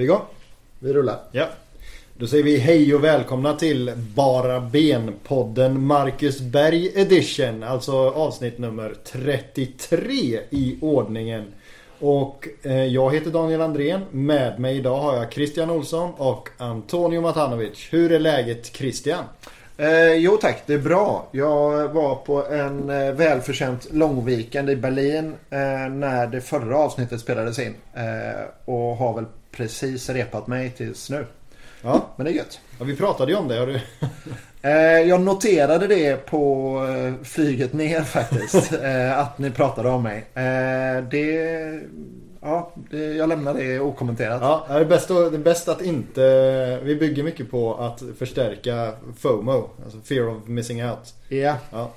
vi igång? Vi rullar. Ja. Då säger vi hej och välkomna till Bara Ben-podden Marcus Berg edition. Alltså avsnitt nummer 33 i ordningen. Och eh, jag heter Daniel Andrén. Med mig idag har jag Christian Olsson och Antonio Matanovic. Hur är läget Christian? Eh, jo tack, det är bra. Jag var på en eh, välförtjänt långweekend i Berlin eh, när det förra avsnittet spelades in. Eh, och har väl precis repat mig tills nu. Ja, Men det är gött. ja vi pratade ju om det. Har du... Eh, jag noterade det på eh, flyget ner faktiskt. eh, att ni pratade om mig. Det... Ja, jag lämnar det okommenterat. Ja, det är bäst, att, det är bäst att inte... Vi bygger mycket på att förstärka FOMO. Alltså fear of missing out. Ja. Ja.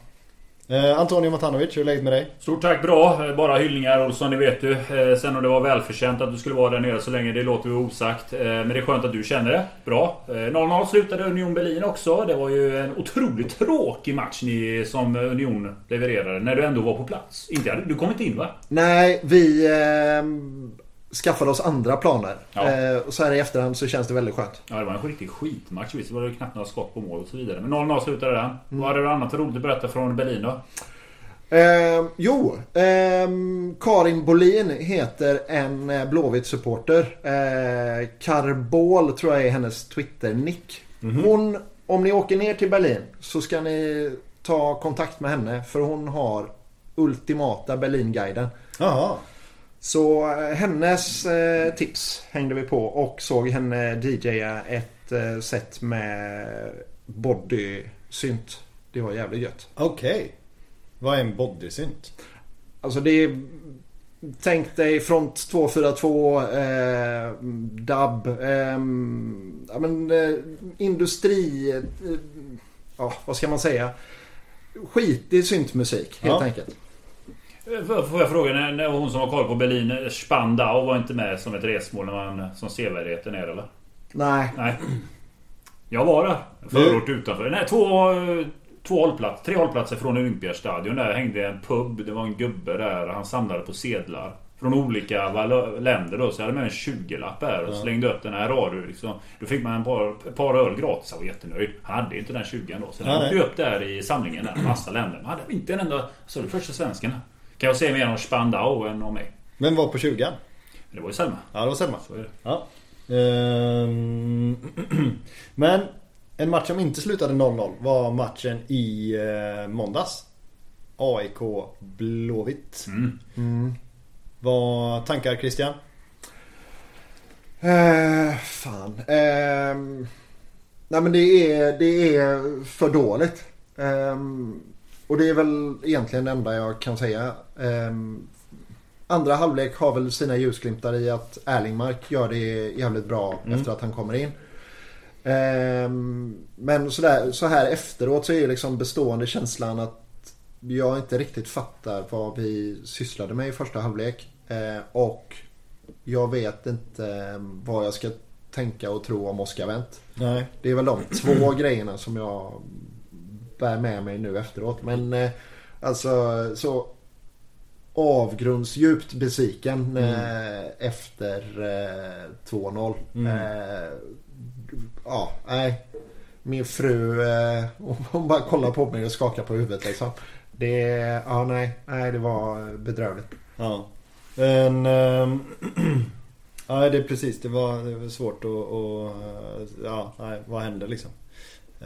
Eh, Antonio Matanovic, hur är läget med dig? Stort tack, bra. Eh, Bara hyllningar Olsson, det vet du. Eh, Sen om det var välförtjänt att du skulle vara där nere så länge, det låter vi osagt. Eh, Men det är skönt att du känner det. Bra. Eh, 0-0 slutade Union Berlin också. Det var ju en otroligt tråkig match ni som Union levererade när du ändå var på plats. Inte, du kom inte in va? Nej, vi eh, skaffade oss andra planer. Ja. Eh, och så här i efterhand så känns det väldigt skönt. Ja, det var en riktig skitmatch. Visst var det knappt några skott på mål och så vidare. Men 0-0 slutade den. Vad hade du annat roligt att berätta från Berlin då? Eh, jo, eh, Karin Bolin heter en eh, Blåvitt supporter. Eh, Karbol tror jag är hennes Twitter-nick. Hon, om ni åker ner till Berlin så ska ni ta kontakt med henne för hon har ultimata Berlinguiden. Jaha. Så eh, hennes eh, tips hängde vi på och såg henne DJa ett eh, set med body-synt. Det var jävligt gött. Okej. Vad är en bodysynt? Alltså det är... Tänk dig front 242, eh, dub, ehm, ja men eh, industri... Eh, ja, vad ska man säga? Skitig syntmusik helt Ja. enkelt. Eh, Får jag fråga, när, när hon som var koll på Berlin, eh, Spandau var inte med som ett resmål när man, som sevärdheten är eller? Nej, Nej. Jag var där. Förort utanför. Nej, två, två hållplatser. Tre hållplatser från Olympiastadion. Där hängde en pub. Det var en gubbe där. Han samlade på sedlar. Från olika länder då. Så jag hade med en 20-lapp här och slängde upp den här. Har du liksom. Då fick man en par, ett par öl gratis. Jag var jättenöjd. Han hade inte den 20 då. Så den åkte upp där i samlingen där. Massa länder. Man hade inte en enda... Så det första svensken. Kan jag säga mer om Spandau än om mig. Vem var på 20 Det var ju Selma. Ja, det var Selma. Så är det. Ja. Ehm, Men en match som inte slutade 0-0 var matchen i eh, måndags. AIK Blåvitt. Mm. Vad tankar Christian? Eh, fan. Ehm, nej men det är, det är för dåligt. Ehm, och det är väl egentligen det enda jag kan säga. Ehm, andra halvlek har väl sina ljusglimtar i att Erlingmark gör det jävligt bra efter att han kommer in. Ehm, men sådär, så här efteråt så är liksom bestående känslan att jag inte riktigt fattar vad vi sysslade med i första halvlek. Eh, och jag vet inte eh, vad jag ska tänka och tro om Oscar Wendt. Nej. Det är väl de två grejerna som jag bär med mig nu efteråt. Men eh, alltså så avgrundsdjupt besviken eh, efter eh, 2-0. Eh, ja, nej. Min fru eh, hon bara kollar på mig och skakar på huvudet liksom. Det, ja nej, nej det var bedrövligt. Ja. En, ehm, ja, det är precis. Det var, det var svårt att... att ja, nej, vad hände liksom?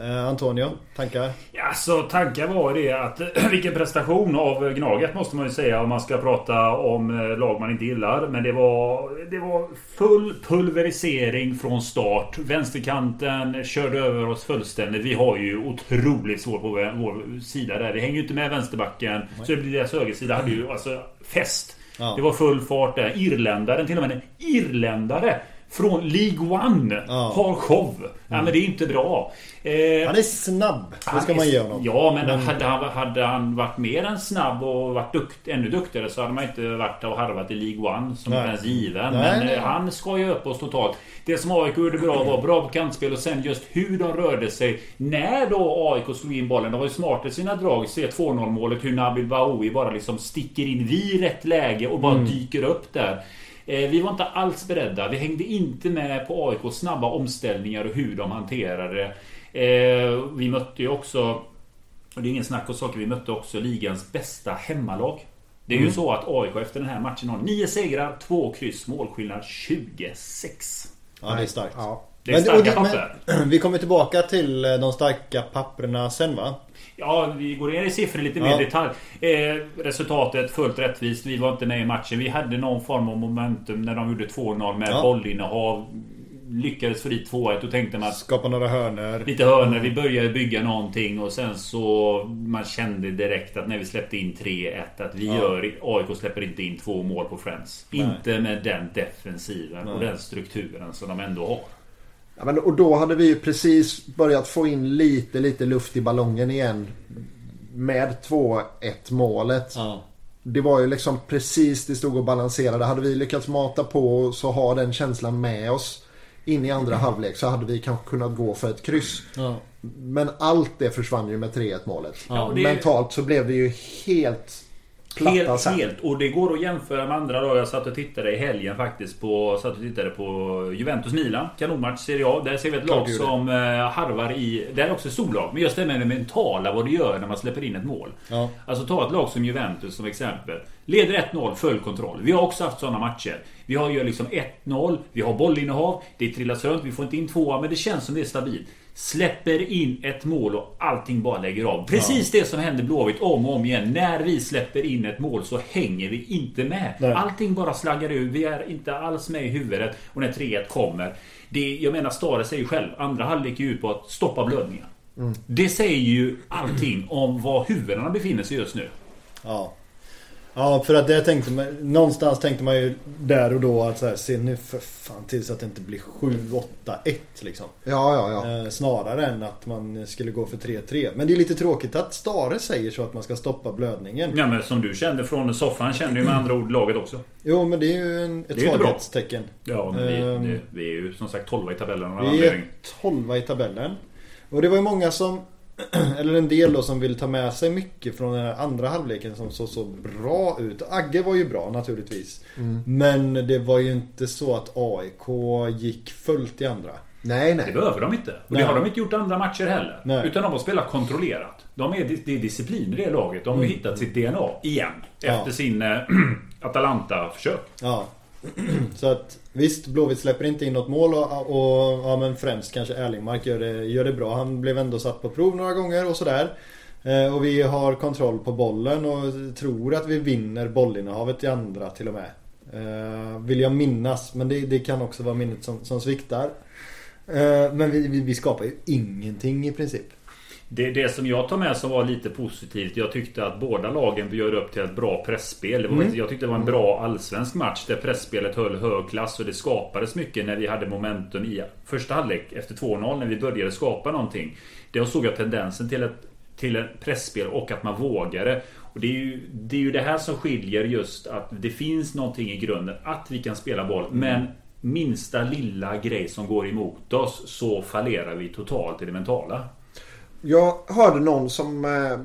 Eh, Antonio, tankar? Ja, så tankar var det att vilken prestation av Gnaget måste man ju säga om man ska prata om eh, lag man inte gillar. Men det var, det var full pulverisering från start. Vänsterkanten körde över oss fullständigt. Vi har ju otroligt svårt på vår, sida där. Vi hänger ju inte med vänsterbacken. Så det blir deras högersida hade ju alltså fest. Ja. Det var full fart där. Irländaren, till och med en irländare från League One Ja. har show. Ja, men det är inte bra. Eh, Han är snabb. Det ska man ge honom. Ja, men, Hade, han, hade han varit mer än snabb och varit dukt, ännu duktigare så hade man inte varit och harvat i League One som Nej. ens given. Nej, men nej. eh, han ska ju upp oss totalt. Det som AIK gjorde bra var bra på kantspel och sen just hur de rörde sig. När då AIK slog in bollen. De var ju smarta i sina drag. Se 2-0 målet. Hur Nabil Bahoui bara liksom sticker in vid rätt läge och bara Mm. dyker upp där. Eh, vi var inte alls beredda. Vi hängde inte med på AIKs snabba omställningar och hur de hanterade det. Eh, vi mötte ju också, och det är ingen snack om saker, vi mötte också ligans bästa hemmalag. Det är ju så att AIK efter den här matchen har 9 segrar, 2 kryss, målskillnad 26. Ja, det är starkt. Ja. Det är starka och det- papper. men, vi kommer tillbaka till eh, de starka papperna sen va? Ja, vi går ner i siffror lite mer Ja. i detalj. Eh, resultatet fullt rättvist. Vi var inte med i matchen. Vi hade någon form av momentum när de gjorde 2-0 med Ja. bollinnehav. Lyckades få dit 2-1 och tänkte man att Skapa några hörnor. Lite hörnor, vi började bygga någonting och sen så Man kände direkt att när vi släppte in 3-1 att vi Ja. gör AIK släpper inte in två mål på Friends. Nej. Inte med den defensiven och Nej. den strukturen som de ändå har. Ja, men, och då hade vi ju precis börjat få in lite, lite luft i ballongen igen. Med 2-1 målet. Ja. Det var ju liksom precis det stod och balanserade. Hade vi lyckats mata på och så ha den känslan med oss in i andra halvlek så hade vi kanske kunnat gå för ett kryss. Ja. Men allt det försvann ju med 3-1 målet. Ja, det- Mentalt så blev det ju helt Helt, sen. helt. Och det går att jämföra med andra dagar. Jag satt och tittade i helgen faktiskt på... Satt och tittade på Juventus-Milan. Kanonmatch Serie A. Där ser vi ett lag du som eh, harvar i... Det är också ett storlag. Men just det med det mentala. Vad det gör när man släpper in ett mål. Ja. Alltså ta ett lag som Juventus som exempel. Leder 1-0, full kontroll. Vi har också haft sådana matcher. Vi har ju liksom 1-0, vi har bollinnehav, det trillas runt, vi får inte in tvåa, men det känns som det är stabilt. Släpper in ett mål och allting bara lägger av. Precis det som händer Blåvitt om och om igen. När vi släpper in ett mål så hänger vi inte med. Nej. Allting bara slaggar ur. Vi är inte alls med i huvudet. Och när 3-1 kommer. Det, jag menar, Stare säger ju själv. Andra halvlek är ut på att stoppa blödningen. Det säger ju allting om var huvudena befinner sig just nu. Ja. Ja, för att det tänkte man, någonstans tänkte man ju där och då att så här, se nu för fan till så att det inte blir 7-8-1 liksom. Ja, ja, ja. Eh, snarare än att man skulle gå för 3-3. Men det är lite tråkigt att Stare säger så att man ska stoppa blödningen. Ja men som du kände från soffan kände ju med andra ord laget också. Jo, men det är ju en, ett svaghetstecken. Ja men vi, Ehm. det, vi är ju som sagt 12 i tabellen av Vi är 12 i tabellen. Och det var ju många som, eller en del då som vill ta med sig mycket från den här andra halvleken som såg så bra ut. Agge var ju bra naturligtvis. Mm. Men det var ju inte så att AIK gick fullt i andra. Nej, Det nej. behöver de inte. Och Nej. det har de inte gjort andra matcher heller. Nej. Utan de har spelat kontrollerat. De är, det är disciplin i det laget. De har ju hittat sitt DNA igen. Mm. Ja. Efter sin eh, Atalanta-försök. Ja. Så att visst, Blåvitt släpper inte in något mål och, och ja, men främst kanske Erlingmark gör det, gör det bra. Han blev ändå satt på prov några gånger och sådär. Eh, och vi har kontroll på bollen och tror att vi vinner bollinnehavet i andra till och med. Eh, vill jag minnas, men det, det kan också vara minnet som, som sviktar. Eh, men vi, vi, vi skapar ju ingenting i princip. Det, det som jag tar med som var lite positivt. Jag tyckte att båda lagen bjöd upp till ett bra pressspel. Det var, Mm. Jag tyckte det var en bra allsvensk match där pressspelet höll hög klass och det skapades mycket när vi hade momentum i första halvlek efter 2-0 när vi började skapa någonting. Det såg jag tendensen till ett till ett pressspel och att man vågade. Och det är, ju, det är ju det här som skiljer just att det finns någonting i grunden. Att vi kan spela boll. Men minsta lilla grej som går emot oss så fallerar vi totalt i det mentala. Jag hörde någon som eh,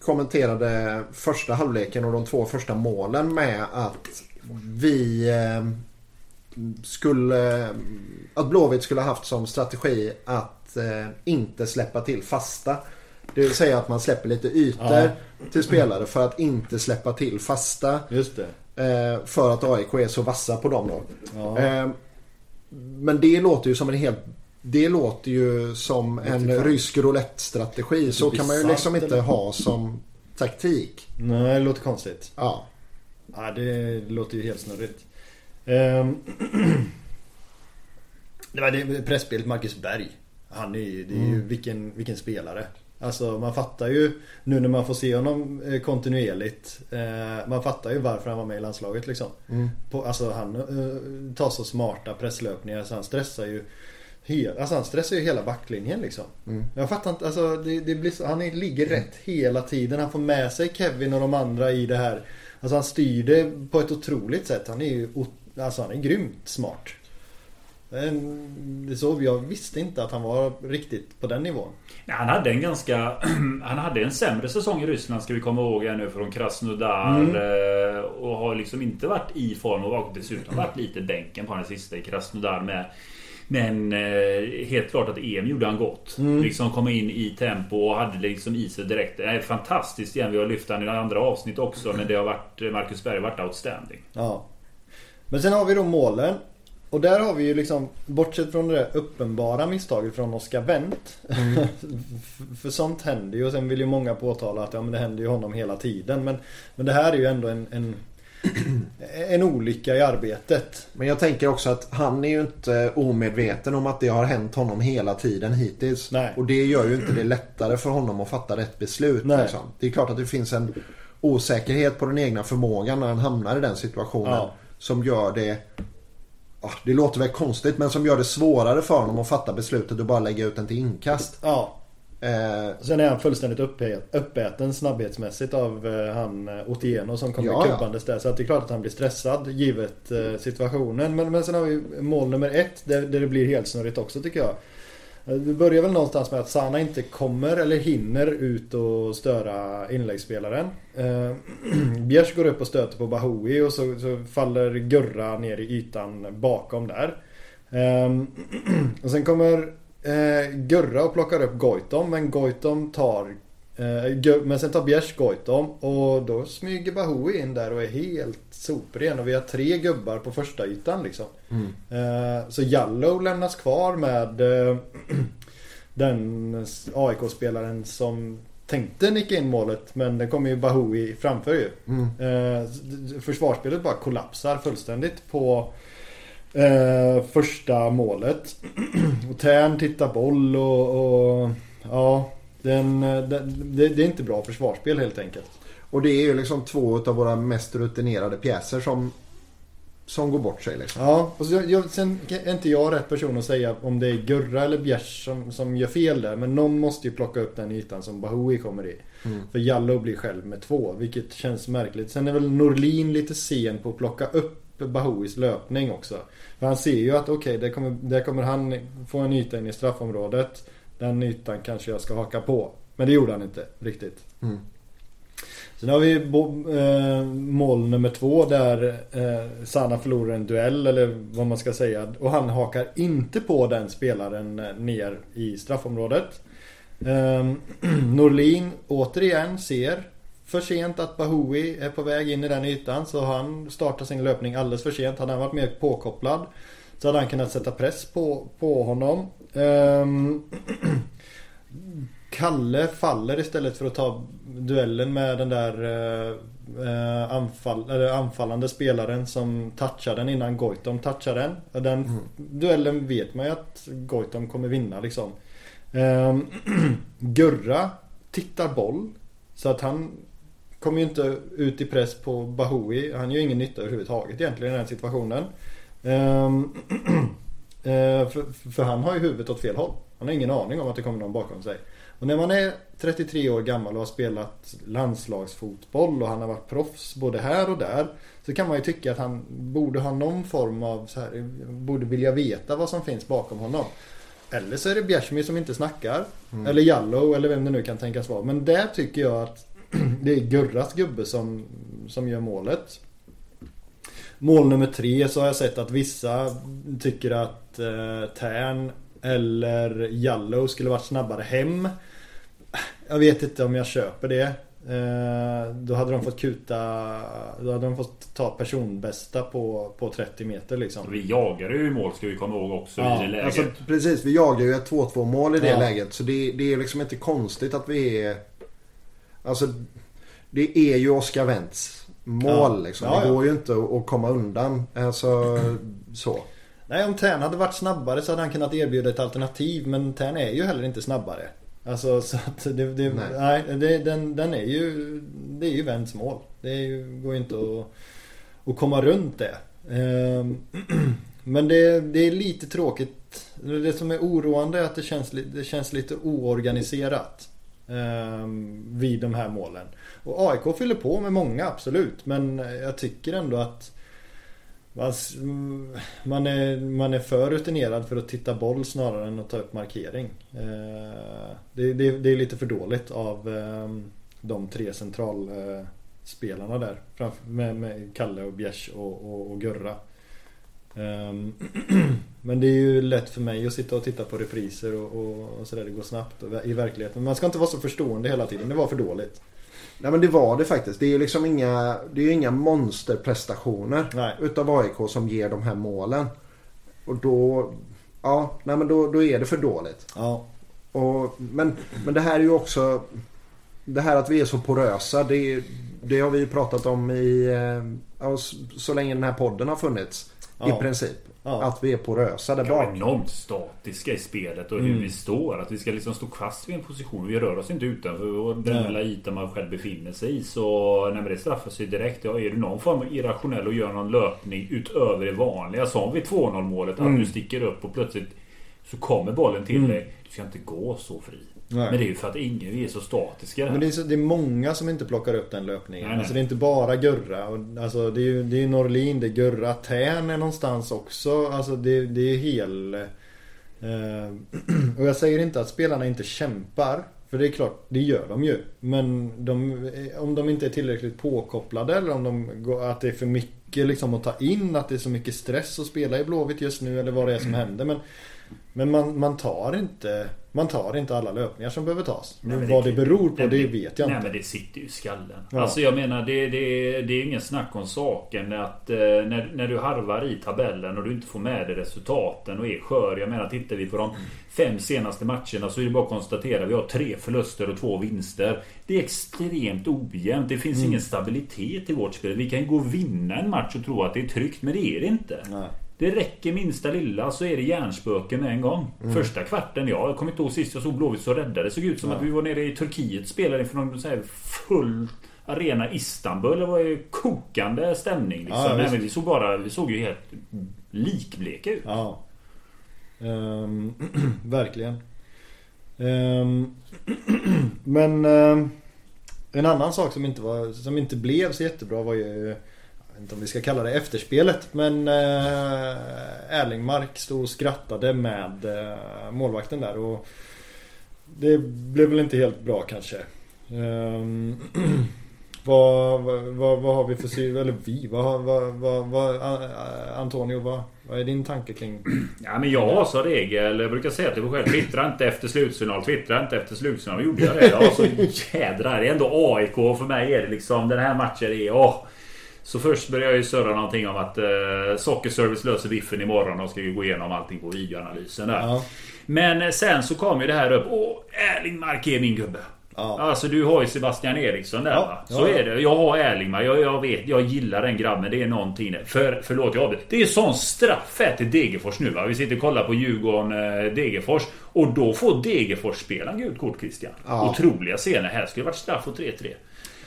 kommenterade första halvleken och de två första målen med att vi eh, skulle... Att Blåvitt skulle haft som strategi att eh, inte släppa till fasta. Det vill säga att man släpper lite ytor Ja. till spelare för att inte släppa till fasta. Just det. För att AIK är så vassa på dem då. Ja. Men det låter ju som en helt... Det låter ju som en fan. rysk roulette-strategi. Så kan man ju liksom inte ha som taktik. Nej, det låter konstigt. Ja. Ja, det låter ju helt snurrigt. Ehm, det var det pressspelet Marcus Berg. Han är ju, det är ju vilken, vilken spelare. Alltså man fattar ju nu när man får se honom eh, kontinuerligt. Eh, man fattar ju varför han var med i landslaget liksom. Mm. På, alltså han eh, tar så smarta presslöpningar så han stressar ju Hel, alltså han stressar ju hela backlinjen liksom. Mm. Jag fattar inte, alltså det, det blir så, han är, ligger rätt hela tiden. Han får med sig Kevin och de andra i det här. Alltså han styr det på ett otroligt sätt. Han är ju, alltså han är grymt smart. Det så, jag visste inte att han var riktigt på den nivån. Nej, han hade en ganska... han hade en sämre säsong i Ryssland ska vi komma ihåg här nu från Krasnodar. Mm. Eh, och har liksom inte varit i form och dessutom varit lite bänken på den sista i Krasnodar med men eh, helt klart att EM gjorde han gott. Mm. Liksom komma in i tempo och hade liksom i sig direkt. Eh, fantastiskt igen. Vi har lyft han i andra avsnitt också. Men det har varit Marcus Berg varit outstanding. Ja. Men sen har vi då målen. Och där har vi ju liksom, bortsett från det där uppenbara misstaget från Oscar Wendt. Mm. för sånt händer ju och sen vill ju många påtala att ja, men det händer ju honom hela tiden. Men, men det här är ju ändå en, en en olycka i arbetet. Men jag tänker också att han är ju inte omedveten om att det har hänt honom hela tiden hittills. Nej. Och det gör ju inte det lättare för honom att fatta rätt beslut. Liksom. Det är klart att det finns en osäkerhet på den egna förmågan när han hamnar i den situationen. Ja. Som gör det det låter väl konstigt men som gör det svårare för honom att fatta beslutet och bara lägga ut den till inkast. Ja. Eh, Sen är han fullständigt uppäten snabbhetsmässigt av eh, han eh, Otieno som kommer ja, kubbandes där. Så att det är klart att han blir stressad givet eh, situationen. Men, men sen har vi mål nummer ett där, där det blir helt snurrigt också tycker jag. Eh, det börjar väl någonstans med att Sana inte kommer eller hinner ut och störa inläggsspelaren. Eh, Bjärs går upp och stöter på Bahoui och så, så faller Gurra ner i ytan bakom där. Eh, och sen kommer eh, Gurra och plockar upp Goitom men Goitom tar eh, Men sen tar Bjärs Goitom och då smyger Bahoui in där och är helt sopren och vi har tre gubbar på första ytan liksom. Mm. Eh, så Jallow lämnas kvar med eh, den AIK-spelaren som tänkte nicka in målet men den kommer ju Bahoui framför ju. Mm. Eh, försvarsspelet bara kollapsar fullständigt på Eh, första målet. och Tern tittar boll och, och ja. Den, den, det, det är inte bra försvarsspel helt enkelt. Och det är ju liksom två av våra mest rutinerade pjäser som som går bort sig liksom. Ja, och så, jag, sen är inte jag rätt person att säga om det är Gurra eller Bjärs som, som gör fel där. Men någon måste ju plocka upp den ytan som Bahoui kommer i. Mm. För Jallow blir själv med två, vilket känns märkligt. Sen är väl Norlin lite sen på att plocka upp Bahouis löpning också. För han ser ju att okej, okay, där, kommer, där kommer han få en yta in i straffområdet. Den ytan kanske jag ska haka på. Men det gjorde han inte riktigt. Mm. Sen har vi eh, mål nummer två där eh, Sana förlorar en duell eller vad man ska säga. Och han hakar inte på den spelaren eh, ner i straffområdet. Eh, Norlin återigen ser för sent att Bahoui är på väg in i den ytan så han startar sin löpning alldeles för sent. Hade han varit mer påkopplad så hade han kunnat sätta press på, på honom. Um, Kalle faller istället för att ta duellen med den där uh, anfall, anfallande spelaren som touchar den innan Goitom touchar den. Den mm. duellen vet man ju att Goitom kommer vinna liksom. Um, Gurra tittar boll. Så att han kommer ju inte ut i press på Bahoui. Han gör ingen nytta överhuvudtaget egentligen i den situationen. Um, för, för, han har ju huvudet åt fel håll. Han har ingen aning om att det kommer någon bakom sig. Och när man är 33 år gammal och har spelat landslagsfotboll och han har varit proffs både här och där. Så kan man ju tycka att han borde ha någon form av så här, borde vilja veta vad som finns bakom honom. Eller så är det Bjärsmyr som inte snackar. Mm. Eller Jallow eller vem det nu kan tänkas vara. Men där tycker jag att det är Gurras gubbe som, som gör målet. Mål nummer tre så har jag sett att vissa tycker att eh, Tern eller Jallow skulle varit snabbare hem. Jag vet inte om jag köper det. Eh, då hade de fått kuta Då hade de fått ta personbästa på, på 30 meter liksom. Vi jagade ju mål ska vi komma ihåg också ja, i det läget. Alltså, precis, vi jagade ju ett 2-2 mål i det ja. läget. Så det, det är liksom inte konstigt att vi är Alltså det är ju Oscar Wendts mål ja. liksom. Ja, det går ju inte att komma undan. Alltså så. Nej om Tern hade varit snabbare så hade han kunnat erbjuda ett alternativ. Men Tern är ju heller inte snabbare. Alltså så att det, det nej, nej det, den, den är ju Det är ju Wendts mål. Det ju, går inte att, att komma runt det. Ehm, men det, det är lite tråkigt. Det som är oroande är att det känns, det känns lite oorganiserat. Ehm, vid de här målen. Och AIK fyller på med många absolut. Men jag tycker ändå att Man, är, man är för rutinerad för att titta boll snarare än att ta upp markering. Eh, det, det, det är lite för dåligt av eh, de tre centralspelarna där. Med, med Kalle och Bjärs och, och, och Gurra. Ehm, men det är ju lätt för mig att sitta och titta på repriser och, och, och sådär. Det går snabbt i verkligheten. Men man ska inte vara så förstående hela tiden. Det var för dåligt. Nej men det var det faktiskt. Det är ju liksom inga, det är inga monsterprestationer nej. utav AIK som ger de här målen. Och då, ja, nej men då, då är det för dåligt. Ja. Och, men, men det här är ju också, det här att vi är så porösa. Det, det har vi ju pratat om i, ja, så länge den här podden har funnits. Ja. I princip. Ja. Att vi är porösa där bak. Enormt statiska i spelet och hur mm. vi står. Att vi ska liksom stå fast vid en position. Vi rör oss inte utanför den lilla ytan man själv befinner sig i. Så när det straffar sig direkt. Ja, är du någon form av irrationell och gör någon löpning utöver det vanliga. Som vid 2-0 målet. Mm. Att du sticker upp och plötsligt så kommer bollen till mm. dig. Du ska inte gå så fri. Nej. Men det är ju för att ingen är så statiska. Men det är, så, det är många som inte plockar upp den löpningen. Nej, alltså det är inte bara Gurra. Och, alltså det är ju det är Norlin, det är Gurra. Tän är någonstans också. Alltså det, det är hel... Eh, och jag säger inte att spelarna inte kämpar. För det är klart, det gör de ju. Men de, om de inte är tillräckligt påkopplade eller om de, att det är för mycket liksom att ta in. Att det är så mycket stress att spela i Blåvitt just nu eller vad det är som händer. Men, men man, man tar inte man tar inte alla löpningar som behöver tas. Nej, men vad det, det beror på, det, det vet jag nej, inte. Nej men det sitter ju i skallen. Ja. Alltså jag menar det, det, det är ingen snack om saken att eh, när, när du harvar i tabellen och du inte får med dig resultaten och är skör. Jag menar tittar vi på de fem senaste matcherna så är det bara att konstatera vi har tre förluster och två vinster. Det är extremt ojämnt. Det finns mm. ingen stabilitet i vårt spel. Vi kan gå och vinna en match och tro att det är tryggt men det är det inte. Nej. Det räcker minsta lilla så är det hjärnspöken med en gång. Mm. Första kvarten, jag kommer inte ihåg sist jag såg Blåvitt så rädda. Det såg ut som ja. att vi var nere i Turkiet spelade inför någon så här full arena Istanbul. Det var ju kokande stämning. Liksom. Ja, Nej, men vi, såg bara, vi såg ju helt likbleka ut. Ja. Um, verkligen. Um, men um, en annan sak som inte, var, som inte blev så jättebra var ju vet inte om vi ska kalla det efterspelet men eh, Erlingmark stod och skrattade med eh, målvakten där och det blev väl inte helt bra kanske. Um, vad, vad, vad, har vi för syn, eller vi, vad, vad, vad, vad Antonio, vad, vad är din tanke kring? Ja men jag har som regel, jag brukar säga till mig själv, twittra inte efter slutsignal, twittra inte efter slutsignal. Gjorde jag det? Ja, så jädrar, det är ändå AIK för mig är det liksom, den här matchen är, åh. Så först började jag ju surra någonting om att eh, Sockerservice löser biffen imorgon och ska ju gå igenom allting på videoanalysen där. Ja. Men sen så kom ju det här upp. Åh, Erlingmark är min gubbe. Ja. Alltså du har ju Sebastian Eriksson där ja, va? Så ja. är det. Jag har Erlingmark. Jag, jag vet, jag gillar den grabben. Det är någonting där. För, förlåt jag avbryter. Det är sån straff här till Degerfors nu va? Vi sitter och kollar på Djurgården-Degerfors. Eh, och då får Degerfors-spelaren gult kort Christian. Otroliga scener. Här skulle det varit straff och 3-3.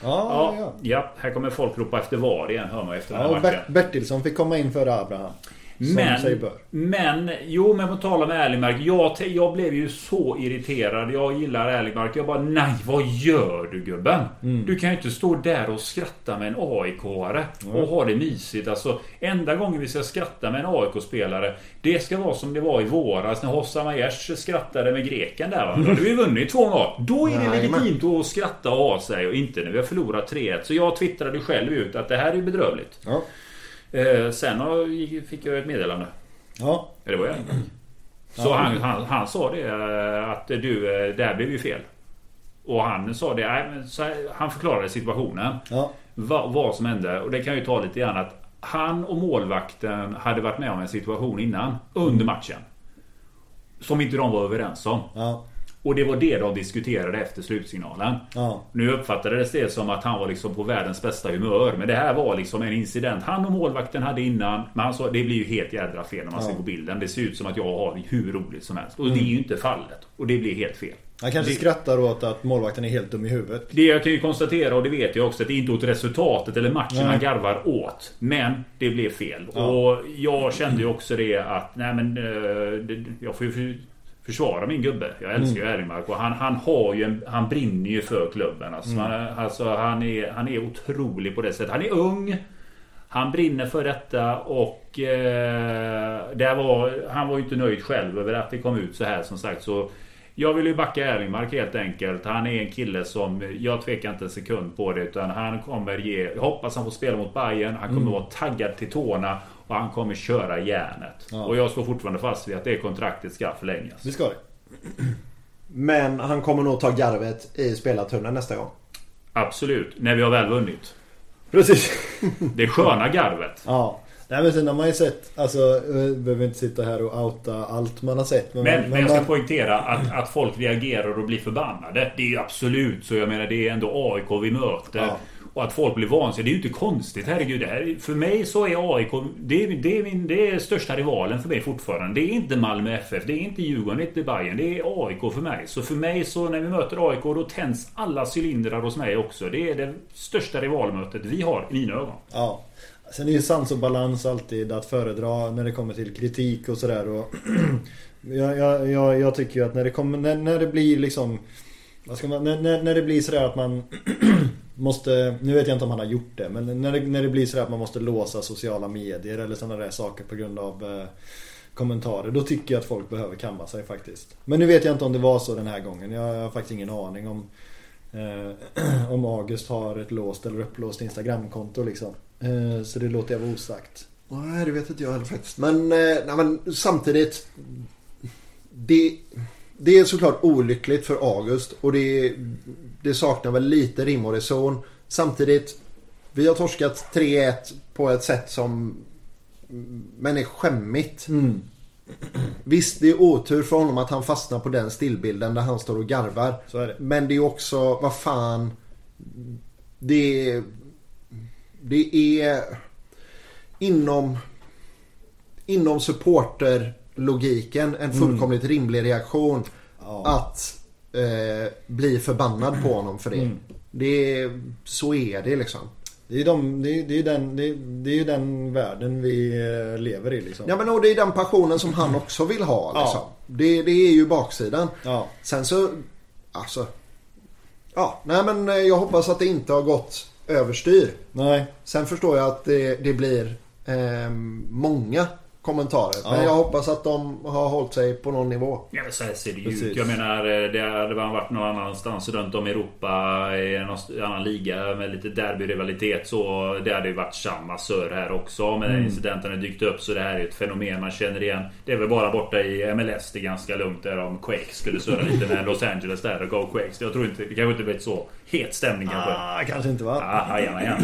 Ja, ja. ja, här kommer folk ropa efter VAR igen hör man efter den här matchen. Bert Bertilsson fick komma in före Abraham. Men, men, jo men på tal om Erlingmark. Jag, jag blev ju så irriterad. Jag gillar Erlingmark. Jag bara, nej vad gör du gubben? Mm. Du kan ju inte stå där och skratta med en AIK-are. Mm. Och ha det mysigt. Alltså, enda gången vi ska skratta med en AIK-spelare. Det ska vara som det var i våras när Hossa Majers skrattade med greken där. Va? Då hade vi vunnit 2-0. Då är det nej, legitimt men... att skratta ha sig. Och inte när vi har förlorat 3-1. Så jag twittrade själv ut att det här är bedrövligt. Ja. Eh, sen fick jag ett meddelande. Ja. Det var jag. Så ja. han, han, han sa det eh, att du, eh, det här blev ju fel. Och han sa det, han förklarade situationen. Ja. Vad, vad som hände. Och det kan ju ta lite grann att han och målvakten hade varit med om en situation innan. Under mm. matchen. Som inte de var överens om. Ja. Och det var det de diskuterade efter slutsignalen. Ja. Nu uppfattades det som att han var liksom på världens bästa humör. Men det här var liksom en incident han och målvakten hade innan. Men han sa det blir ju helt jädra fel när man ja. ser på bilden. Det ser ut som att jag har hur roligt som helst. Och mm. det är ju inte fallet. Och det blir helt fel. Han kanske det... skrattar åt att målvakten är helt dum i huvudet. Det jag kan ju konstatera, och det vet jag också, att det är inte åt resultatet eller matchen nej. han garvar åt. Men det blev fel. Ja. Och jag kände ju också det att, nej men... Eh, jag får ju försvara min gubbe. Jag älskar mm. ju Erlingmark och han, han har ju en, Han brinner ju för klubben. Alltså, mm. han, alltså, han, är, han är otrolig på det sättet. Han är ung. Han brinner för detta och eh, där var, han var ju inte nöjd själv över att det kom ut så här som sagt. Så jag vill ju backa Erlingmark helt enkelt. Han är en kille som, jag tvekar inte en sekund på det. Utan han kommer ge, jag hoppas han får spela mot Bayern. Han kommer mm. vara taggad till tårna. Och han kommer köra järnet. Ja. Och jag står fortfarande fast vid att det kontraktet ska förlängas. Det ska det. Men han kommer nog ta garvet i spelartunneln nästa gång. Absolut, när vi har väl vunnit. Precis. Det sköna garvet. Ja. Nej men sen har man ju sett, alltså vi behöver inte sitta här och outa allt man har sett. Men, men, men jag ska man... poängtera att, att folk reagerar och blir förbannade. Det är ju absolut så. Jag menar det är ändå AIK vi möter. Ja. Och att folk blir vansinniga, det är ju inte konstigt. Herregud. Det här, för mig så är AIK det är, det, är min, det är största rivalen för mig fortfarande. Det är inte Malmö FF, det är inte Djurgården, det är inte Bayern. Det är AIK för mig. Så för mig så när vi möter AIK då tänds alla cylindrar hos mig också. Det är det största rivalmötet vi har i mina ögon. Ja. Sen är ju sans och balans alltid att föredra när det kommer till kritik och sådär. jag, jag, jag, jag tycker ju att när det, kommer, när, när det blir liksom... Vad ska man, när, när det blir sådär att man måste, nu vet jag inte om han har gjort det, men när det, när det blir så att man måste låsa sociala medier eller sådana där saker på grund av eh, kommentarer. Då tycker jag att folk behöver kamma sig faktiskt. Men nu vet jag inte om det var så den här gången. Jag har faktiskt ingen aning om eh, om August har ett låst eller upplåst Instagramkonto liksom. Eh, så det låter jag vara osagt. Nej, det vet inte jag heller faktiskt. Men, eh, nej, men samtidigt. Det, det är såklart olyckligt för August och det, det saknar väl lite rim och reson. Samtidigt, vi har torskat 3-1 på ett sätt som men är skämmigt. Mm. Visst, det är otur för honom att han fastnar på den stillbilden där han står och garvar. Det. Men det är också, vad fan. Det är... Det är inom... Inom supporterlogiken en fullkomligt mm. rimlig reaktion. Ja. Att eh, bli förbannad på honom för det. Mm. det så är det liksom. Det är, de, det, är, det, är den, det, är, det är den världen vi eh, lever i liksom. Ja men och det är den passionen som han också vill ha. Liksom. Ja. Det, det är ju baksidan. Ja. Sen så, alltså. Ja, nej men eh, jag hoppas att det inte har gått överstyr. Nej. Sen förstår jag att det, det blir eh, många kommentarer. Ja. Men jag hoppas att de har hållit sig på någon nivå. Ja men så här ser det ju ut. Jag menar eh, det hade man varit någon annanstans runt om i Europa i en annan liga med lite derbyrivalitet så det hade ju varit samma sör här också. Men mm. incidenten har dykt upp så det här är ett fenomen man känner igen. Det är väl bara borta i MLS det är ganska lugnt där om Quakes skulle surra lite med Los Angeles där och Go Quakes. Jag tror inte, det kanske inte blivit så het stämning kanske. Ah, kanske inte va? Ah, gärna, gärna.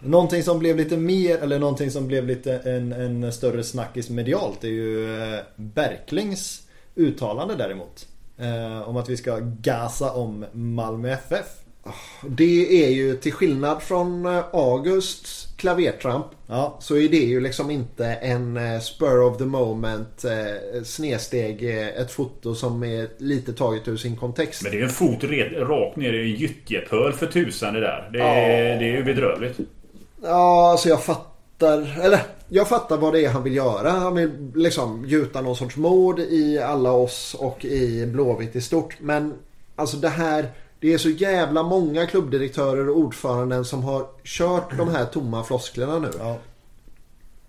Någonting som blev lite mer, eller någonting som blev lite en, en större snackis medialt är ju eh, Berklings uttalande däremot. Eh, om att vi ska gasa om Malmö FF. Det är ju till skillnad från eh, Augusts klavertramp. Ja. Så är det ju liksom inte en eh, spur of the moment snedsteg ett foto som är lite taget ur sin kontext. Men det är en fot rakt ner i en gyttjepöl för tusan det där. Det är, ja. det är ju bedrövligt. Ja, alltså jag fattar. Eller jag fattar vad det är han vill göra. Han vill liksom gjuta någon sorts mod i alla oss och i Blåvitt i stort. Men alltså det här. Det är så jävla många klubbdirektörer och ordföranden som har kört de här tomma flosklerna nu. Ja.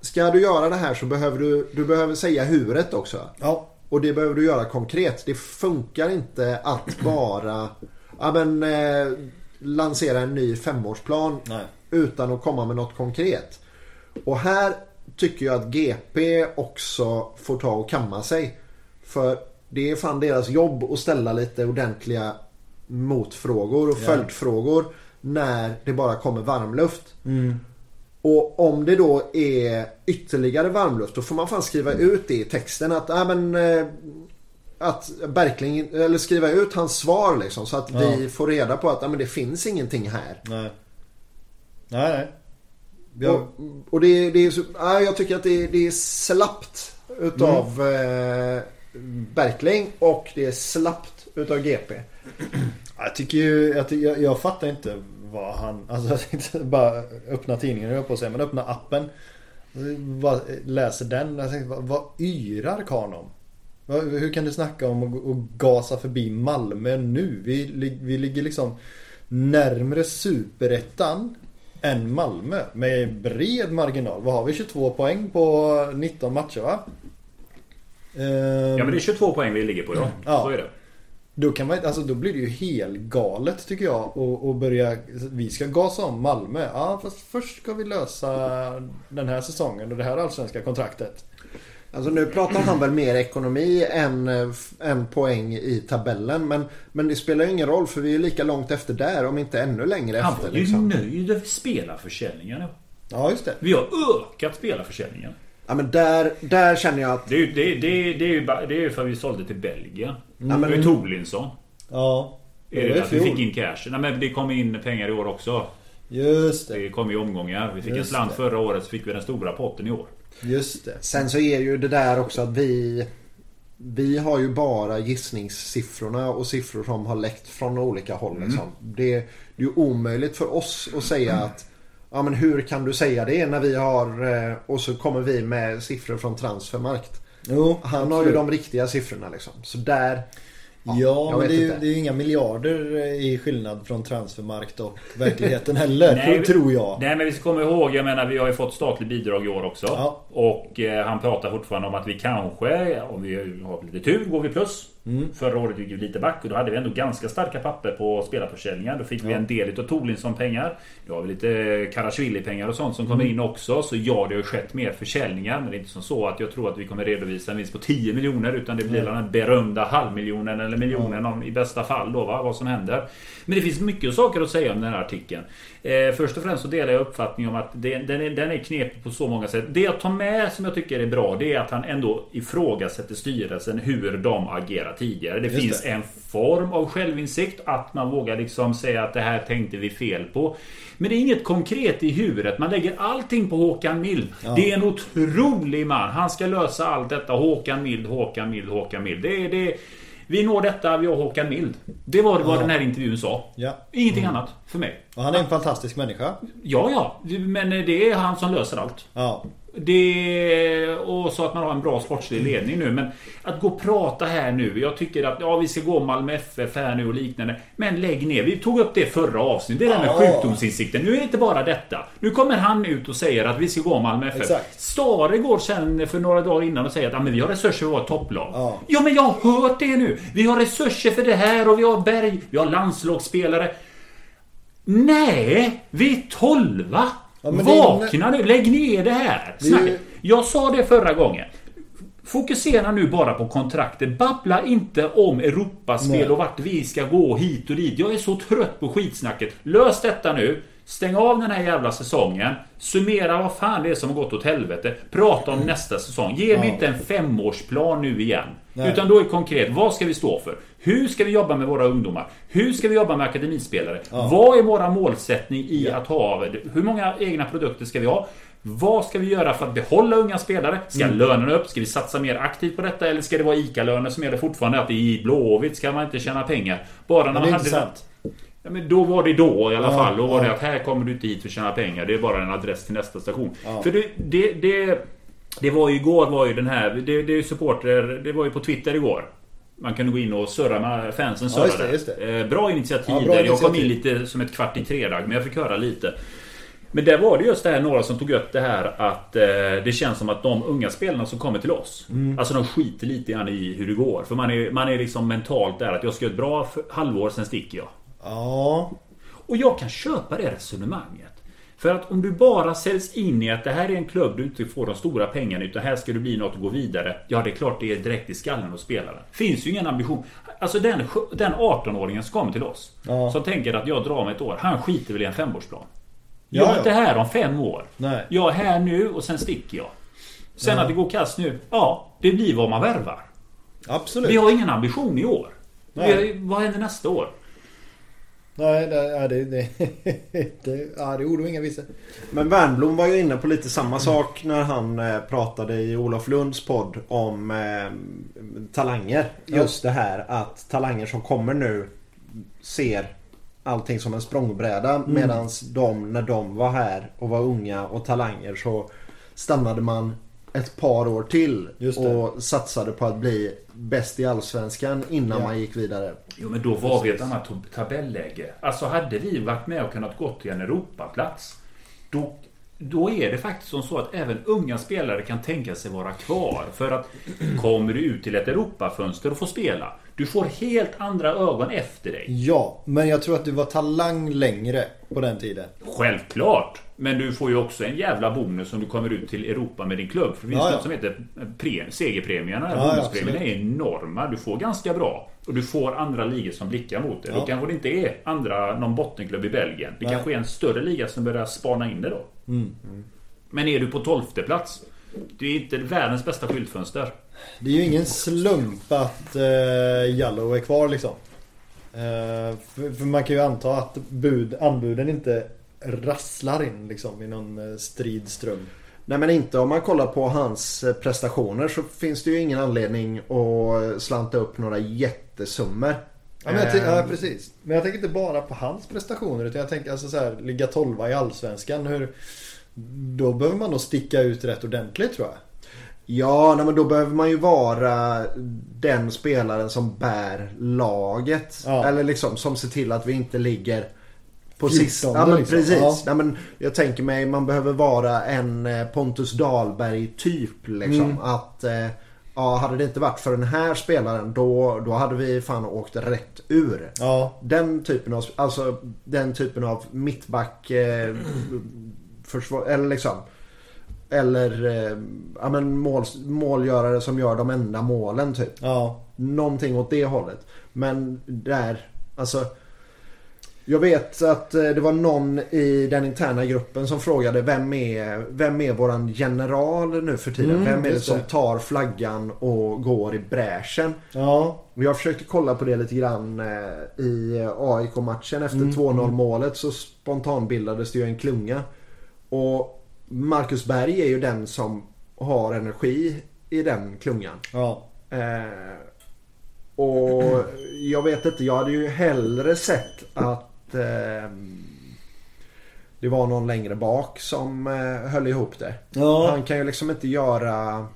Ska du göra det här så behöver du, du behöver säga huret också. Ja. Och det behöver du göra konkret. Det funkar inte att bara ja, men, eh, lansera en ny femårsplan. Nej utan att komma med något konkret. Och här tycker jag att GP också får ta och kamma sig. För det är fan deras jobb att ställa lite ordentliga motfrågor och yeah. följdfrågor när det bara kommer varmluft. Mm. Och om det då är ytterligare varmluft då får man fan skriva ut det i texten att, äh, men, eh, att Berkling, eller skriva ut hans svar liksom så att ja. vi får reda på att men det finns ingenting här. Nej. Nej, nej. Jag... Och, och det, det är så, jag tycker att det, det är slappt utav mm. eh, Berkling och det är slappt utav GP. Jag tycker ju, jag, jag, jag fattar inte vad han, alltså jag tänkte bara öppna tidningen jag på säga, men öppna appen. Bara läser den. Jag tänkte, vad, vad yrar karln om? Hur kan du snacka om att gasa förbi Malmö nu? Vi, vi ligger liksom närmre superettan än Malmö med bred marginal. Vad har vi? 22 poäng på 19 matcher va? Ja men det är 22 poäng vi ligger på ja. Ja. Så är det. Då, kan man, alltså, då blir det ju helt galet tycker jag och, och börja Vi ska gasa om Malmö. Ja fast först ska vi lösa den här säsongen och det här allsvenska kontraktet. Alltså nu pratar han väl mer ekonomi än, eh, än poäng i tabellen. Men, men det spelar ju ingen roll för vi är lika långt efter där om inte ännu längre Han efter. var ju Liksom. nöjd över spelarförsäljningen. Ja just det. Vi har ökat spelarförsäljningen. Ja, men där, där känner jag att Det är, ju- det, det, det är ju bara- det är ju för att vi sålde till Belgien. Ja, men- Det är Torlinsson. Ja. Är Det var det att vi fick in cash? Nej men det kom in pengar i år också. Just det. Det kom i omgångar. Vi fick en Just slant det. förra året så fick vi den stora potten i år. Just det. Sen så är ju det där också att vi Vi har ju bara gissningssiffrorna och siffror som har läckt från olika håll. Liksom. Det, det är ju omöjligt för oss att säga att Ja men hur kan du säga det när vi har eh, Och så kommer vi med siffror från Transfermarkt. Jo, Han har ju absolut. de riktiga siffrorna liksom. Så där Ja, jag men det är, ju, det är ju inga miljarder eh, i skillnad från transfermarkt och verkligheten heller, Nej, tror- tror jag. Nej men vi ska komma ihåg, jag menar vi har ju fått statligt bidrag i år också. Ja. Och eh, han pratar fortfarande om att vi kanske, om vi har lite tur, går vi plus. Mm. Förra året gick vi lite back och då hade vi ändå ganska starka papper på spelarförsäljningar. Då fick vi Ja. en del utav Torlinsson pengar. Då har vi lite Karasjvili pengar och sånt som Mm. kommer in också. Så ja, det har skett mer försäljningar. Men det är inte som så att jag tror att vi kommer redovisa en vinst på 10 miljoner. Utan det blir Nej. den berömda halvmiljonen eller miljonen om, i bästa fall då, va? vad som händer. Men det finns mycket saker att säga om den här artikeln. Eh, först och främst så delar jag uppfattningen om att det, den, är, den är knepig på så många sätt. Det jag tar med som jag tycker är bra det är att han ändå ifrågasätter styrelsen hur de agerar tidigare. Det Just finns det. en form av självinsikt att man vågar liksom säga att det här tänkte vi fel på. Men det är inget konkret i huvudet. Man lägger allting på Håkan Mild. Ja. Det är en otrolig man. Han ska lösa allt detta. Håkan Mild, Håkan Mild, Håkan Mild. Det är, det är, vi når detta, vi har Håkan Mild. Det var vad Ja. den här intervjun sa. Ja. Ingenting annat för mig. Och han är en fantastisk människa. Ja, ja. Men det är han som löser allt. Ja. Det, och så att man har en bra sportslig ledning nu. Men att gå och prata här nu. Jag tycker att ja, vi ska gå Malmö FF här nu och liknande. Men lägg ner. Vi tog upp det förra avsnittet. Det där med sjukdomsinsikten. Nu är det inte bara detta. Nu kommer han ut och säger att vi ska gå Malmö FF. Exakt. Stare går sen för några dagar innan och säger att ja, men vi har resurser för att vara topplag. Ja. ja, men jag har hört det nu. Vi har resurser för det här och vi har Berg. Vi har landslagsspelare. Nej, vi är tolva. Ja, Vakna nu, lägg ner det här. Det ju- Jag sa det förra gången. Fokusera nu bara på kontraktet. Babbla inte om Europaspel Nej. och vart vi ska gå hit och dit. Jag är så trött på skitsnacket. Lös detta nu. Stäng av den här jävla säsongen. Summera vad fan det är som har gått åt helvete. Prata om nästa säsong. Ge mig Ja. inte en femårsplan nu igen. Nej. Utan då är konkret. Vad ska vi stå för? Hur ska vi jobba med våra ungdomar? Hur ska vi jobba med akademispelare? Vad är våra målsättning i Ja. att ha... Hur många egna produkter ska vi ha? Vad ska vi göra för att behålla unga spelare? Ska Mm. lönerna upp? Ska vi satsa mer aktivt på detta? Eller ska det vara ICA-löner som gäller fortfarande? Att i Blåvitt ska man inte tjäna pengar. Bara när man det hade... intressant. Ja, men då var det då i alla Ja, fall. Då var det ja. att här kommer du inte hit för att tjäna pengar. Det är bara en adress till nästa station. Ja. För det, det, det, det var ju igår var ju den här... Det, det är ju supporter... Det var ju på Twitter igår. Man kunde gå in och surra med fansen Ja, surrade. just det, just det. Eh, Bra initiativ Ja, bra där. Jag kom in initiativ. lite som ett kvart i tre dag, men jag fick höra lite. Men där var det just det här några som tog upp det här att eh, det känns som att de unga spelarna som kommer till oss Mm. Alltså de skiter lite grann i hur det går. För man är, man är liksom mentalt där att jag ska göra ett bra halvår, sen sticker jag. Ja. Och jag kan köpa det resonemanget. För att om du bara säljs in i att det här är en klubb du inte får de stora pengarna utan här ska du bli något och gå vidare. Ja, det är klart det är direkt i skallen hos spelaren. Finns ju ingen ambition. Alltså den, den 18-åringen som kommer till oss. Ja. Som tänker att jag drar mig ett år. Han skiter väl i en femårsplan. Ja, Jag är ja. inte här om fem år. Nej. Jag är här nu och sen sticker jag. Sen Ja. att det går kast nu. Ja, det blir vad man värvar. Absolut. Vi har ingen ambition i år. Nej. Vi, vad händer nästa år? Nej, det, ja, det, det, det, ja, det är ord och inga visor. Men Wernbloom var ju inne på lite samma sak när han eh, pratade i Olof Lunds podd om eh, talanger. Just det här att talanger som kommer nu ser allting som en språngbräda Mm. medans de när de var här och var unga och talanger så stannade man ett par år till och satsade på att bli bäst i Allsvenskan innan Ja. man gick vidare. Jo men då var vi i ett annat tab- tabelläge. Alltså hade vi varit med och kunnat gå till en Europaplats. Då, då är det faktiskt som så att även unga spelare kan tänka sig vara kvar. För att kommer du ut till ett Europafönster och får spela. Du får helt andra ögon efter dig. Ja, men jag tror att du var talang längre på den tiden. Självklart! Men du får ju också en jävla bonus om du kommer ut till Europa med din klubb. För det finns Ja, ja. något som heter pre- segerpremierna. Ja, ja, bonuspremierna absolut. är enorma. Du får ganska bra. Och du får andra ligor som blickar mot dig. Ja. Då kanske det inte är andra, någon bottenklubb i Belgien. Det Nej. kanske är en större liga som börjar spana in det då. Mm. Men är du på tolfte plats Det är inte världens bästa skyltfönster. Det är ju ingen slump att uh, Jallow är kvar liksom. Eh, för, för man kan ju anta att bud, anbuden inte rasslar in liksom i någon eh, stridström. Nej men inte om man kollar på hans prestationer så finns det ju ingen anledning att slanta upp några jättesummor. Ja, men jag ja precis. Men jag tänker inte bara på hans prestationer utan jag tänker alltså så här, ligga tolva i Allsvenskan. Hur, då behöver man nog sticka ut rätt ordentligt tror jag. Ja, nej, men då behöver man ju vara den spelaren som bär laget. Ja. Eller liksom som ser till att vi inte ligger på 14 sist. Ja men liksom. precis. Ja. Nej, men jag tänker mig man behöver vara en eh, Pontus Dahlberg typ. Liksom. Mm. Att eh, ja, hade det inte varit för den här spelaren då, då hade vi fan åkt rätt ur. Ja, Den typen av, alltså den typen av mittback eh, försvar, eller liksom eller eh, ja, men mål, målgörare som gör de enda målen typ. ja. Någonting åt det hållet. Men där, alltså. Jag vet att eh, det var någon i den interna gruppen som frågade vem är, vem är våran general nu för tiden? Mm, vem är det som tar flaggan och går i bräschen? Ja, Jag försökte kolla på det lite grann eh, i AIK-matchen. Efter Mm, 2-0 målet så spontanbildades det ju en klunga. Och Marcus Berg är ju den som har energi i den klungan. ja. Eh, och jag vet inte, jag hade ju hellre sett att eh, det var någon längre bak som eh, höll ihop det. ja. Han kan ju liksom inte göra...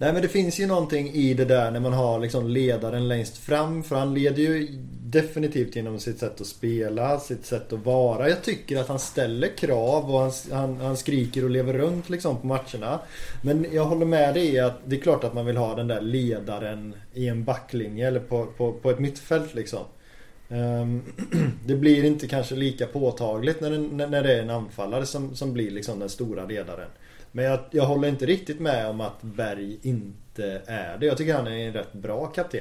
Nej men det finns ju någonting i det där när man har liksom ledaren längst fram. För han leder ju definitivt genom sitt sätt att spela, sitt sätt att vara. Jag tycker att han ställer krav och han, han, han skriker och lever runt liksom på matcherna. Men jag håller med dig i att det är klart att man vill ha den där ledaren i en backlinje eller på, på, på ett mittfält liksom. Ehm, det blir inte kanske lika påtagligt när, det- när det är en anfallare som, som blir liksom den stora ledaren. Men jag, jag håller inte riktigt med om att Berg inte är det. Jag tycker han är en rätt bra kapten.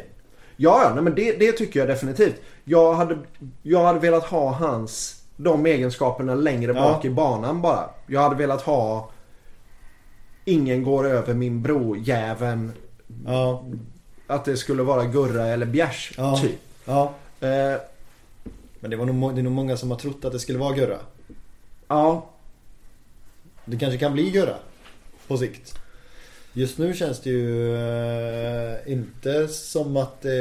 Ja, ja nej, men det, det tycker jag definitivt. Jag hade, jag hade velat ha hans de egenskaperna längre Ja. bak i banan bara. Jag hade velat ha Ingen går över min bro jäveln Ja, Att det skulle vara Gurra eller Bjärs Ja. typ. ja. Eh, Men det, var nog, det är nog många som har trott att det skulle vara Gurra. ja, Det kanske kan bli Gurra. På sikt. Just nu känns det ju eh, inte som att det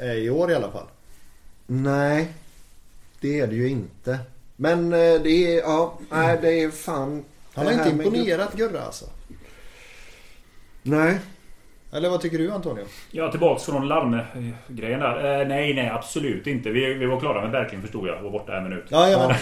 är i år i alla fall. nej. Det är det ju inte. Men eh, det är, ja, nej det är fan. Han har inte imponerat Gurra alltså. Nej. Eller vad tycker du Antonio? Ja, tillbaks från larmgrejen där. Eh, nej, nej, absolut inte. Vi, vi var klara med verkligen förstod jag. Var borta en minut. Ja, menar.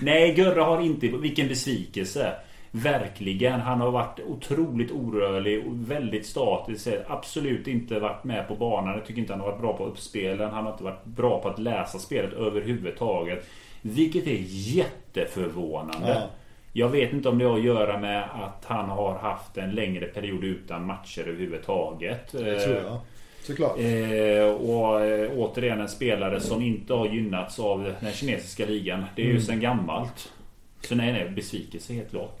Nej, Gurra har inte... Vilken besvikelse. Verkligen. Han har varit otroligt orörlig och väldigt statisk. Absolut inte varit med på banan. Jag tycker inte han har varit bra på uppspelen. Han har inte varit bra på att läsa spelet överhuvudtaget. Vilket är jätteförvånande. Ja. Jag vet inte om det har att göra med att han har haft en längre period utan matcher överhuvudtaget. Det tror jag. Såklart. Eh, och eh, återigen en spelare som inte har gynnats av den kinesiska ligan. Det är ju sedan gammalt. Så nej, nej, besvikelse helt klart.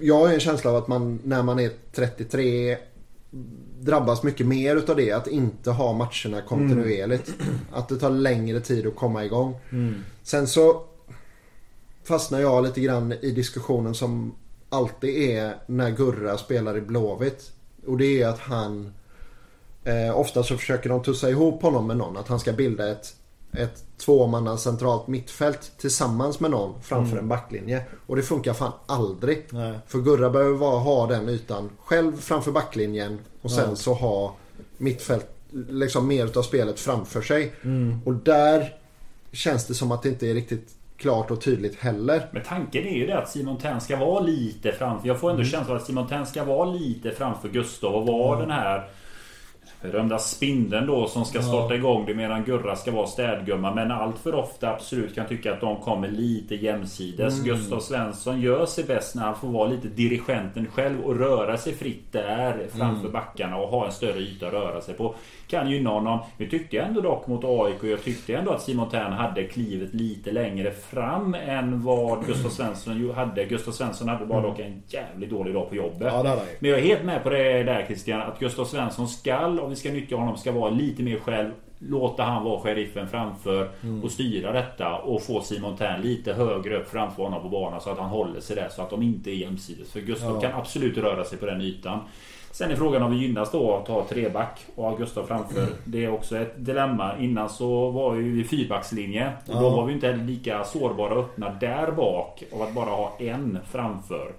Jag har en känsla av att man när man är 33 drabbas mycket mer utav det. Att inte ha matcherna kontinuerligt. Att det tar längre tid att komma igång. Sen så fastnar jag lite grann i diskussionen som alltid är när Gurra spelar i Blåvitt. Och det är att han eh, ofta så försöker de tussa ihop honom med någon. Att han ska bilda ett, ett tvåmanna centralt mittfält tillsammans med någon framför en backlinje. Och det funkar fan aldrig. Nej. För Gurra behöver vara, ha den ytan själv framför backlinjen och sen Ja. så ha mittfält, liksom mer utav spelet framför sig. Och där känns det som att det inte är riktigt klart och tydligt heller. Men tanken är ju det att Simon Tern ska vara lite framför. Jag får ändå Mm. känslan att Simon Tern ska vara lite framför Gustav och vara den här berömda spindeln då som ska starta igång det medan Gurra ska vara städgumma. Men allt för ofta absolut kan tycka att de kommer lite jämsides. Mm. Gustav Svensson gör sig bäst när han får vara lite dirigenten själv och röra sig fritt där framför Mm. backarna och ha en större yta att röra sig på. Kan gynna honom. Nu tyckte jag ändå dock mot AIK. Jag tyckte ändå att Simon Tern hade klivet lite längre fram än vad Gustav Svensson hade. Gustav Svensson hade bara dock en jävligt dålig dag på jobbet. Ja. Men jag är helt med på det där Christian. Att Gustav Svensson skall, vi ska nyttja honom, ska vara lite mer själv. Låta han vara sheriffen framför och styra detta. Och få Simon Tern lite högre upp framför honom på banan. Så att han håller sig där. Så att de inte är jämsides. För Gustav Ja. kan absolut röra sig på den ytan. Sen är frågan om vi gynnas då att ha treback och ha Gustav framför. Det är också ett dilemma. Innan så var vi i fyrbackslinje. Och då var vi inte lika sårbara och öppna där bak. Av att bara ha en framför.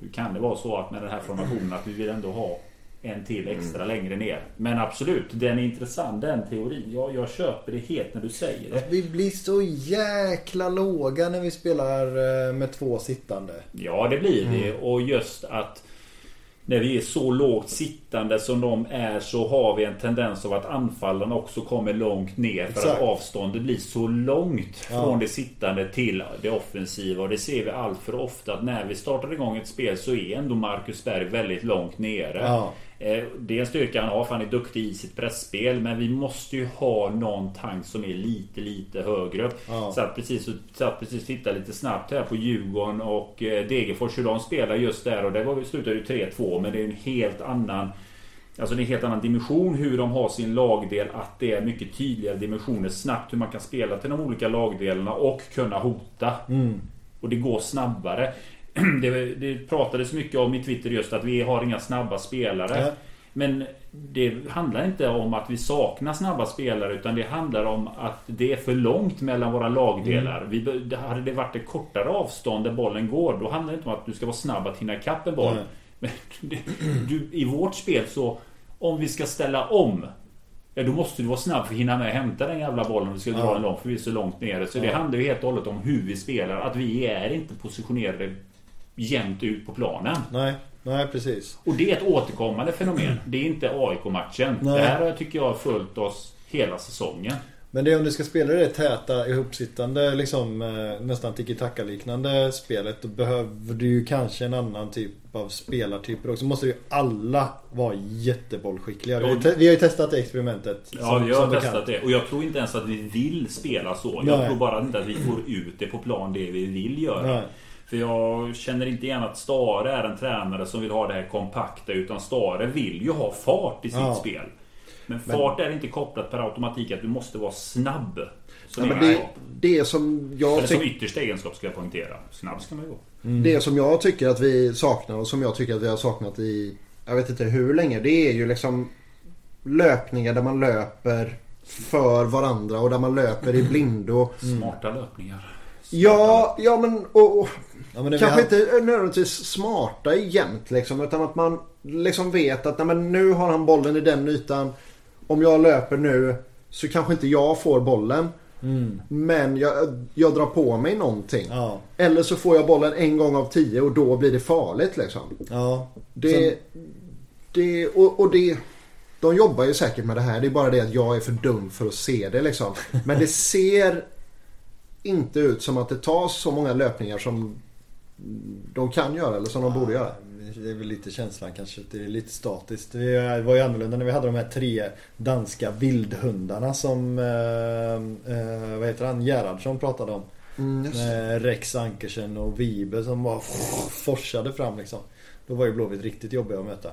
Hur kan det vara så att med den här formationen att vi vill ändå ha en till extra längre ner. Men absolut, den är intressant den teorin. Jag, jag köper det helt när du säger det. Vi blir så jäkla låga när vi spelar eh, med två sittande. Ja, det blir det. Och just att när vi är så lågt sittande som de är så har vi en tendens av att anfallarna också kommer långt ner. För Exakt. att avståndet blir så långt Ja. från det sittande till det offensiva. Och det ser vi allt för ofta att när vi startar igång ett spel så är ändå Marcus Berg väldigt långt nere. Ja. Eh, Det är en styrka han har för han är duktig i sitt pressspel Men vi måste ju ha någon tank som är lite lite högre. Ja. Så att precis, så att precis titta lite snabbt här på Djurgården och eh, Degerfors hur de spelar just där och det var, slutade ju 3-2 men det är en helt annan Alltså det är en helt annan dimension hur de har sin lagdel Att det är mycket tydligare dimensioner snabbt hur man kan spela till de olika lagdelarna och kunna hota. Mm. Och det går snabbare. Det, det pratades mycket om i Twitter just att vi har inga snabba spelare. Ja. Men det handlar inte om att vi saknar snabba spelare utan det handlar om att det är för långt mellan våra lagdelar. Mm. Vi, det hade det varit ett kortare avstånd där bollen går då handlar det inte om att du ska vara snabb att hinna ikapp en boll. Nej. Men det, du, i vårt spel så om vi ska ställa om Ja då måste du vara snabb för att hinna med att hämta den jävla bollen om vi ska dra Ja. den långt för vi är så långt nere. Så det Ja. handlar ju helt och hållet om hur vi spelar. Att vi är inte positionerade jämnt ut på planen. Nej, nej precis. Och det är ett återkommande fenomen. Det är inte AIK-matchen. Nej. Det här har tycker jag har följt oss hela säsongen. Men det är om du ska spela det täta ihopsittande liksom eh, nästan tiki-taka liknande spelet då behöver du ju kanske en annan typ av spelartyper också. Måste ju alla vara jättebollskickliga. Vi vi har ju testat det experimentet. Ja, som- vi har testat det. Och jag tror inte ens att vi vill spela så. Nej. Jag tror bara inte att vi får ut det på plan det vi vill göra. Nej. För jag känner inte igen att Stare är en tränare som vill ha det här kompakta. Utan Stare vill ju ha fart i sitt Ja. spel. Men fart är inte kopplat per automatik att du måste vara snabb. Så Nej, det, men är det, det som jag Eller som yttersta egenskap ska jag poängtera. Snabb ska man ju vara. Det som jag tycker att vi saknar och som jag tycker att vi har saknat i jag vet inte hur länge. Det är ju liksom löpningar där man löper för varandra och där man löper i blindo. Smarta löpningar. Ja, ja men och, och Kanske hade- inte nödvändigtvis smarta jämt liksom. Utan att man liksom vet att nej, men nu har han bollen i den ytan. Om jag löper nu så kanske inte jag får bollen. Mm. Men jag, jag drar på mig någonting. Ja. Eller så får jag bollen en gång av tio och då blir det farligt liksom. Ja. Det, det, och, och det, de jobbar ju säkert med det här. Det är bara det att jag är för dum för att se det liksom. Men det ser inte ut som att det tas så många löpningar som de kan göra eller som de borde göra. Det är väl lite känslan kanske. Det är lite statiskt. Det var ju annorlunda när vi hade de här tre danska vildhundarna som eh, eh, vad heter han? Gerhardsson pratade om. Mm. Med Rex Ankersen och Vibe som bara forsade fram liksom. Då var ju Blåvitt riktigt jobbiga att möta.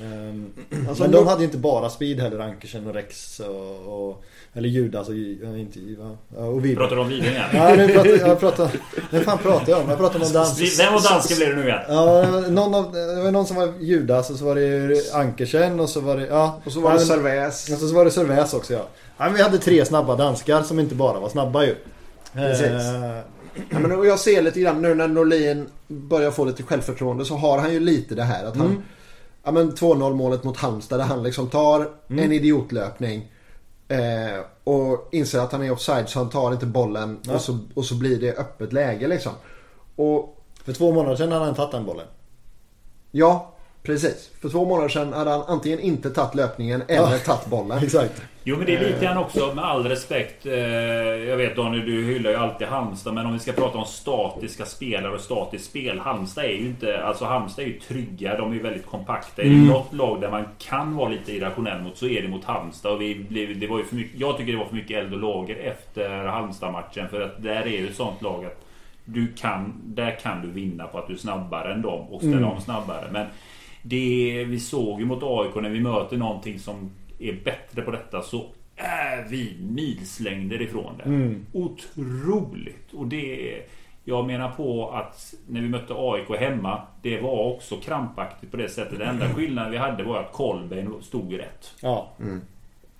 Ehm, Alltså, men de hade inte bara speed heller, Ankersen och Rex och, och eller Judas och, inte, ja, och Vibe. Pratar du om Lidingö? Ja, nu pratar jag pratar, Vem fan pratar jag om? Jag pratar om dans. Vem var danska blir det nu igen? Ja, någon av, det var någon som var Judas och så var det Ankersen och så var det, ja. Och så var det Servais. och så var det Servais också ja. ja men vi hade tre snabba danskar som inte bara var snabba ju. Precis. Eh, Ja, men och jag ser lite grann nu när Norlin börjar få lite självförtroende så har han ju lite det här att han Mm. Ja men 2-0 målet mot Halmstad där han liksom tar Mm. en idiotlöpning. Eh, och inser att han är offside så han tar inte bollen Ja. och, så, och så blir det öppet läge liksom. Och För två månader sedan hade han tagit den bollen. ja, precis. För två månader sedan hade han antingen inte tagit löpningen eller Ja. tagit bollen. Exakt. Jo men det är lite grann också med all respekt. Eh, jag vet Daniel du hyllar ju alltid Halmstad. Men om vi ska prata om statiska spelare och statiskt spel. Halmstad är ju inte... Alltså Halmstad är ju trygga. De är ju väldigt kompakta. Är det något lag där man kan vara lite irrationell mot så är det mot Halmstad. Och vi blev, det var ju för mycket, jag tycker det var för mycket eld och lågor efter Halmstad-matchen. För att där är ju ett sånt lag att du kan, där kan du vinna på att du är snabbare än dem och ställa om snabbare. Men det vi såg ju mot AIK när vi möter någonting som är bättre på detta så är vi milslängder ifrån det. Otroligt! Och det är, Jag menar på att när vi mötte AIK hemma Det var också krampaktigt på det sättet. Den enda skillnaden vi hade var att Kolbeinn stod rätt. Ja.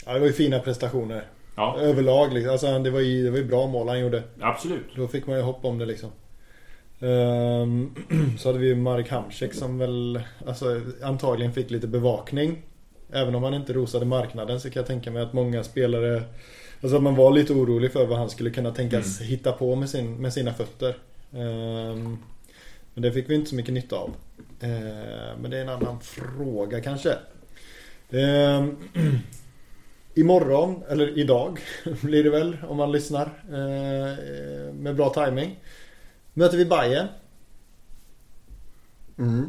ja. Det var ju fina prestationer. Ja, Överlag liksom. Alltså, det var ju det var ju bra mål han gjorde. absolut. Då fick man ju hopp om det liksom. Ehm, så hade vi ju Marek Hamsik som väl alltså, antagligen fick lite bevakning. Även om han inte rosade marknaden så kan jag tänka mig att många spelare Alltså att man var lite orolig för vad han skulle kunna tänkas hitta på med, sin, med sina fötter. Ehm, men det fick vi inte så mycket nytta av. Ehm, men det är en annan fråga kanske. Ehm, Imorgon, eller idag blir det väl om man lyssnar eh, med bra timing Möter vi Bayern Mm.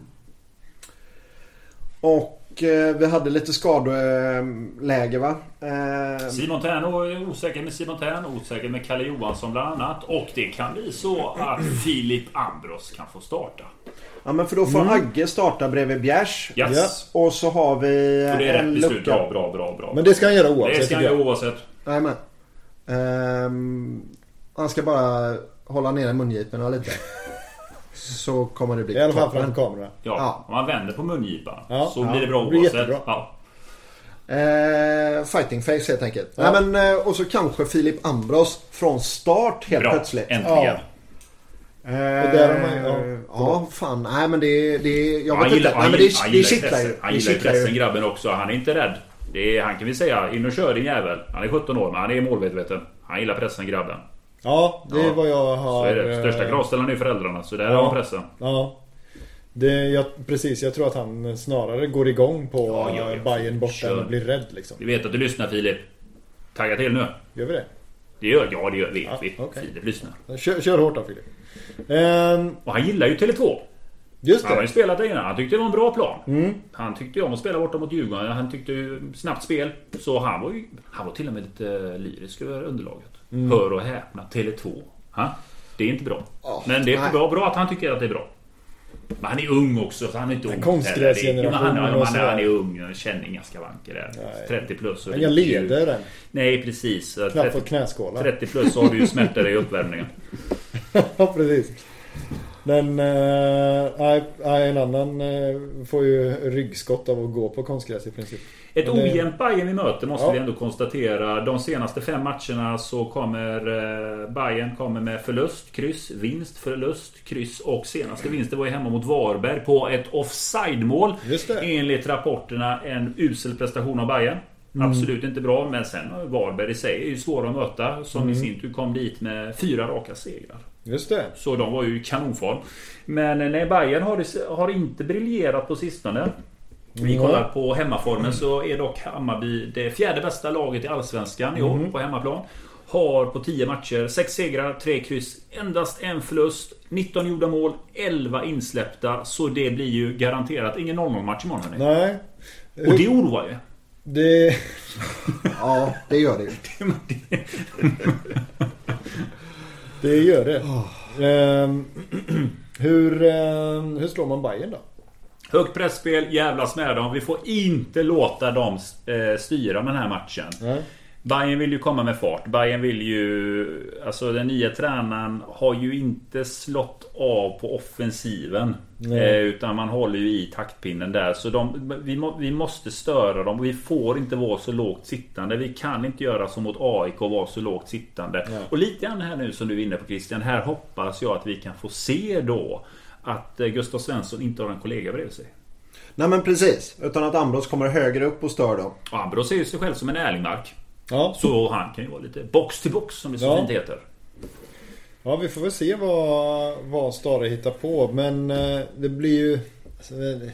Och vi hade lite skadeläge va? Eh, Simon Tern är osäker med Simon Tern, osäker med Kalle Johansson bland annat. Och det kan bli så att Filip Ambros kan få starta. ja men för då får Agge starta bredvid Bjärs. Yes. Och så har vi det är en lucka. Bra, bra, bra, bra. Men det ska han göra det oavsett ska han göra oavsett. Jajamän. Ehm, han ska bara hålla nere mungiporna lite. Så kommer det bli I alla fall framför kameran Ja, Ja. om man vänder på mungipan Ja. så Ja. blir det bra Det blir oavsett. Eh, fighting face helt enkelt. Ja. Nej, men, eh, och så kanske Filip Ambros från start helt Bra, plötsligt. äntligen. Ja. Eh, där har man- ja. ja, fan. Nej men det... det jag vet gillar, inte. Nej, han, men det, han det kittlar ju. Han gillar ju. grabben också. Han är inte rädd. Det är, han kan vi säga, in och kör din jävel. Han är 17 år men han är målmedveten. Han gillar pressen grabben. Ja, det är Ja. vad jag Så har är det. Största eh, kravställaren är föräldrarna. Så där Ja. har han pressen. Ja det, jag, Precis, jag tror att han snarare går igång på Ja, ja, ja. Bayern borta Kör. än blir rädd liksom. Vi vet att du lyssnar Filip. Tagga till nu. Gör vi det? Det gör Ja, det gör, vet Ja, vi. okej. Filip lyssnar. Kör, kör hårt då Filip. Ehm, Och han gillar ju Tele2. Just Han har ju det. spelat där innan. Han tyckte det var en bra plan. Han tyckte om att spela borta mot Djurgården. Han tyckte snabbt spel. Så han var ju... Han var till och med lite lyrisk över underlaget. Hör och häpna. Tele2. Ha? Det är inte bra. Ja, Men det är bra, bra att han tycker att det är bra. Men han är ung också, så han är inte ung. konstgräsgenerationen. Det men Han, han, sådär. han är ung. Jag känner inga skavanker där. Nej. 30 plus. Inga det är ju- leder än. Nej, precis. Knappt 30, fått knäskålar. 30 plus så har du ju smärtor i uppvärmningen. Ja, precis. Men nej, en annan eh, får ju ryggskott av att gå på konstgräs i princip. Ett Men det- ojämnt Bayern vi möter måste Ja. vi ändå konstatera. De senaste fem matcherna så kommer eh, Bayern kommer med förlust, kryss, vinst, förlust, kryss och senaste vinsten var ju hemma mot Varberg på ett offside-mål. Enligt rapporterna en usel prestation av Bayern. Mm. Absolut inte bra men sen Varberg i sig är ju svåra att möta. Som Mm. i sin tur kom dit med fyra raka segrar. Just det. Så de var ju i kanonform. Men eh, nej, Bayern har, har inte briljerat på sistone. Vi kollar på hemmaformen så är dock Hammarby det fjärde bästa laget i Allsvenskan i år Mm. på hemmaplan. Har på 10 matcher 6 segrar, 3 kryss, endast en förlust, 19 gjorda mål, 11 insläppta. Så det blir ju garanterat ingen 0-0 match imorgon hörni. Nej. Och det oroar ju. Det... Ja, det gör det ju. Det gör det. Ehm, hur, ehm, hur slår man Bayern då? Högt pressspel, jävlas med dem. Vi får inte låta dem eh, styra den här matchen. Nej. Bayern vill ju komma med fart. Bayern vill ju... Alltså den nya tränaren har ju inte slått av på offensiven. Eh, utan man håller ju i taktpinnen där. Så de, vi, må, vi måste störa dem. Vi får inte vara så lågt sittande. Vi kan inte göra som mot AIK och vara så lågt sittande. Nej. Och lite grann här nu som du är inne på Christian. Här hoppas jag att vi kan få se då att eh, Gustav Svensson inte har en kollega bredvid sig. Nej men precis. Utan att Ambros kommer högre upp och stör dem. Och Ambros ser ju sig själv som en Erlingmark. Ja. Så han kan ju vara lite box till box som det så Ja. fint heter. Ja, vi får väl se vad, vad Stare hittar på. Men eh, det blir ju... Alltså, eh,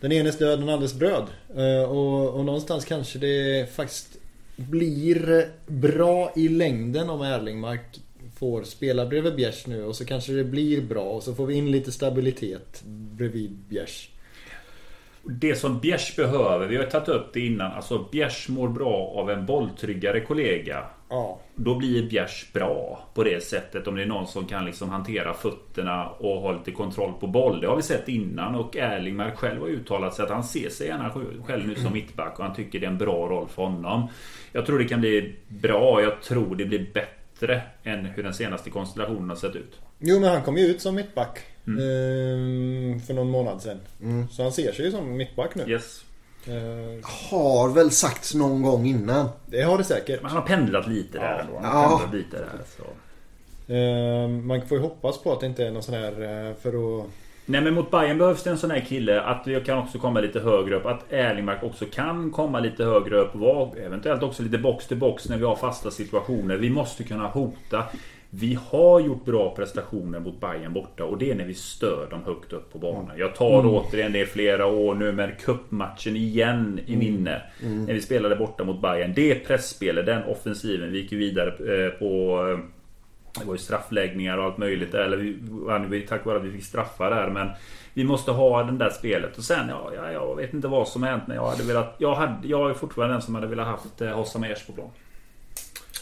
den enes död, den andres bröd. Eh, och, och någonstans kanske det faktiskt blir bra i längden om Erlingmark får spela bredvid Bjärs nu. Och så kanske det blir bra. Och så får vi in lite stabilitet bredvid Bjärs. Det som Bjärs behöver, vi har tagit upp det innan. Alltså Bjärs mår bra av en bolltryggare kollega. Ja. Då blir Bjärs bra på det sättet. Om det är någon som kan liksom hantera fötterna och ha lite kontroll på boll. Det har vi sett innan. Och Erlingmark själv har uttalat sig att han ser sig gärna själv nu som mittback. Och han tycker det är en bra roll för honom. Jag tror det kan bli bra. Jag tror det blir bättre än hur den senaste konstellationen har sett ut. Jo men han kom ju ut som mittback. Eh, för någon månad sedan. Så han ser sig ju som mittback nu. Yes. Eh, Har väl sagts någon gång innan. det har det säkert. Men han har pendlat lite där Ja. ändå. Han har Ja. pendlat lite där. Så. Eh, man får ju hoppas på att det inte är någon sån här eh, för att... Nej men mot Bayern behövs det en sån här kille att jag kan också komma lite högre upp. Att Erlingmark också kan komma lite högre upp. Vara eventuellt också lite box till box när vi har fasta situationer. Vi måste kunna hota. Vi har gjort bra prestationer mot Bayern borta och det är när vi stör dem högt upp på banan. Jag tar återigen det flera år nu med cupmatchen igen i minne. När vi spelade borta mot Bayern. Det pressspelet, den offensiven. Vi gick ju vidare eh, på det var ju straffläggningar och allt möjligt. Eller vi tack vare att vi fick straffar där. Men vi måste ha det där spelet. Och sen, ja, ja, jag vet inte vad som hänt. Men jag hade velat... Jag, hade, jag är fortfarande den som hade velat haft eh, Hossam Ers på plan.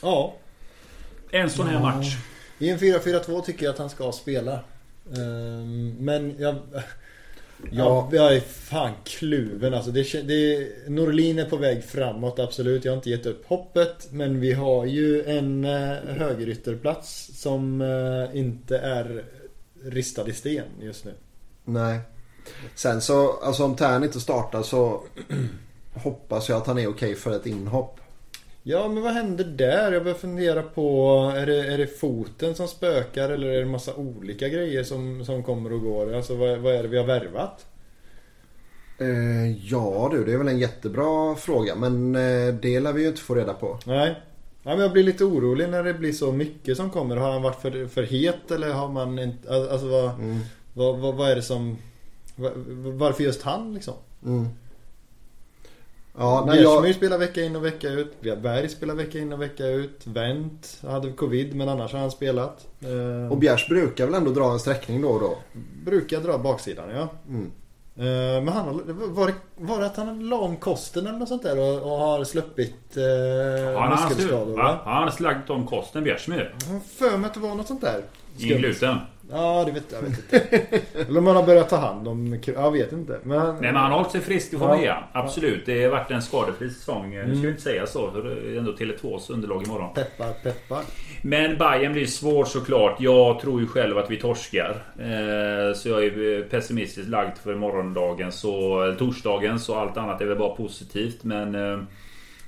Ja. En sån här match. I en 4-4-2 tycker jag att han ska spela. Eh, men jag... Ja, jag är fan kluven alltså. Det, det, Norlin är på väg framåt absolut. Jag har inte gett upp hoppet. Men vi har ju en eh, högerytterplats som eh, inte är ristad i sten just nu. Nej. Sen så, alltså om Tern inte startar så hoppas jag att han är okej för ett inhopp. Ja men vad händer där? Jag börjar fundera på Är det, är det foten som spökar eller är det massa olika grejer som, som kommer och går? Alltså vad, vad är det vi har värvat? Eh, ja du, det är väl en jättebra fråga. Men eh, det lär vi ju inte få reda på. Nej. Ja, men jag blir lite orolig när det blir så mycket som kommer. Har han varit för, för het eller har man inte... Alltså vad, vad, vad, vad är det som... va- Varför just han liksom? Mm. Ja, Bjärsmyr jag, spelar vecka in och vecka ut. Berg spelar vecka in och vecka ut. Wendt hade covid men annars har han spelat. Eh, och Bjärs brukar väl ändå dra en sträckning då och då. Brukar dra baksidan ja. Mm. Eh, Men han var, det, var det att han la om kosten eller något sånt där och, och har sluppit eh, Han har muskelskador? Han har slagit om kosten Bjärsmyr. För mig att det var något sånt där. Ingen gluten. Ja, det vet jag vet inte. eller om han har börjat ta hand om... Jag vet inte. Men han, Nej men han har hållit sig frisk i form Ja. igen. Absolut. Det har varit en skadefri säsong. Nu Mm. ska vi inte säga så. För det är ändå Tele2s underlag imorgon. Peppar, peppar. Men Bayern blir svårt såklart. Jag tror ju själv att vi torskar. Eh, så jag är pessimistiskt lagd för morgondagen. Så, torsdagen. Så allt annat är väl bara positivt. Men eh,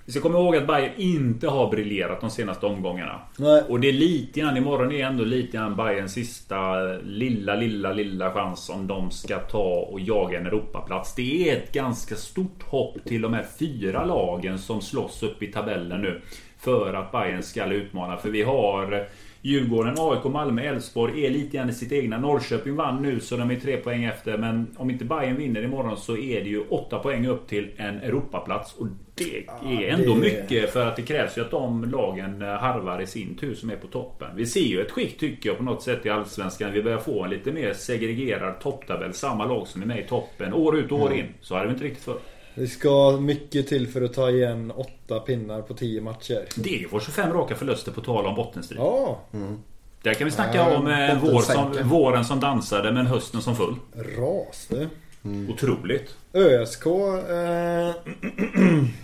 vi ska komma ihåg att Bayern inte har briljerat de senaste omgångarna. Nej. Och det är lite grann, imorgon är ändå lite grann Bayerns sista lilla, lilla, lilla chans om de ska ta och jaga en Europaplats. Det är ett ganska stort hopp till de här fyra lagen som slåss upp i tabellen nu. För att Bayern ska utmana. För vi har Djurgården, AIK, Malmö, Elfsborg är lite grann i sitt egna. Norrköping vann nu så de är tre poäng efter. Men om inte Bayern vinner imorgon så är det ju åtta poäng upp till en Europaplats. Och det är ändå det- mycket för att det krävs ju att de lagen harvar i sin tur som är på toppen. Vi ser ju ett skikt tycker jag på något sätt i Allsvenskan. Vi börjar få en lite mer segregerad topptabell. Samma lag som är med i toppen år ut och år in. Så hade vi inte riktigt för. Det ska mycket till för att ta igen åtta pinnar på tio matcher. Degerfors 25 raka förluster på tal om bottenstrid. Ja, Där kan vi snacka Ja, om eh, vår som, våren som dansade men hösten som full. ras du. Otroligt. ÖSK, eh,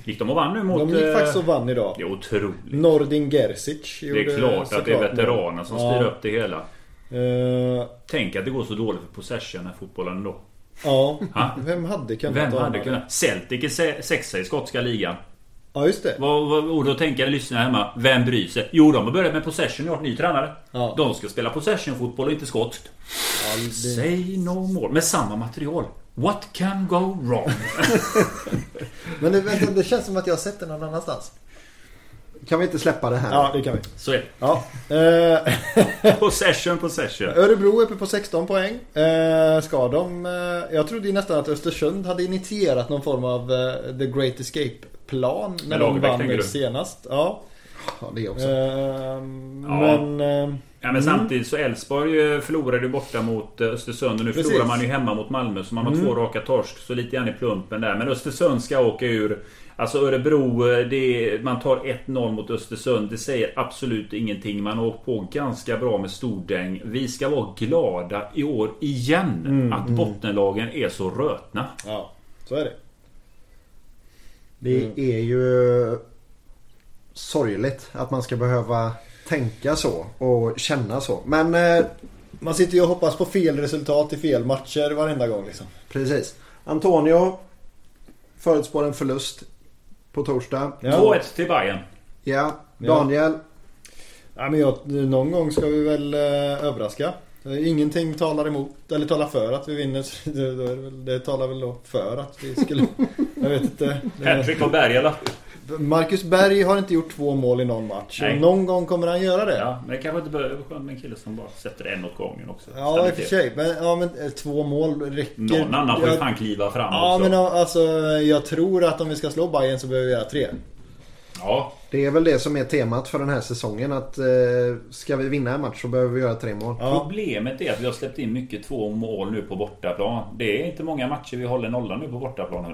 Gick de och vann nu mot... de gick eh, faktiskt och vann idag. Det är otroligt. Nordin Gerzic Det gjorde är klart att det är veteraner som Ja. styr upp det hela. Eh, Tänk att det går så dåligt för possession i fotbollen då. Ja, Ha? vem hade kunnat Vem hade kunnat? Celtic är se- sexa i skotska ligan. Ja, just det. Vad, vad, och då tänker jag lyssna hemma. Vem bryr sig? Jo, de har börjat med possession och ny tränare. Ja. De ska spela possession-fotboll och inte skotskt. Ja, det... Say no more. Med samma material. What can go wrong? Men det, vänta, det känns som att jag har sett det någon annanstans. Kan vi inte släppa det här? Ja, det kan vi. Så är Ja. Eh, det. Possession, possession. Örebro är uppe på 16 poäng. Eh, ska de... Eh, jag trodde ju nästan att Östersund hade initierat någon form av eh, The Great Escape-plan när Med de vann senast. Ja. Ja, det också. Eh, Men... Ja, men samtidigt så Elfsborg förlorade ju borta mot Östersund och nu Precis. förlorar man ju hemma mot Malmö så man har två raka torsk. Så lite grann i plumpen där. Men Östersund ska åka ur. Alltså Örebro, eh, det är, man tar 1-0 mot Östersund. Det säger absolut ingenting. Man har åkt på ganska bra med stordäng. Vi ska vara glada i år igen att bottenlagen är så rötna. ja, så är det. Det är ju sorgligt att man ska behöva tänka så och känna så. Men eh, Man sitter ju och hoppas på fel resultat i fel matcher varenda gång liksom. precis. Antonio förutspår en förlust på torsdag. Ja. 2-1 till Bayern. Ja, Daniel. Ja, men jag, någon gång ska vi väl eh, överraska. Ingenting talar emot, eller talar för att vi vinner. Det, det, det talar väl då för att vi skulle... jag vet inte. Hattrick av Berg eller? Marcus Berg har inte gjort två mål i någon match. Nej. Och någon gång kommer han göra det. Ja, men det kanske inte behöver vara skönt med en kille som bara sätter en åt gången också. Ja, i och för sig. Men, ja, men eh, två mål räcker. Någon annan får ju fan kliva fram Ja, också. men alltså jag tror att om vi ska slå Bayern så behöver vi göra tre. Ja, Det är väl det som är temat för den här säsongen. Att eh, ska vi vinna en match så behöver vi göra tre mål. Ja. Problemet är att vi har släppt in mycket två mål nu på bortaplan. Det är inte många matcher vi håller nollan nu på bortaplan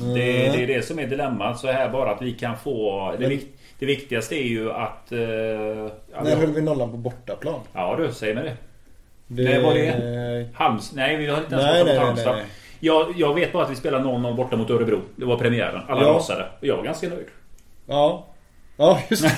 hörni. Det, det är det som är dilemmat. Så här bara att vi kan få... Det, Men- det viktigaste är ju att... eh, När höll vi nollan på bortaplan? ja du, säg mig det. Det Nej, var det? Halms... Nej, vi har inte ens Nej, nej, mot nej, Halmstad. nej. Jag, jag vet bara att vi spelar 0-0 borta mot Örebro. Det var premiären. Alla Ja. rasade. Och jag var ganska nöjd. Ja. Ja, just det.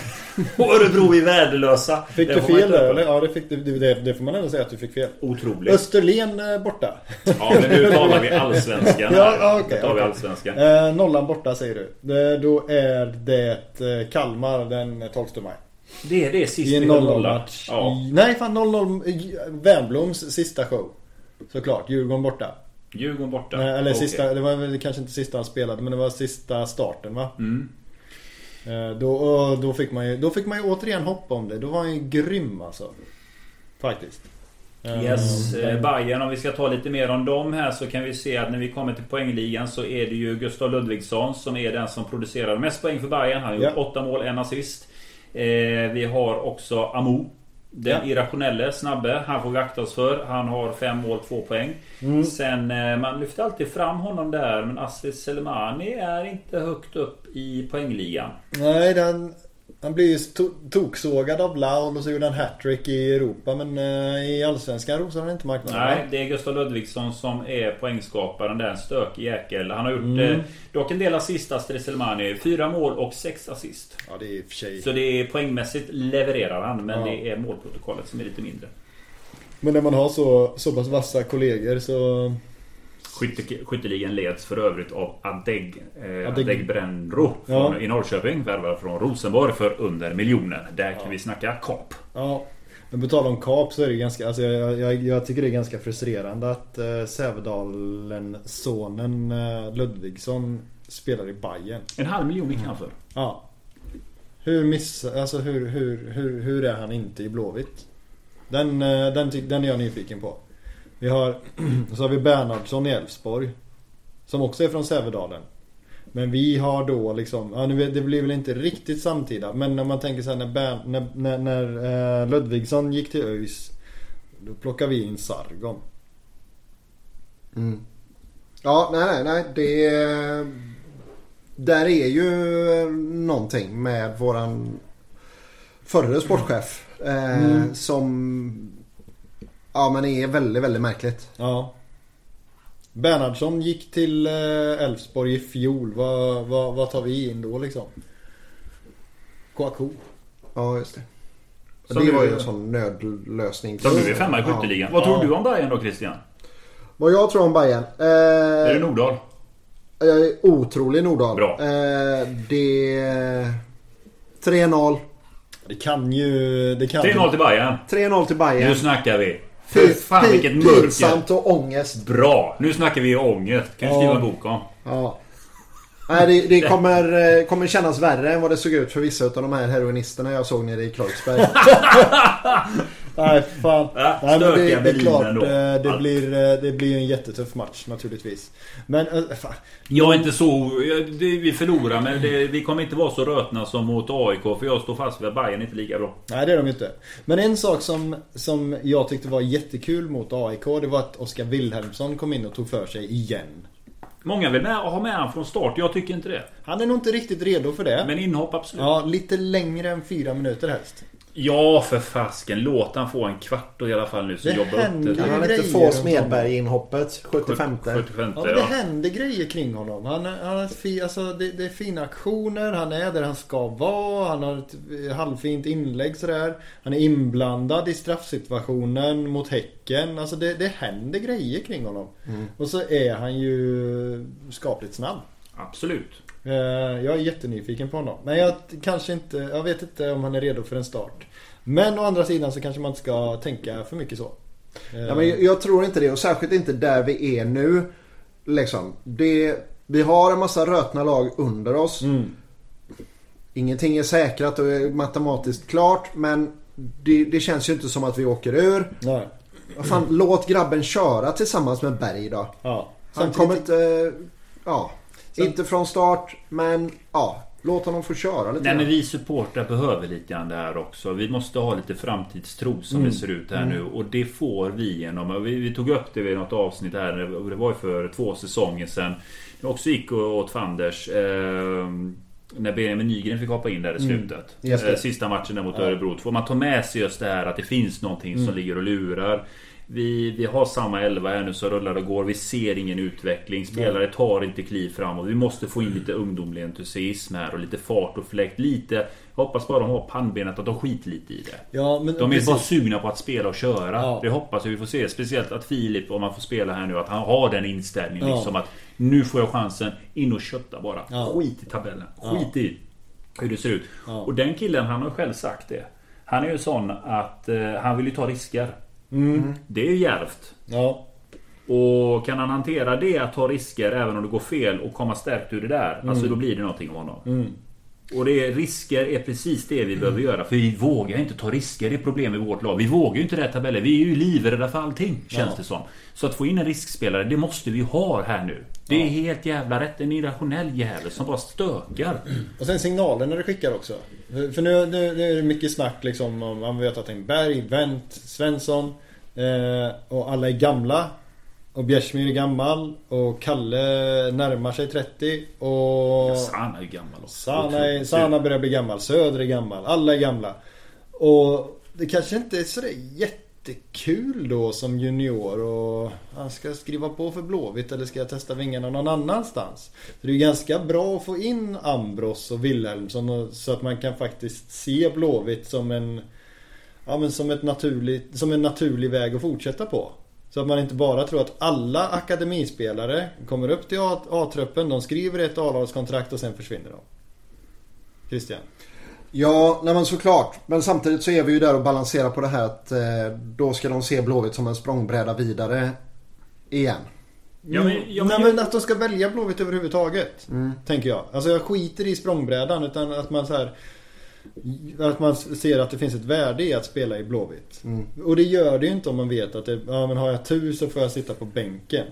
Och Örebro är värdelösa. Fick Det du fel där eller? Ja, det, fick det, det får man ändå säga att du fick fel. Otroligt. Österlen eh, borta. Ja, men nu talar vi allsvenskan. Ja, okej, Nu tar vi allsvenskan. Eh, nollan borta säger du. Då är det eh, Kalmar den 12 maj. Det är det sist I en vi har 0-0 nollat. Ja. Nej fan 0-0. i Wernbloms sista show. Såklart. Djurgården borta. Djurgården borta. Nej, eller Okej. sista, det var väl kanske inte sista han spelade men det var sista starten va? Mm. Eh, Då, då, fick man ju, då fick man ju återigen hoppa om det. Då var han ju grym alltså. Faktiskt. Eh, Yes, men- Bayern om vi ska ta lite mer om dem här så kan vi se att när vi kommer till poängligan så är det ju Gustav Ludvigsson som är den som producerar mest poäng för Bayern. Han har gjort Ja. åtta mål, en assist. Vi har också Amo. Den Ja. irrationelle snabbe. Han får vi akta oss för. Han har fem mål, två poäng. Mm. Sen, eh, man lyfter alltid fram honom där men Aziz Selemani är inte högt upp i poängligan. Nej, den, han blev ju to- toksågad av Laul och så gjorde han hattrick i Europa. Men eh, i Allsvenskan rosar han inte marknaden. Nej, det är Gustav Ludvigsson som är poängskaparen där. En stökig jäkel. Han har gjort Mm. eh, dock en del assist, Selmani. Fyra mål och sex assist. Ja, det är i och för sig. Så det är poängmässigt levererar han, men Ja. det är målprotokollet som är lite mindre. Men när man har så, så pass vassa kollegor så... Skytte, skytteligan leds för övrigt av Adeg, eh, Adeg- Adeg Brenro Ja. i Norrköping. Värvad från Rosenborg för under miljonen. Där kan vi snacka kap. Ja. Men på tal om kap så är det ganska... Alltså jag, jag, jag tycker det är ganska frustrerande att eh, Sävedalen, sonen eh, Ludvigsson spelar i Bayern. En halv miljon gick han för. Ja. Hur miss... Alltså hur, hur, hur, hur är han inte i Blåvitt? Den, eh, den, den är jag nyfiken på. Vi har... Så har vi Bernhardsson i Elfsborg. Som också är från Sävedalen. Men vi har då liksom... Ja, nu det blir väl inte riktigt samtida. Men när man tänker så här när, Bern, när, när, när eh, Ludvigsson gick till ÖIS. Då plockar vi in Sargon. Mm. Ja, nej, nej, nej. Det... Där är ju någonting med våran förre sportchef. Eh, Mm. Som... Ja, men är väldigt, väldigt märkligt. Ja. Bernhardsson gick till eh, Elfsborg i fjol. Vad, vad, vad tar vi in då liksom? Kouakou. Ja, just det. Som det var ju en sån nödlösning. Så nu är femma i skytteligan. Vad tror Ja. du om Bayern då Christian? Vad jag tror om Bayern. Eh, Är det Nordahl? Jag är otrolig Nordahl. Bra. Eh, det... 3-0. Det kan ju... Det kan 3-0 till Bayern. 3-0 till Nu Bayern. snackar vi. Fy fan vilket mörker. Pinsamt och ångest. Bra! Nu snackar vi ångest. Kan du skriva en bok om. Ja. Nej, det, det kommer, eh, kommer kännas värre än vad det såg ut för vissa av de här heroinisterna jag såg nere i Kreuzberg. Nej fan. Ja, Nej, men det, det är klart. ändå. eh, Det blir, eh, det blir en jättetuff match naturligtvis. Men eh, fan. Jag är inte så... Vi förlorar men det, vi kommer inte vara så rötna som mot AIK för jag står fast vid att Bayern är inte lika bra. Nej det är de inte. Men en sak som, som jag tyckte var jättekul mot AIK det var att Oskar Wilhelmsson kom in och tog för sig igen. Många vill med, ha med han från start. Jag tycker inte det. Han är nog inte riktigt redo för det. Men inhopp absolut. Ja, lite längre än fyra minuter helst. Ja, för fasken. Låt han få en kvart i alla fall nu så Det jobba upp händer det. Kan han inte få Smedberg i inhoppet? 75 75 Ja, men det ja. händer grejer kring honom. Han, han är fi, alltså, det, det är fina aktioner, han är där han ska vara, han har ett halvfint inlägg sådär. Han är inblandad i straffsituationen mot Häcken. Alltså det, det händer grejer kring honom. Och så är han ju skapligt snabb. Absolut. Eh, Jag är jättenyfiken på honom. Men jag kanske inte, jag vet inte om han är redo för en start. Men å andra sidan så kanske man inte ska tänka för mycket så. Eh, Ja, men jag, jag tror inte det och särskilt inte där vi är nu. Liksom, det, vi har en massa rötna lag under oss. Mm. Ingenting är säkrat och är matematiskt klart men det, det känns ju inte som att vi åker ur. Nej. Fan, låt grabben köra tillsammans med Berg då. Ja. Han kommer inte... Ja, Sen- inte från start men ja, låt honom få köra lite Nej men vi supportrar behöver lite grann det här också. Vi måste ha lite framtidstro som Mm. det ser ut här nu. Och det får vi genom... Vi, vi tog upp det vid något avsnitt här. Det var ju för två säsonger sedan. Det också gick åt fanders. Eh, när Benjamin Nygren fick hoppa in där i slutet. just det. Eh, Sista matchen där mot. Örebro. Får man ta med sig just det här att det finns någonting Mm. som ligger och lurar. Vi, vi har samma elva här nu som rullar och går. Vi ser ingen utveckling. Spelare tar inte kliv framåt. Vi måste få in lite ungdomlig entusiasm här och lite fart och fläkt. Lite... Jag hoppas bara de har pannbenet att de skiter lite i det. Ja, men De är precis. bara sugna på att spela och köra. Ja. Det hoppas jag vi får se. Speciellt att Filip, om han får spela här nu, att han har den inställningen. Ja. Liksom att nu får jag chansen. In och kötta bara. Ja. Skit i tabellen. Skit i hur det ser ut. Och den killen, han har själv sagt det. Han är ju sån att eh, han vill ju ta risker. Mm. Det är ju djärvt. Ja. Och kan han hantera det, att ta risker även om det går fel och komma stärkt ur det där. Alltså då blir det någonting av honom. Mm. Och det är, risker är precis det vi behöver göra. För vi vågar inte ta risker. Det är problem i vårt lag. Vi vågar ju inte rätt tabeller. Vi är ju livrädda för allting. Känns Ja. det som. Så att få in en riskspelare, det måste vi ha här nu. Det är helt jävla rätt. En irrationell jävel som bara stökar. Och sen signalerna du skickar också. För nu, nu, nu är det mycket snack liksom om, man vet att är Berg, Wendt, Svensson. Eh, och alla är gamla. Och Bjärsmyr är gammal. Och Kalle närmar sig 30. Och... Sana är gammal också. Sana, är, Sana börjar bli gammal. Söder är gammal. Alla är gamla. Och det kanske inte är sådär jättekul då som junior och han ska skriva på för Blåvitt eller ska jag testa vingarna någon annanstans? Så det är ju ganska bra att få in Ambros och Wilhelmsson så att man kan faktiskt se Blåvitt som en Ja men som, ett naturligt, som en naturlig väg att fortsätta på. Så att man inte bara tror att alla akademispelare kommer upp till A-truppen, de skriver ett A-lagskontrakt och sen försvinner de. Christian? Ja, nej men såklart. Men samtidigt så är vi ju där och balanserar på det här att eh, då ska de se Blåvitt som en språngbräda vidare igen. Ja, men- ja, men Nej men att de ska välja Blåvitt överhuvudtaget. Tänker jag. Alltså jag skiter i språngbrädan utan att man så här att man ser att det finns ett värde i att spela i Blåvitt. Och det gör det ju inte om man vet att det, ja, men har jag tur så får jag sitta på bänken.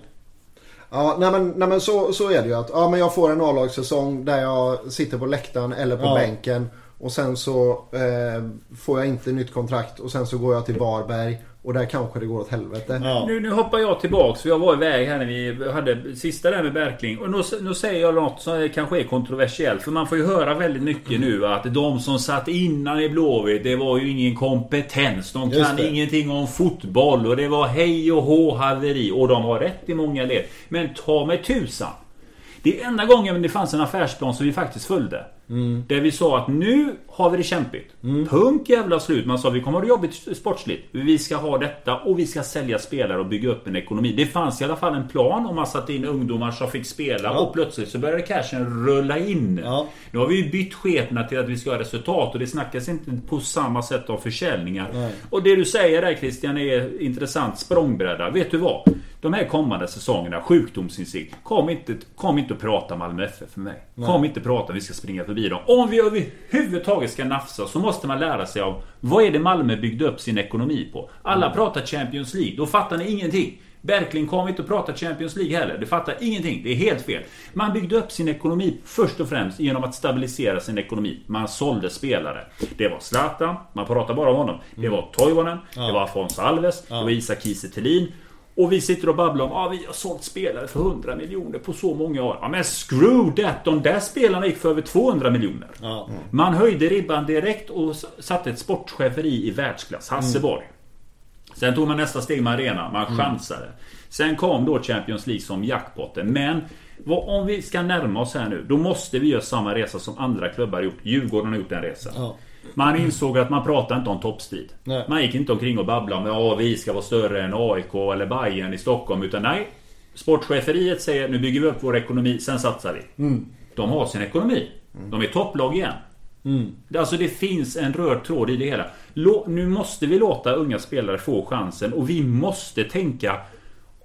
Ja, nej men, nej men så, så är det ju att ja, men jag får en A-lagssäsong där jag sitter på läktaren eller på Ja. bänken. Och sen så eh, får jag inte nytt kontrakt och sen så går jag till Varberg och där kanske det går åt helvete. Ja. Nu, nu hoppar jag tillbaks för jag var iväg här när vi hade sista där med Berkling. Och nu, nu säger jag något som kanske är kontroversiellt. För man får ju höra väldigt mycket nu att de som satt innan i Blåvitt det var ju ingen kompetens. De Just kan det. ingenting om fotboll och det var hej och hå haveri. Och de har rätt i många led. Men ta mig tusan. Det är enda gången det fanns en affärsplan som vi faktiskt följde. Där vi sa att nu har vi det kämpigt. Punkt jävla slut. Man sa vi kommer att ha det jobbigt sportsligt. Vi ska ha detta och vi ska sälja spelare och bygga upp en ekonomi. Det fanns i alla fall en plan om man satte in ungdomar som fick spela Ja. och plötsligt så började cashen rulla in. Ja. Nu har vi ju bytt skepnad till att vi ska ha resultat och det snackas inte på samma sätt om försäljningar. Nej. Och det du säger där Christian är intressant. Språngbräda. Vet du vad? de här kommande säsongerna, sjukdomsinsikt. Kom inte, kom inte att prata Malmö FF för mig. Kom inte prata vi ska springa förbi dem. Om vi överhuvudtaget ska nafsa så måste man lära sig av vad är det Malmö byggde upp sin ekonomi på? Alla pratar Champions League, då fattar ni ingenting. Verkligen kom inte att prata Champions League heller. Det fattar ingenting. Det är helt fel. Man byggde upp sin ekonomi först och främst genom att stabilisera sin ekonomi. Man sålde spelare. Det var Zlatan, man pratar bara om honom. Det var Toivonen, det var Afonso Alves, det var Isak Kiese och vi sitter och babblar om att ah, vi har sålt spelare för 100 miljoner på så många år. Ja, men screw that! De där spelarna gick för över 200 miljoner. Ja. Man höjde ribban direkt och satte ett sportcheferi i världsklass. Hasseborg. Mm. Sen tog man nästa steg med arenan. Man mm. chansade. Sen kom då Champions League som jackpotten. Men om vi ska närma oss här nu. Då måste vi göra samma resa som andra klubbar gjort. Djurgården har gjort en resa. Ja. Man insåg att man pratade inte om toppstrid. Nej. Man gick inte omkring och babblade om att vi ska vara större än AIK eller Bayern i Stockholm. Utan nej. Sportcheferiet säger nu bygger vi upp vår ekonomi, sen satsar vi. Mm. De har sin ekonomi. De är topplag igen. Mm. Alltså det finns en röd tråd i det hela. Nu måste vi låta unga spelare få chansen och vi måste tänka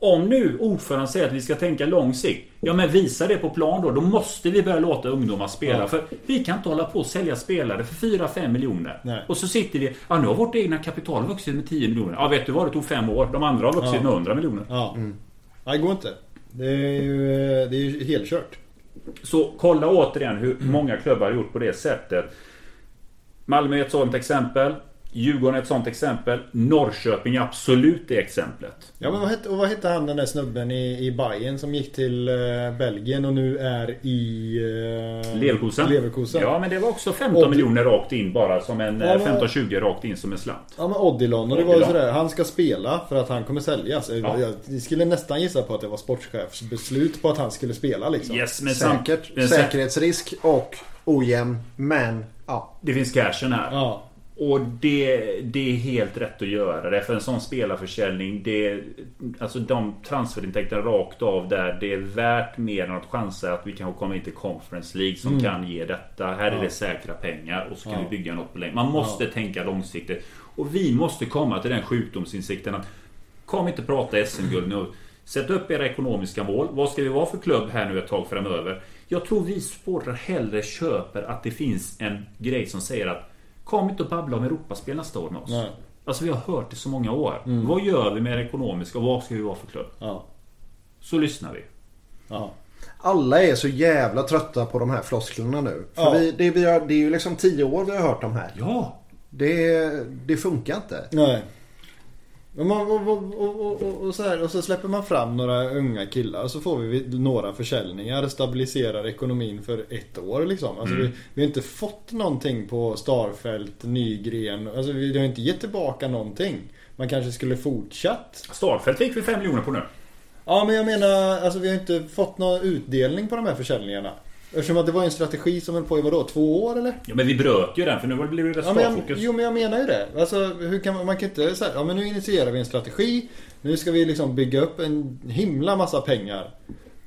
om nu ordföranden säger att vi ska tänka lång sikt. Ja men visa det på plan då. Då måste vi börja låta ungdomar spela. Ja. För vi kan inte hålla på och sälja spelare för 4-5 miljoner. Nej. Och så sitter vi... Ja nu har vårt egna kapital vuxit med 10 miljoner. Ja vet du vad? Det tog 5 år. De andra har vuxit ja. med 100 miljoner. Ja. Mm. Nej, det går inte. Det är ju, det är ju helt kört. Så kolla återigen hur många klubbar har gjort på det sättet. Malmö är ett sådant exempel. Djurgården är ett sånt exempel. Norrköping är absolut det exemplet. Ja men vad hette, och vad hette han den där snubben i, i Bayern som gick till uh, Belgien och nu är i... Uh, Leverkusen. Leverkusen. Ja men det var också 15 Odd... miljoner rakt in bara som en... Ja, 15-20 rakt in som en slant. Ja men Odilon. Och det var ju sådär. Han ska spela för att han kommer säljas. Ja. Jag skulle nästan gissa på att det var sportchefsbeslut på att han skulle spela liksom. Yes, men Säkert. Men säkerhetsrisk och ojämn. Men ja. Det finns cashen här. Ja. Och det, det är helt rätt att göra det. För en sån spelarförsäljning. Det, alltså de transferintäkterna rakt av där. Det är värt mer än att chansa att vi kanske kommer in till Conference League som mm. kan ge detta. Här ja. är det säkra pengar och så kan ja. vi bygga något på längre. Man måste ja. tänka långsiktigt. Och vi måste komma till den sjukdomsinsikten att Kom inte prata SM-guld nu. Sätt upp era ekonomiska mål. Vad ska vi vara för klubb här nu ett tag framöver? Jag tror vi sporrar hellre köper att det finns en grej som säger att Kom inte och babbla om Europaspel nästa år med oss. Nej. Alltså vi har hört det så många år. Mm. Vad gör vi med det ekonomiska och vad ska vi vara för klubb? Ja. Så lyssnar vi. Ja. Alla är så jävla trötta på de här flosklerna nu. För ja. vi, det, vi har, det är ju liksom tio år vi har hört de här. Ja. Det, det funkar inte. Nej. Och, man, och, och, så här, och så släpper man fram några unga killar så får vi några försäljningar. Stabiliserar ekonomin för ett år liksom. Alltså mm. vi, vi, har inte fått någonting på Starfelt, Nygren. Alltså vi har inte gett tillbaka någonting. Man kanske skulle fortsatt. Starfelt fick vi 5 miljoner på nu. Ja men jag menar, alltså vi har inte fått någon utdelning på de här försäljningarna. Eftersom att det var en strategi som höll på i vadå? Två år eller? Ja men vi bröt ju den för nu blir det resultatfokus. Ja, jo men jag menar ju det. Alltså hur kan man, man kan inte säga ja men nu initierar vi en strategi. Nu ska vi liksom bygga upp en himla massa pengar.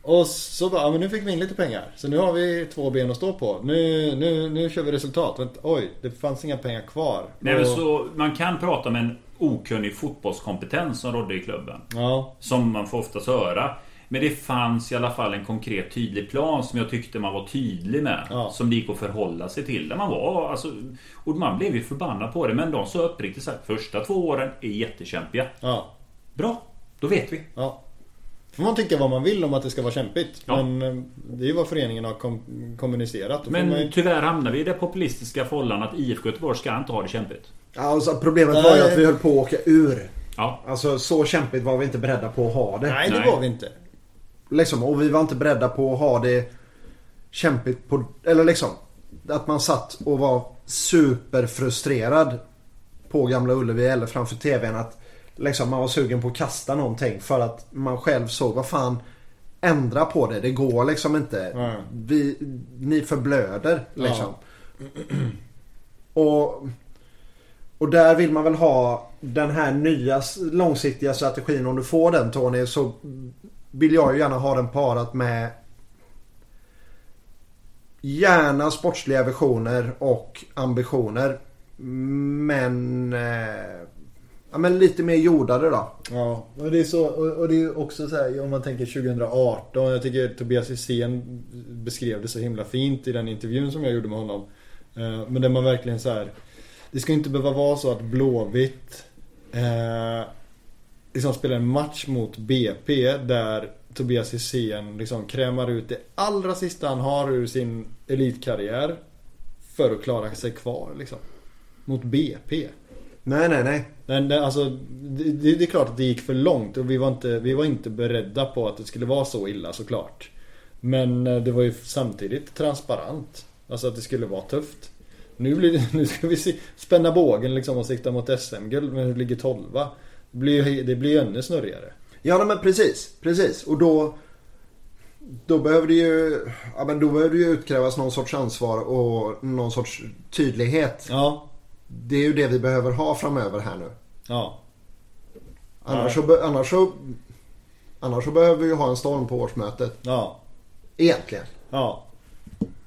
Och så bara, ja men nu fick vi in lite pengar. Så nu har vi två ben att stå på. Nu, nu, nu kör vi resultat. Oj, det fanns inga pengar kvar. Nej men så man kan prata om en okunnig fotbollskompetens som rådde i klubben. Ja. Som man får oftast höra. Men det fanns i alla fall en konkret tydlig plan som jag tyckte man var tydlig med. Ja. Som det gick att förhålla sig till. Där man var, alltså, och man blev ju förbannad på det. Men de sa uppriktigt sagt första två åren är jättekämpiga. Ja. Bra, då vet vi. Ja. Får man tycka vad man vill om att det ska vara kämpigt. Ja. Men eh, det är ju vad föreningen har kom kommunicerat. Då men man... tyvärr hamnar vi i det populistiska förhållandet att IFK Göteborg ska inte ha det kämpigt. Ja, alltså, problemet var ju att vi höll på att åka ur. Ja. Alltså så kämpigt var vi inte beredda på att ha det. Nej, det Nej. var vi inte. Liksom, och vi var inte beredda på att ha det kämpigt på... Eller liksom. Att man satt och var superfrustrerad på Gamla Ullevi eller framför TVn. Att liksom, man var sugen på att kasta någonting för att man själv såg vad fan ändra på det. Det går liksom inte. Mm. Vi, ni förblöder liksom. Ja. Och, och där vill man väl ha den här nya långsiktiga strategin. Om du får den Tony så vill jag ju gärna ha den parat med gärna sportsliga visioner och ambitioner. Men eh, ja, men lite mer jordade då. Ja, och det är så och, och det är också så här om man tänker 2018. Jag tycker Tobias Hysén beskrev det så himla fint i den intervjun som jag gjorde med honom. Eh, Men där man verkligen så här. Det ska inte behöva vara så att Blåvitt eh, liksom spelar en match mot BP där Tobias Hysén liksom krämar ut det allra sista han har ur sin elitkarriär. För att klara sig kvar liksom. Mot BP. Nej, nej, nej. Men det, alltså, det, det det är klart att det gick för långt och vi var, inte, vi var inte beredda på att det skulle vara så illa såklart. Men eh, det var ju samtidigt transparent. Alltså att det skulle vara tufft. Nu, blir det, nu ska vi se, spänna bågen liksom och sikta mot SM-guld men det ligger 12 Det blir det blir ju ännu snurrigare. Ja men precis, precis. Och då då behöver det ju ja, men då behöver det ju utkrävas någon sorts ansvar och någon sorts tydlighet. Ja. Det är ju det vi behöver ha framöver här nu. Ja. Annars, så, annars, så, annars så behöver vi ju ha en storm på årsmötet. Ja. Egentligen. Ja.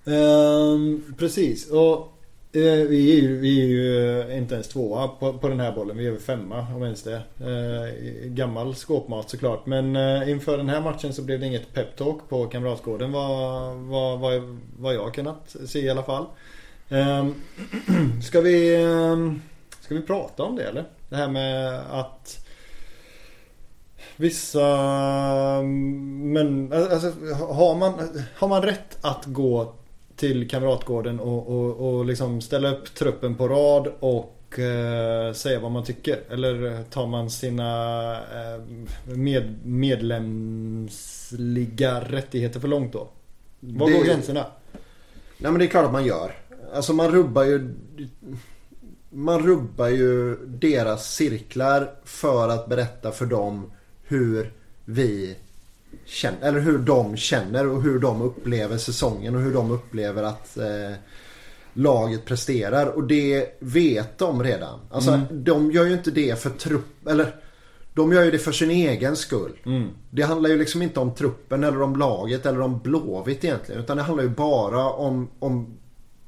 Ehm, precis. Och Eh, vi, är ju, vi är ju eh, inte ens tvåa på, på den här bollen. Vi är väl femma om ens det. Eh, gammal skåpmat såklart. Men inför den här matchen så blev det inget peptalk på Kamratgården vad, vad, vad, vad jag kunnat se i alla fall. Ehm, ska vi ehm, Ska vi prata om det eller? Det här med att Vissa mm, men alltså, har, man, har man rätt att gå till Kamratgården och, och, och liksom ställa upp truppen på rad och eh, säga vad man tycker? Eller tar man sina eh, med, medlemsliga rättigheter för långt då? Var Det- går gränserna? Nej men det är klart att man gör. Alltså man rubbar ju Man rubbar ju deras cirklar för att berätta för dem hur vi känner, eller hur de känner och hur de upplever säsongen och hur de upplever att eh, laget presterar. Och det vet de redan. Alltså de gör ju inte det för trupp, eller de gör ju det för sin egen skull. Det handlar ju liksom inte om truppen eller om laget eller om Blåvitt egentligen. Utan det handlar ju bara om, om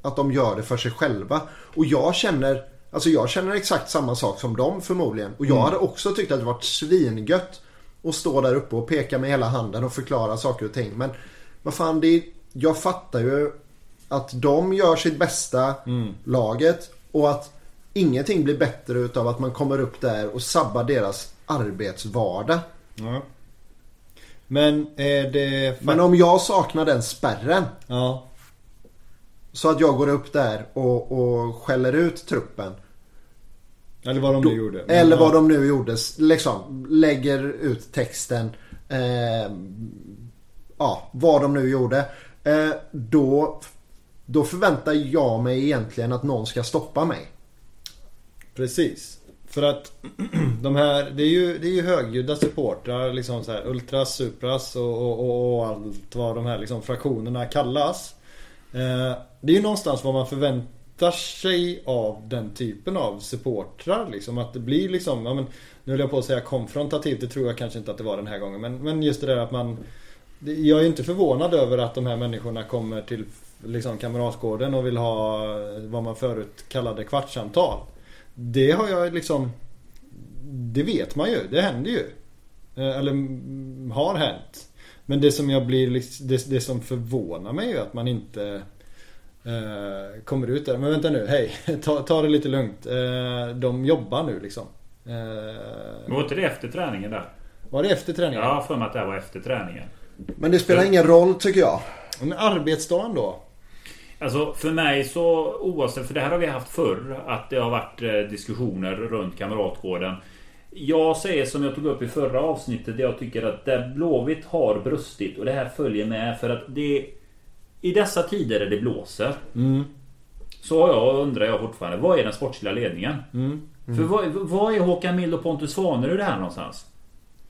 att de gör det för sig själva. Och jag känner, alltså jag känner exakt samma sak som dem förmodligen. Och jag hade också tyckt att det varit svingött att stå där uppe och peka med hela handen och förklara saker och ting. Men vad fan, det är, jag fattar ju att de gör sitt bästa, laget. Och att ingenting blir bättre utav att man kommer upp där och sabbar deras arbetsvardag. Ja. Men är det... Men om jag saknar den spärren. Ja. Så att jag går upp där och, och skäller ut truppen. Eller vad de Då, nu gjorde. Men, eller vad ja. de nu gjorde. Liksom lägger ut texten. Eh, ja, vad de nu gjorde. Eh, då, då förväntar jag mig egentligen att någon ska stoppa mig. Precis. För att de här, det är ju, det är ju högljudda supportrar, liksom så här Ultras, Supras och, och, och, och allt vad de här liksom fraktionerna kallas. Eh, det är ju någonstans vad man förväntar sig av den typen av supportrar liksom. Att det blir liksom, ja men nu höll jag på att säga konfrontativt, det tror jag kanske inte att det var den här gången. Men, men just det där att man jag är inte förvånad över att de här människorna kommer till liksom Kamratgården och vill ha vad man förut kallade kvartssamtal. Det har jag liksom Det vet man ju, det händer ju. Eh, eller mm, har hänt. Men det som jag blir liksom- det, det som förvånar mig är ju att man inte eh, Kommer ut där. Men vänta nu, hej. Ta, ta det lite lugnt. Eh, de jobbar nu liksom. Eh, Var inte det efter träningen där? var det efter träningen? Har för mig att det här var efter träningen. Men det spelar ingen roll tycker jag. Men arbetsdagen då? Alltså för mig så oavsett, för det här har vi haft förr, att det har varit eh, diskussioner runt Kamratgården. Jag säger som jag tog upp i förra avsnittet, jag tycker att där Blåvitt har brustit och det här följer med för att det... I dessa tider där det blåser. Så har jag, undrar jag fortfarande, vad är den sportsliga ledningen? För vad, vad är Håkan Mild och Pontus Svanerud här någonstans?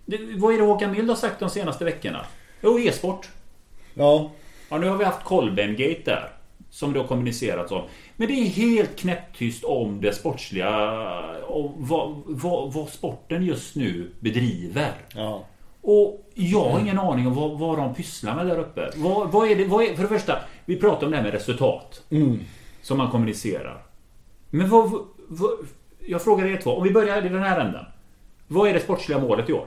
Det, vad är det Håkan Mild har sagt de senaste veckorna? Jo, e-sport. Ja. Ja, nu har vi haft Kolbengate där. Som det har kommunicerats om. Men det är helt knäpptyst om det sportsliga. Om vad, vad, vad sporten just nu bedriver. Ja. Och jag har ingen aning om vad, vad de pysslar med där uppe. Vad, vad är det, vad är, för det första, vi pratar om det här med resultat. Som man kommunicerar. Men vad, vad, Jag frågar er två. Om vi börjar i den här änden. Vad är det sportsliga målet i år?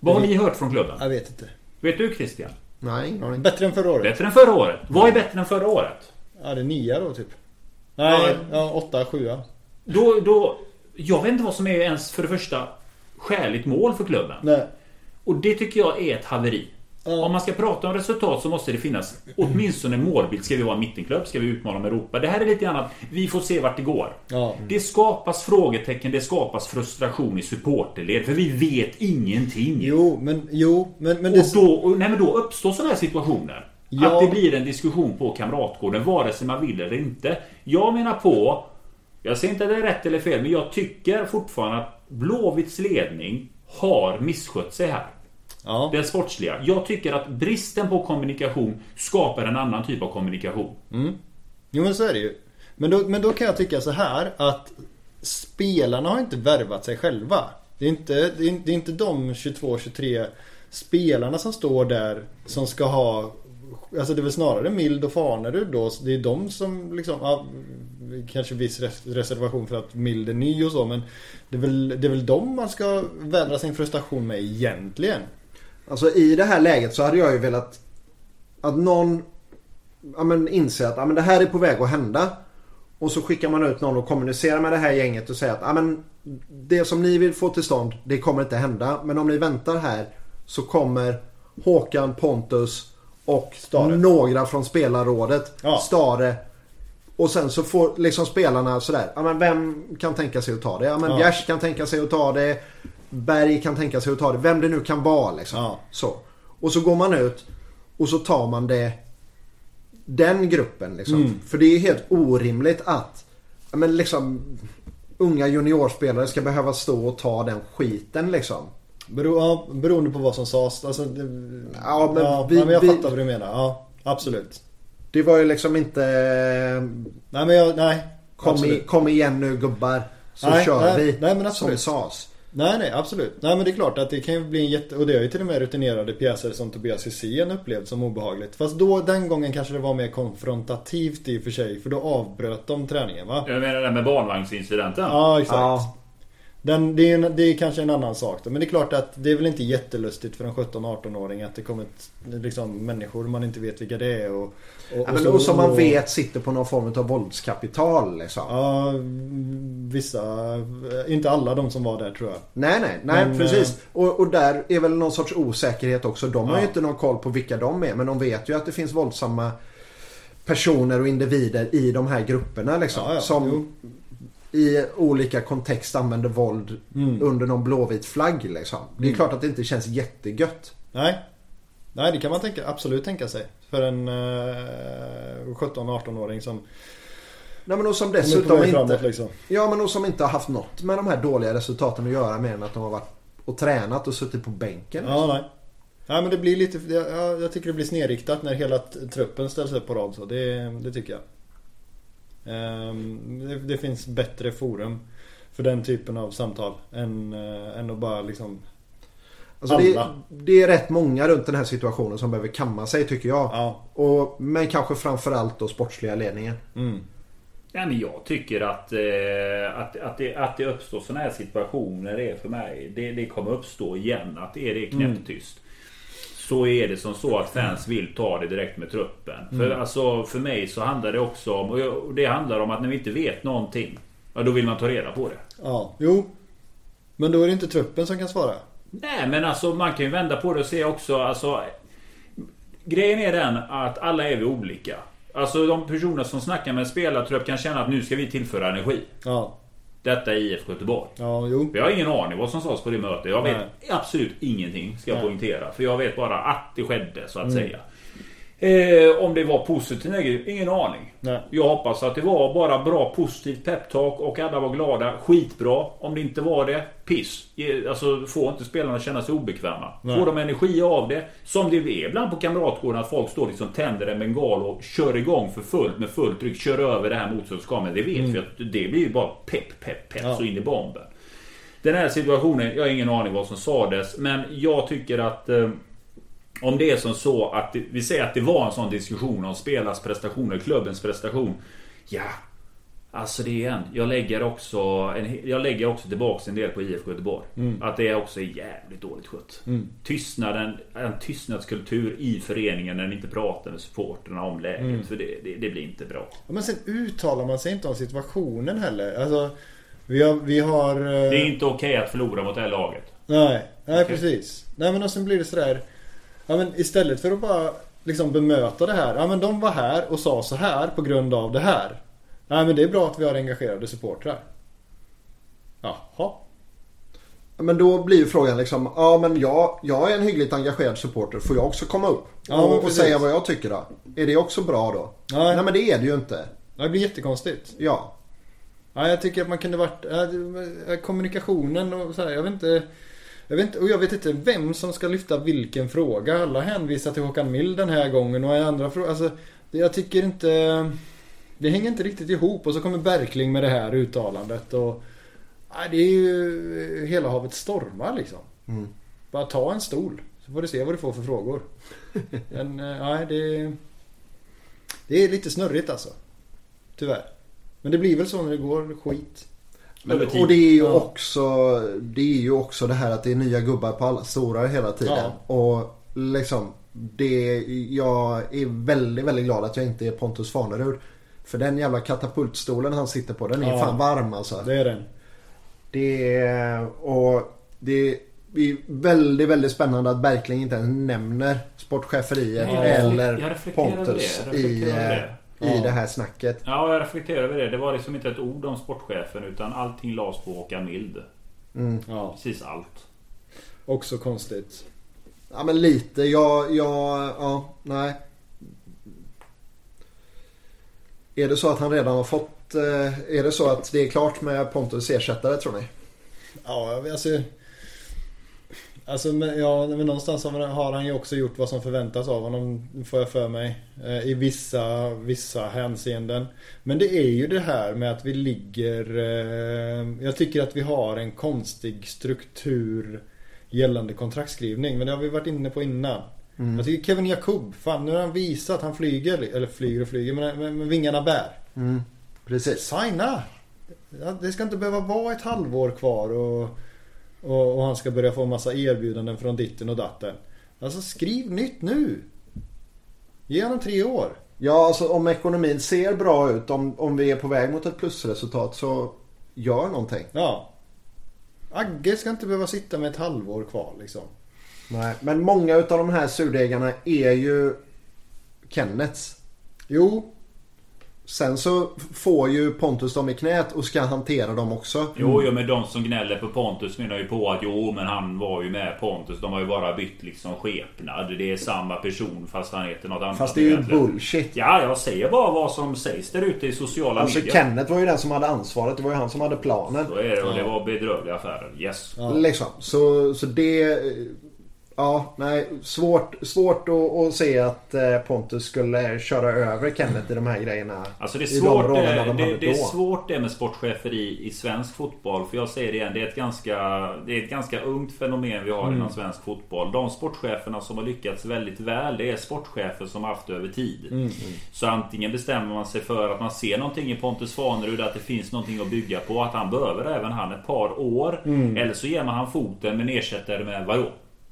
Vad har ni hört från klubben? Jag vet inte. Vet du Christian? Nej, ingen aning. Bättre än förra året? Bättre än förra året. Vad är bättre än förra året? Ja, det är nia då typ. Nej, ja, åtta, sjua. Då, då... Jag vet inte vad som är ens för det första skäligt mål för klubben. Nej. Och det tycker jag är ett haveri. Ja. Om man ska prata om resultat så måste det finnas åtminstone en målbild. Ska vi vara en mittenklubb? Ska vi utmana om Europa? Det här är lite annat. Vi får se vart det går. Ja. Det skapas frågetecken, det skapas frustration i supporterled. För vi vet ingenting. Jo, men, jo, men, men det... Och då, och, nej, men då uppstår sådana här situationer. Ja. Att det blir en diskussion på Kamratgården, vare sig man vill eller inte. Jag menar på... Jag säger inte att det är rätt eller fel, men jag tycker fortfarande att Blåvitts ledning har misskött sig här. Ja. Den sportsliga. Jag tycker att bristen på kommunikation skapar en annan typ av kommunikation. Jo men så är det ju. Men då, men då kan jag tycka så här att spelarna har inte värvat sig själva. Det är inte, det är, det är inte de 22-23 spelarna som står där som ska ha Alltså det är väl snarare Mild och Farnerud då. Det är de som liksom ja, Kanske viss res- reservation för att Mild är ny och så men Det är väl, det är väl de man ska vädra sin frustration med egentligen. Alltså i det här läget så hade jag ju velat att någon ja, men, inser att ja, men det här är på väg att hända. Och så skickar man ut någon och kommunicerar med det här gänget och säger att ja, men, det som ni vill få till stånd det kommer inte hända. Men om ni väntar här så kommer Håkan, Pontus och Stare. några från spelarrådet. Ja. Stare. Och sen så får liksom spelarna sådär. Ja, men vem kan tänka sig att ta det? Ja, men Ja. Bjärs kan tänka sig att ta det. Berg kan tänka sig att ta det. Vem det nu kan vara liksom. Ja. Så. Och så går man ut och så tar man det den gruppen liksom. Mm. För det är helt orimligt att ja, men liksom unga juniorspelare ska behöva stå och ta den skiten liksom. Bero, ja, beroende på vad som sades. Alltså, det, Ja, men ja, vi- men jag vi- fattar vad du menar. Ja, absolut. Det var ju liksom inte Nej men jag, nej. kom, i, kom igen nu gubbar. Så Nej, kör nej, vi. nej, men som absolut. sades. Nej, nej, absolut. Nej, men det är klart att det kan ju bli en jätte... Och det har ju till och med rutinerade pjäser som Tobias Hysén upplevt som obehagligt. Fast då, den gången kanske det var mer konfrontativt i och för sig. För då avbröt de träningen va? Jag menar det med barnvagnsincidenten. Ja, exakt. Ja. Den, det, är en, det är kanske en annan sak då. Men det är klart att det är väl inte jättelustigt för en 17-18-åring att det kommer liksom, människor man inte vet vilka det är. Och, och, Ja, men, så- och som man och- vet sitter på någon form av våldskapital liksom. Ja, vissa... Inte alla de som var där tror jag. Nej, nej, nej Men, precis. Och, och där är väl någon sorts osäkerhet också. De har Ja. ju inte någon koll på vilka de är. Men de vet ju att det finns våldsamma personer och individer i de här grupperna liksom. Ja, ja, som jo. I olika kontext använder våld Mm. under någon blåvit flagg liksom. Det är Mm. klart att det inte känns jättegött. Nej. Nej, det kan man tänka, absolut tänka sig. För en eh, 17-18-åring som Nej, men och som dessutom inte... framåt liksom. Ja men och som inte har haft något med de här dåliga resultaten att göra mer än att de har varit och tränat och suttit på bänken. Ja, nej. Nej men det blir lite, ja, jag tycker det blir snedriktat när hela truppen ställs upp på rad så. Det, det tycker jag. Ehm, det, det finns bättre forum för den typen av samtal än, eh, än att bara liksom Alltså det, Alla. det är rätt många runt den här situationen som behöver kamma sig tycker jag. Ja. Och, men kanske framförallt då sportsliga ledningen. Mm. Ja, men jag tycker att, eh, att, att, det, att det uppstår sådana här situationer är för mig. Det, det kommer uppstå igen. Att är det knäpptyst. Så är det som så att fans vill ta det direkt med truppen. För, alltså, för mig så handlar det också om... Och det handlar om att när vi inte vet någonting. Ja, då vill man ta reda på det. Ja, jo. Men då är det inte truppen som kan svara. Nej men alltså man kan ju vända på det och se också alltså Grejen är den att alla är vi olika. Alltså de personer som snackar med spelartrupp kan känna att nu ska vi tillföra energi. Ja. Detta är IF Göteborg. Ja, jo. Jag har ingen aning vad som sades på det mötet. Jag vet Nej. absolut ingenting ska jag Nej. poängtera. För jag vet bara att det skedde så att Mm. säga. Eh, om det var positivt eller negativt, ingen aning. Nej. Jag hoppas att det var bara bra positivt peptalk och alla var glada. Skitbra. Om det inte var det, piss. Ge- Alltså får inte spelarna känna sig obekväma. Nej. Får de energi av det. Som det är ibland på Kamratgården att folk står liksom tänder en bengal och kör igång för fullt med fullt tryck. Kör över det här motståndarskameran. Det vet vi att det blir ju bara pepp, pepp, pepp Ja. så in i bomben. Den här situationen, jag har ingen aning vad som sades. Men jag tycker att eh, om det är som så att det, vi säger att det var en sån diskussion om spelarens prestationer, klubbens prestation. Ja, Alltså det är en. Jag lägger också, en, jag lägger också tillbaks en del på IFK Göteborg. Mm. Att det är också jävligt dåligt skött. Tystnaden, en tystnadskultur i föreningen när ni inte pratar med supporterna om läget. Mm. För det, det, det blir inte bra. Men sen uttalar man sig inte om situationen heller. Alltså, vi har... Vi har eh, Det är inte okej att förlora mot det här laget. Nej, nej Okej. precis. Nej men och sen blir det sådär. Ja men istället för att bara liksom bemöta det här. Ja men de var här och sa så här på grund av det här. Nej men det är bra att vi har engagerade supportrar. Jaha. Men då blir ju frågan liksom, ja men jag, jag är en hyggligt engagerad supporter. Får jag också komma upp Ja, och, och säga vad jag tycker då? Är det också bra då? Nej. Nej men det är det ju inte. Det blir jättekonstigt. Ja. Ja, jag tycker att man kunde varit... kommunikationen och så här, jag vet inte... Jag vet inte, och jag vet inte vem som ska lyfta vilken fråga. Alla hänvisar till Håkan Mild den här gången och i andra frågor. Alltså, jag tycker inte... Det hänger inte riktigt ihop och så kommer Berkling med det här uttalandet och... Nej, det är ju hela havet stormar liksom. Mm. Bara ta en stol så får du se vad du får för frågor. Men eh, nej, det... Det är lite snurrigt alltså. Tyvärr. Men det blir väl så när det går skit. Och det är ju Ja. också Det är ju också det här att det är nya gubbar på alla stora hela tiden. Och liksom det, Jag är väldigt väldigt glad att jag inte är Pontus Farnerud. För den jävla katapultstolen han sitter på den är Ja. fan varm alltså. Det är den. Det är, och det är väldigt väldigt spännande att Berkling inte ens nämner sportcheferiet eller jag Pontus det, jag i, i Ja. det här snacket. Ja, jag reflekterar över det. Det var liksom inte ett ord om sportchefen utan allting lades på Håkan Mild. Mm. Ja, Precis allt. också konstigt. Ja men lite. Jag, jag, ja, nej. Är det så att han redan har fått, eh, är det så att det är klart med Pontus ersättare tror ni? Ja, alltså... Alltså, men, ja, men någonstans har han ju också gjort vad som förväntas av honom, får jag för mig. eh, I vissa, vissa hänseenden. Men det är ju det här med att vi ligger... eh, Jag tycker att vi har en konstig struktur gällande kontraktskrivning. Men det har vi varit inne på innan. Jag tycker Kevin Jakob, fan nu har han visat att han flyger, eller flyger och flyger, men, men, men vingarna bär. Mm. Precis. Signa! Det ska inte behöva vara ett halvår kvar och, och, och han ska börja få massa erbjudanden från ditten och datten. Alltså skriv nytt nu! Ge honom tre år. Ja alltså om ekonomin ser bra ut, om, om vi är på väg mot ett plusresultat så gör någonting. Ja. Agge ska inte behöva sitta med ett halvår kvar liksom. Nej. Men många utav de här surdegarna är ju Kennets. Jo, Sen så får ju Pontus dem i knät och ska hantera dem också. Jo, jo, men de som gnäller på Pontus menar ju på att jo, men han var ju med Pontus. De har ju bara bytt liksom skepnad. Det är samma person fast han heter något annat. Fast det är ju egentligen. bullshit. Ja, jag säger bara vad som sägs där ute i sociala Alltså medier. Kenneth var ju den som hade ansvaret. Det var ju han som hade planen. Så är det och det var bedrövliga affärer. Yes. Ja. Liksom. Så, så det... Ja, nej. Svårt, svårt att, att se att eh, Pontus skulle köra över Kenneth i de här grejerna. Alltså det är I de svårt, rollerna det, de det, det är svårt det med sportcheferi i svensk fotboll. För jag säger det igen, det är ett ganska, det är ett ganska ungt fenomen vi har Mm. inom svensk fotboll. De sportcheferna som har lyckats väldigt väl, det är sportchefer som har haft över tid. Mm. Så antingen bestämmer man sig för att man ser någonting i Pontus Farnerud, att det finns någonting att bygga på, att han behöver även han ett par år. Mm. Eller så ger man han foten men ersätter det med vadå?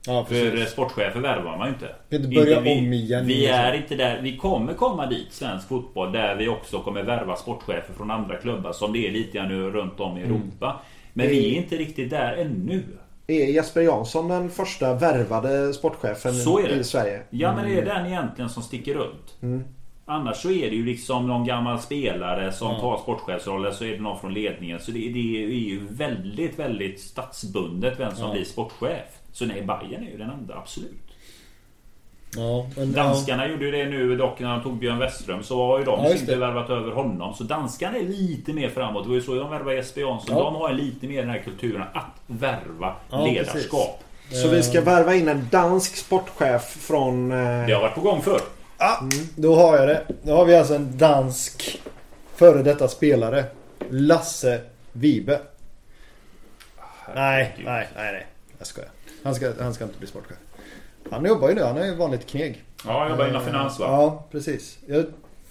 Ja För sportchefer värvar man ju inte. Inte börja vi, om igen, Vi liksom. är inte där. Vi kommer komma dit, svensk fotboll, där vi också kommer värva sportchefer från andra klubbar som det är lite grann nu runt om i Mm. Europa. Men vi är inte riktigt där ännu. Är Jesper Jansson den första värvade sportchefen i Sverige? Ja, men det är den egentligen som sticker runt. Annars så är det ju liksom någon gammal spelare som Ja. tar sportchefsrollen så är det någon från ledningen. Så det, det är ju väldigt, väldigt statsbundet vem som Ja. blir sportchef. Så nej, Bayern är ju den enda, absolut. Ja, men, Danskarna gjorde ju det nu dock när de tog Björn Westström så har ju de Ja, inte värvat över honom. Så danskarna är lite mer framåt. Det var ju så de värvade Jesper Jansson. Ja. De har ju lite mer den här kulturen att värva Ja, ledarskap. Så vi ska värva in en dansk sportchef från... Eh, Det har varit på gång förr. Ja, då har jag det. Då har vi alltså en dansk före detta spelare. Lasse Vibe. Nej, nej, nej, nej. Jag skojar. Han ska, han ska inte bli sportchef. Han jobbar ju nu. Han är ju vanligt kneg. Ja, jag jobbar inom Eh, finans va? Ja, precis. Jag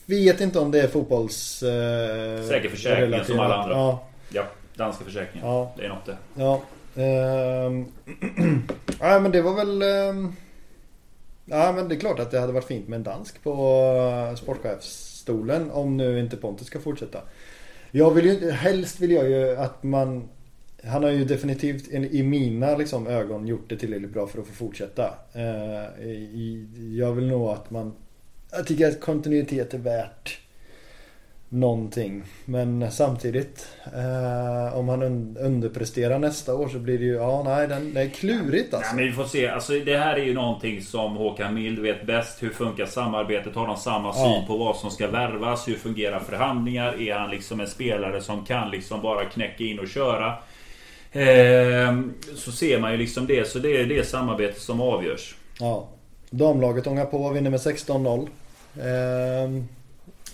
vet inte om det är fotbolls... Eh, Säker försäkring relaterat. som alla andra. Ja, Ja, danska försäkringen. Ja. Det är något det. ja. Ehm, Nej men det var väl... ehm, Ja men det är klart att det hade varit fint med en dansk på eh, sportchefsstolen. Om nu inte Pontus ska fortsätta. Jag vill ju, helst vill jag ju att man... Han har ju definitivt i mina liksom, ögon gjort det tillräckligt bra för att få fortsätta. Eh, jag vill nog att man... Jag tycker att kontinuitet är värt någonting. Men samtidigt eh, om han un- underpresterar nästa år så blir det ju... Ja, nej, den, det är klurigt alltså. Nej, men vi får se. Alltså, det här är ju någonting som Håkan Mild vet bäst. Hur funkar samarbetet? Har de samma syn Ja. på vad som ska värvas? Hur fungerar förhandlingar? Är han liksom en spelare som kan liksom bara knäcka in och köra? Ehm, så ser man ju liksom det. Så det är det samarbetet som avgörs. Ja. Damlaget ångar på och vinner med 16-0. Ehm,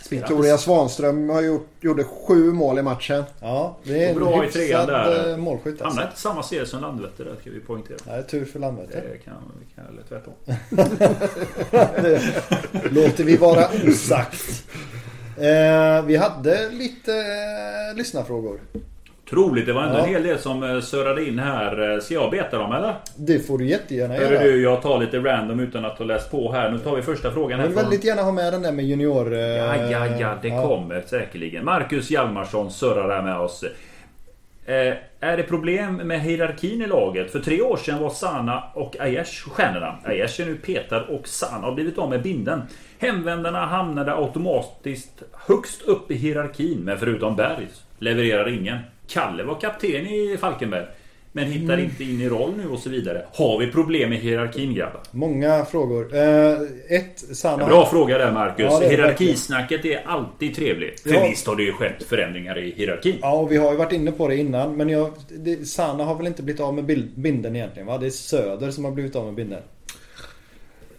Victoria Svanström har gjort, gjorde sju mål i matchen. ja, det är Och bra en hyfsad där. eh, målskytt alltså. Hamnar inte samma serie som Landvetter där, ska vi poängtera. Nej, tur för Landvetter. Det kan, kan eller tvärtom. Låter vi vara osagt. Eh, vi hade lite eh, lyssnarfrågor. Otroligt, det var ändå Ja. en hel del som eh, surrade in här. Eh, Ska jag beta dem eller? Det får du jättegärna Hörru göra. du, jag tar lite random utan att ha läst på här. Nu tar vi första frågan Jag här vill från... väldigt gärna ha med den där med junior... eh, Ja, ja, ja, det kommer säkerligen. Marcus Hjalmarsson surrar här med oss. Eh, är det problem med hierarkin i laget? För tre år sedan var Sana och Aiesh stjärnorna. Aiesh är nu petad och Sana har blivit av med binden. Hemvändarna hamnade automatiskt högst upp i hierarkin. Men förutom Bergs levererar ingen. Kalle var kapten i Falkenberg. Men hittar Mm. inte in i roll nu och så vidare. Har vi problem med hierarkin grabbar? Många frågor. Eh, ett, Sanna... Bra fråga där Marcus. Ja, är Hierarkisnacket är alltid trevligt. För Ja. visst har det ju skett förändringar i hierarkin. Ja, och vi har ju varit inne på det innan. Men jag, det, Sanna har väl inte blivit av med bil- binden egentligen va? Det är Söder som har blivit av med binden.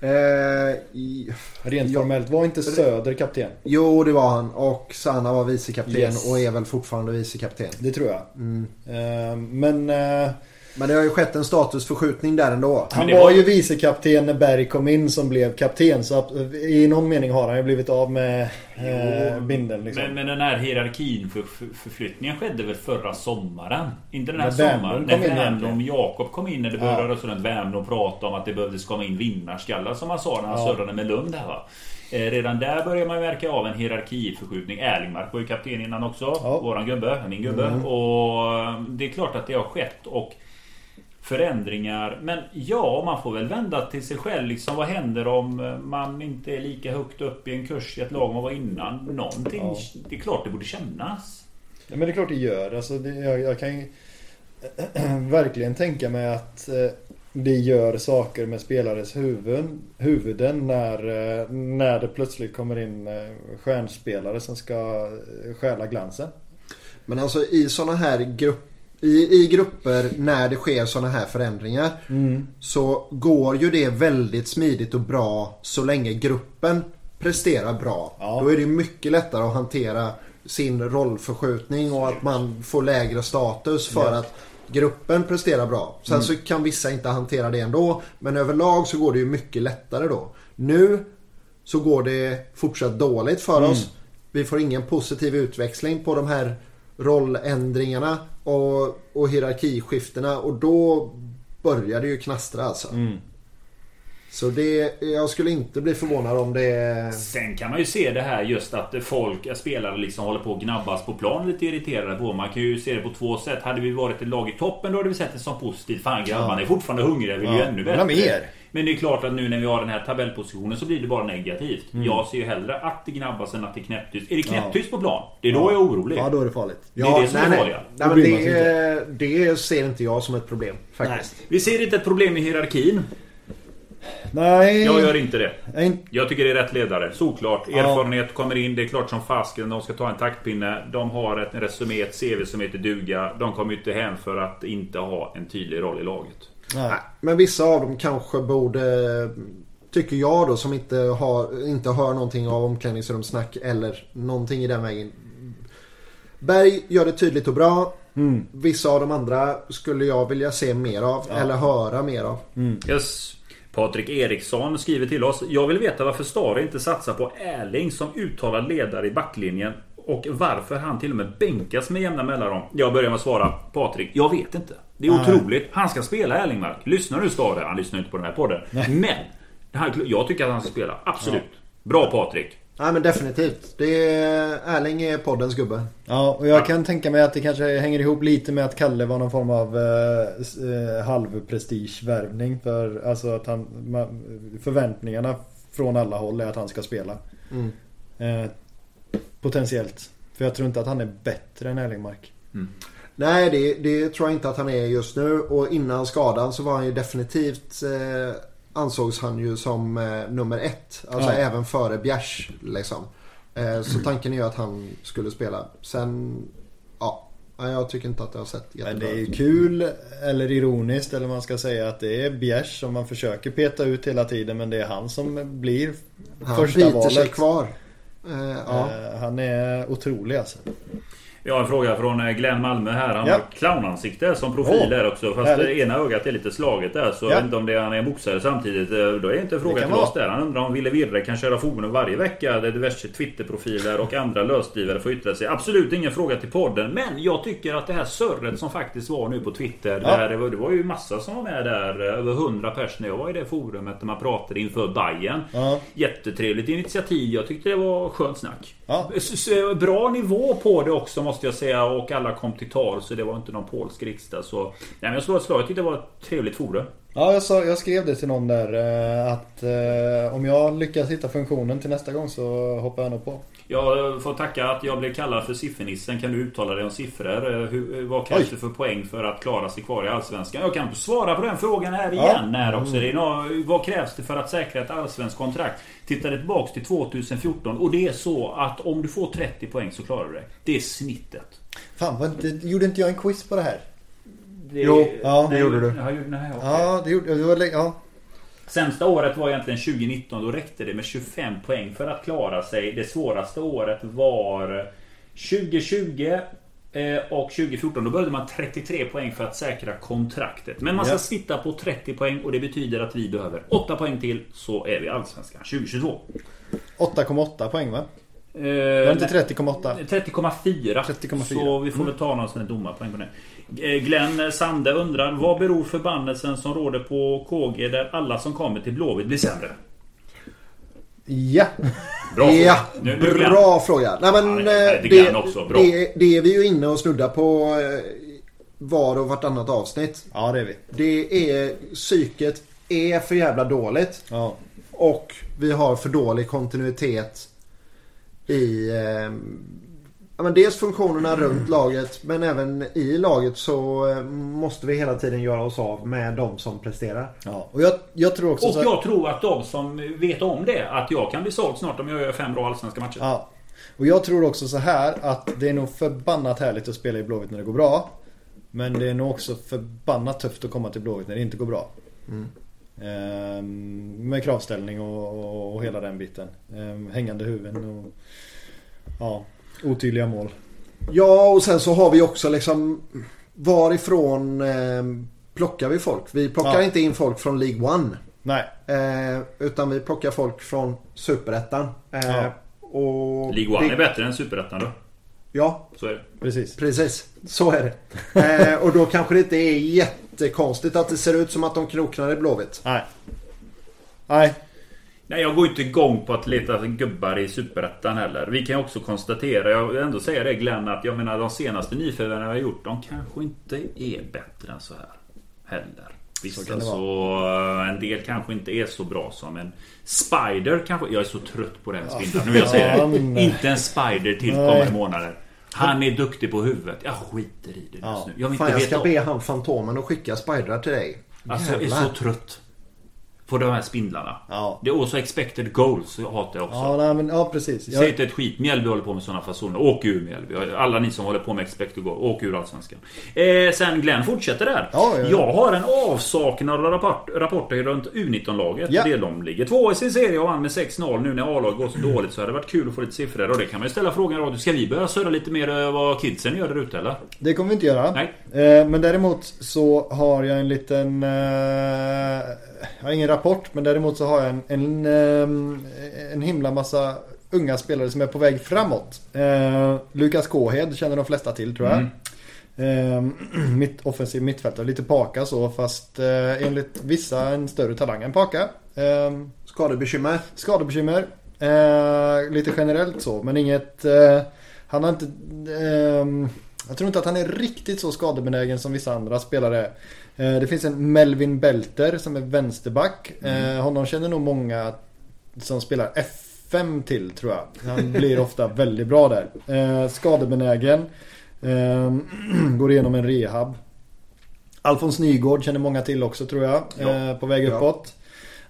Eh, i, Rent formellt. Var inte Söder kapten? jo, det var han. Och Sanna var vicekapten Yes. och är väl fortfarande vicekapten. Det tror jag. Mm. Eh, men eh, Men det har ju skett en statusförskjutning där ändå. han det var var- ju vicekapten när Berg kom in som blev kapten. Så i någon mening har han ju blivit av med eh, binden liksom. Men, men den här hierarkin för, för, förflyttningen skedde väl förra sommaren? Inte den här När sommaren. kom När Wernbloom. Jakob kom in när det Ja. började röra runt Wernbloom prata om att det behövdes komma in vinnarskallar som han sa när han Ja. surrade med Lund här va. Eh, Redan där börjar man märka av en hierarkiförskjutning. Erlingmark var ju kapten innan också. Ja. Mm. Våran gubbe, min gubbe. Och eh, det är klart att det har skett. Och förändringar. Men ja, man får väl vända till sig själv. Liksom, vad händer om eh, man inte är lika högt upp i en kurs i ett lag man var innan? Någonting. Ja. Det är klart det borde kännas. Ja, men det är klart det gör. Alltså, det, jag, jag kan ju verkligen tänka mig att eh, det gör saker med spelares huvuden, huvuden när, eh, när det plötsligt kommer in eh, stjärnspelare som ska stjäla glansen. Men alltså i sådana här grupp, i, i grupper när det sker sådana här förändringar. Så går ju det väldigt smidigt och bra så länge gruppen presterar bra. Ja. Då är det mycket lättare att hantera sin rollförskjutning och att man får lägre status för Ja. att gruppen presterar bra. Sen så kan vissa inte hantera det ändå. Men överlag så går det ju mycket lättare då. Nu så går det fortsatt dåligt för oss. Vi får ingen positiv utväxling på de här rolländringarna och, och hierarkiskiftena och då börjar det ju knastra alltså. Så det, jag skulle inte bli förvånad om det... Sen kan man ju se det här just att folk, spelare liksom håller på att gnabbas på plan lite irriterade på. Man kan ju se det på två sätt. Hade vi varit ett lag i toppen då hade vi sett det som positivt. Fan grabbarna är fortfarande hungriga, vill ju Ja, ännu vill bättre. ha mer. Men det är klart att nu när vi har den här tabellpositionen så blir det bara negativt. Jag ser ju hellre att det gnabbas än att det är knäpptyst. Är det knäpptyst på plan? Det är då jag är orolig. Ja, då är det farligt. Det är det som är nej, farliga. nej. Nej, bryr men det, det ser inte jag som ett problem faktiskt. Vi ser inte ett problem i hierarkin. Nej. Jag gör inte det. Jag är tycker det är rätt ledare. Såklart. Ja. Erfarenhet kommer in. Det är klart som fasken. De ska ta en taktpinne. De har ett resumé, ett CV som heter duga. De kommer inte hem för att inte ha en tydlig roll i laget. Nej. Men vissa av dem kanske borde, tycker jag då, som inte, har, inte hör någonting av omklädningsrumssnack eller någonting i den vägen. Berg gör det tydligt och bra. Vissa av de andra skulle jag vilja se mer av eller höra mer av. Yes. Patrik Eriksson skriver till oss. Jag vill veta varför Stare inte satsar på Erling som uttalad ledare i backlinjen. Och varför han till och med bänkas med jämna mellanrum. Jag börjar med att svara Patrik. Jag vet inte. Det är Nej. otroligt. Han ska spela Erlingmark. Lyssnar du Stare? Han lyssnar inte på den här podden. Men. han- Jag tycker att han ska spela. Absolut. Bra Patrik. Nej men definitivt. Det är, Erling är poddens gubbe. Ja, och jag kan tänka mig att det kanske hänger ihop lite med att Kalle var någon form av eh, eh, halvprestigevärvning. För alltså att han, förväntningarna från alla håll är att han ska spela. Mm. Eh, potentiellt. För jag tror inte att han är bättre än Erlingmark. Nej det, det tror jag inte att han är just nu. Och innan skadan så var han ju definitivt eh, ansågs han ju som eh, nummer ett. Alltså Ja. även före Bjärs liksom. Eh, så tanken är ju att han skulle spela. Sen, ja. Jag tycker inte att det har sett Men jättebra det är ju ut. kul eller ironiskt eller man ska säga att det är Bjärs som man försöker peta ut hela tiden men det är han som blir Han första biter sig valet. kvar. Eh, ja. Eh, Han är otrolig alltså. Vi har en fråga från eh, Glenn Malmö här. Han Ja. har clownansikte som profil där också. Fast härligt. det ena ögat är lite slaget där. Så Ja. jag vet inte om det är, han är boxare samtidigt. Eh, Då är inte en fråga kan till vara. oss där. Han undrar om Ville Virre kan köra forum varje vecka. Där diverse Twitterprofiler och andra lösdrivare får yttra sig. Absolut ingen fråga till podden. Men jag tycker att det här surret som faktiskt var nu på Twitter. Ja. Där det, var, det var ju massa som var med där. eh, Över 100 pers när jag var i det forumet. Där man pratade inför Bayern. Ja. Jättetrevligt initiativ. Jag tyckte det var skönt snack. Ja. Bra nivå på det också måste jag säga och alla kom till tal så det var inte någon polsk riksdag så... Nej men jag slår ett slag. Jag tyckte det var ett trevligt forum. Ja, jag, sa, jag skrev det till någon där eh, att eh, om jag lyckas hitta funktionen till nästa gång så hoppar jag nog på. Jag får tacka att jag blev kallad för siffernissen. Kan du uttala dig om siffror? Eh, Hur, vad krävs det för poäng för att klara sig kvar i Allsvenskan? Jag kan svara på den frågan här Ja. igen här också. Det är nå- vad krävs det för att säkra ett allsvenskt kontrakt? Tittade tillbaks till 2014 och det är så att om du får 30 poäng så klarar du det. Det är snittet. Fan, vad, inte, gjorde inte jag en quiz på det här? Det, Jo, ja, det gjorde du. Ja, nej, okej. Ja, det gjorde det var, ja. Sämsta året var egentligen 2019. Då räckte det med 25 poäng för att klara sig. Det svåraste året var 2020 eh, och 2014. Då behövde man 33 poäng för att säkra kontraktet. Men man ska Ja. sitta på 30 poäng och det betyder att vi behöver 8 poäng till så är vi Allsvenskan 2022. 8,8 poäng va? Eh, Var det inte nej, 30,8? 30,4. 30,4. Så vi får väl ta någon sån här domarpoäng på det. Eh, Glenn Sande undrar Vad beror förbannelsen som råder på KG där alla som kommer till Blåvitt blir sämre? Ja. Bra fråga. Ja, Nu- nu Glenn. bra fråga. Nej, men, Ja, det är eh. Bra. Det, det är vi ju inne och snuddar på eh, var och vartannat avsnitt. Ja, det är vi. Det är psyket är för jävla dåligt. Ja. Och vi har för dålig kontinuitet i eh, ja, men dels funktionerna runt laget men även i laget så eh, måste vi hela tiden göra oss av med de som presterar. ja. Och jag, jag tror också Och så jag tror att de som vet om det, att jag kan bli såld snart om jag gör fem bra allsvenska matcher. Ja. Och jag tror också så här att det är nog förbannat härligt att spela i Blåvitt när det går bra. Men det är nog också förbannat tufft att komma till Blåvitt när det inte går bra. Ehm, med kravställning och, och, och hela den biten. Ehm, hängande huvuden och ja, otydliga mål. Ja och sen så har vi också liksom varifrån eh, plockar vi folk? Vi plockar Ja. inte in folk från League One. Nej, Eh, utan vi plockar folk från Superettan. Eh, Ja. och League One det- är bättre än Superettan då. Ja, Så är det. precis. Precis, så är det. Eh, och då kanske det inte är jättekonstigt att det ser ut som att de kroknar i Blåvitt. Nej. Nej. Nej, jag går inte igång på att leta gubbar i Superettan heller. Vi kan också konstatera, jag vill ändå säga det Glenn, att jag menar de senaste nyförvärven vi har gjort, de kanske inte är bättre än så här. Heller. Visst, kan det alltså, en del kanske inte är så bra som en Spider kanske. Jag är så trött på den spindeln. Nu vill jag säga fan. det. Inte en Spider till kommande månader. Han är duktig på huvudet. Jag skiter i det just Ja. nu. Jag vill Fan, inte jag ska veta be han Fantomen att skicka spidrar till dig. Alltså jag är så trött. På de här spindlarna. Ja. Det är också expected goals. Jag hatar jag också. Ja, nej, men, ja precis. Säg Jag, inte ett skit. Mjällby håller på med sådana fasoner. Åk ur Mjällby. Alla ni som håller på med expected goal. Åk ur Allsvenskan. Eh, sen Glenn fortsätter där. Ja, ja, ja. Jag har en avsaknad av rapport, rapporter runt U19-laget. Ja. Det de ligger två i sin serie och vann med 6-0 nu när A-laget går så dåligt. Så hade det varit kul att få lite siffror. Och det kan man ju ställa frågan i radio. Ska vi börja surra lite mer vad kidsen gör där ute eller? det kommer vi inte göra. Nej. Eh, men däremot så har jag en liten... Eh, jag har ingen rapport men däremot så har jag en, en, ehm, en himla massa unga spelare som är på väg framåt. Eh, Lukas Kåhed känner de flesta till tror jag. Mm. Eh, mitt offensiv mittfältare, lite Paka så fast eh, enligt vissa en större talang än Paka. Eh, Skadebekymmer. skadebekymmer. Eh, lite generellt så men inget... Eh, han har inte... jag tror inte att han är riktigt så skadebenägen som vissa andra spelare är. Eh, det finns en Melvin Belter som är vänsterback. Eh, honom känner nog många som spelar F5 till tror jag. Han blir ofta väldigt bra där. Eh, skadebenägen. Går igenom en rehab. Alfons Nygård känner många till också tror jag. Ja. På väg Ja. uppåt.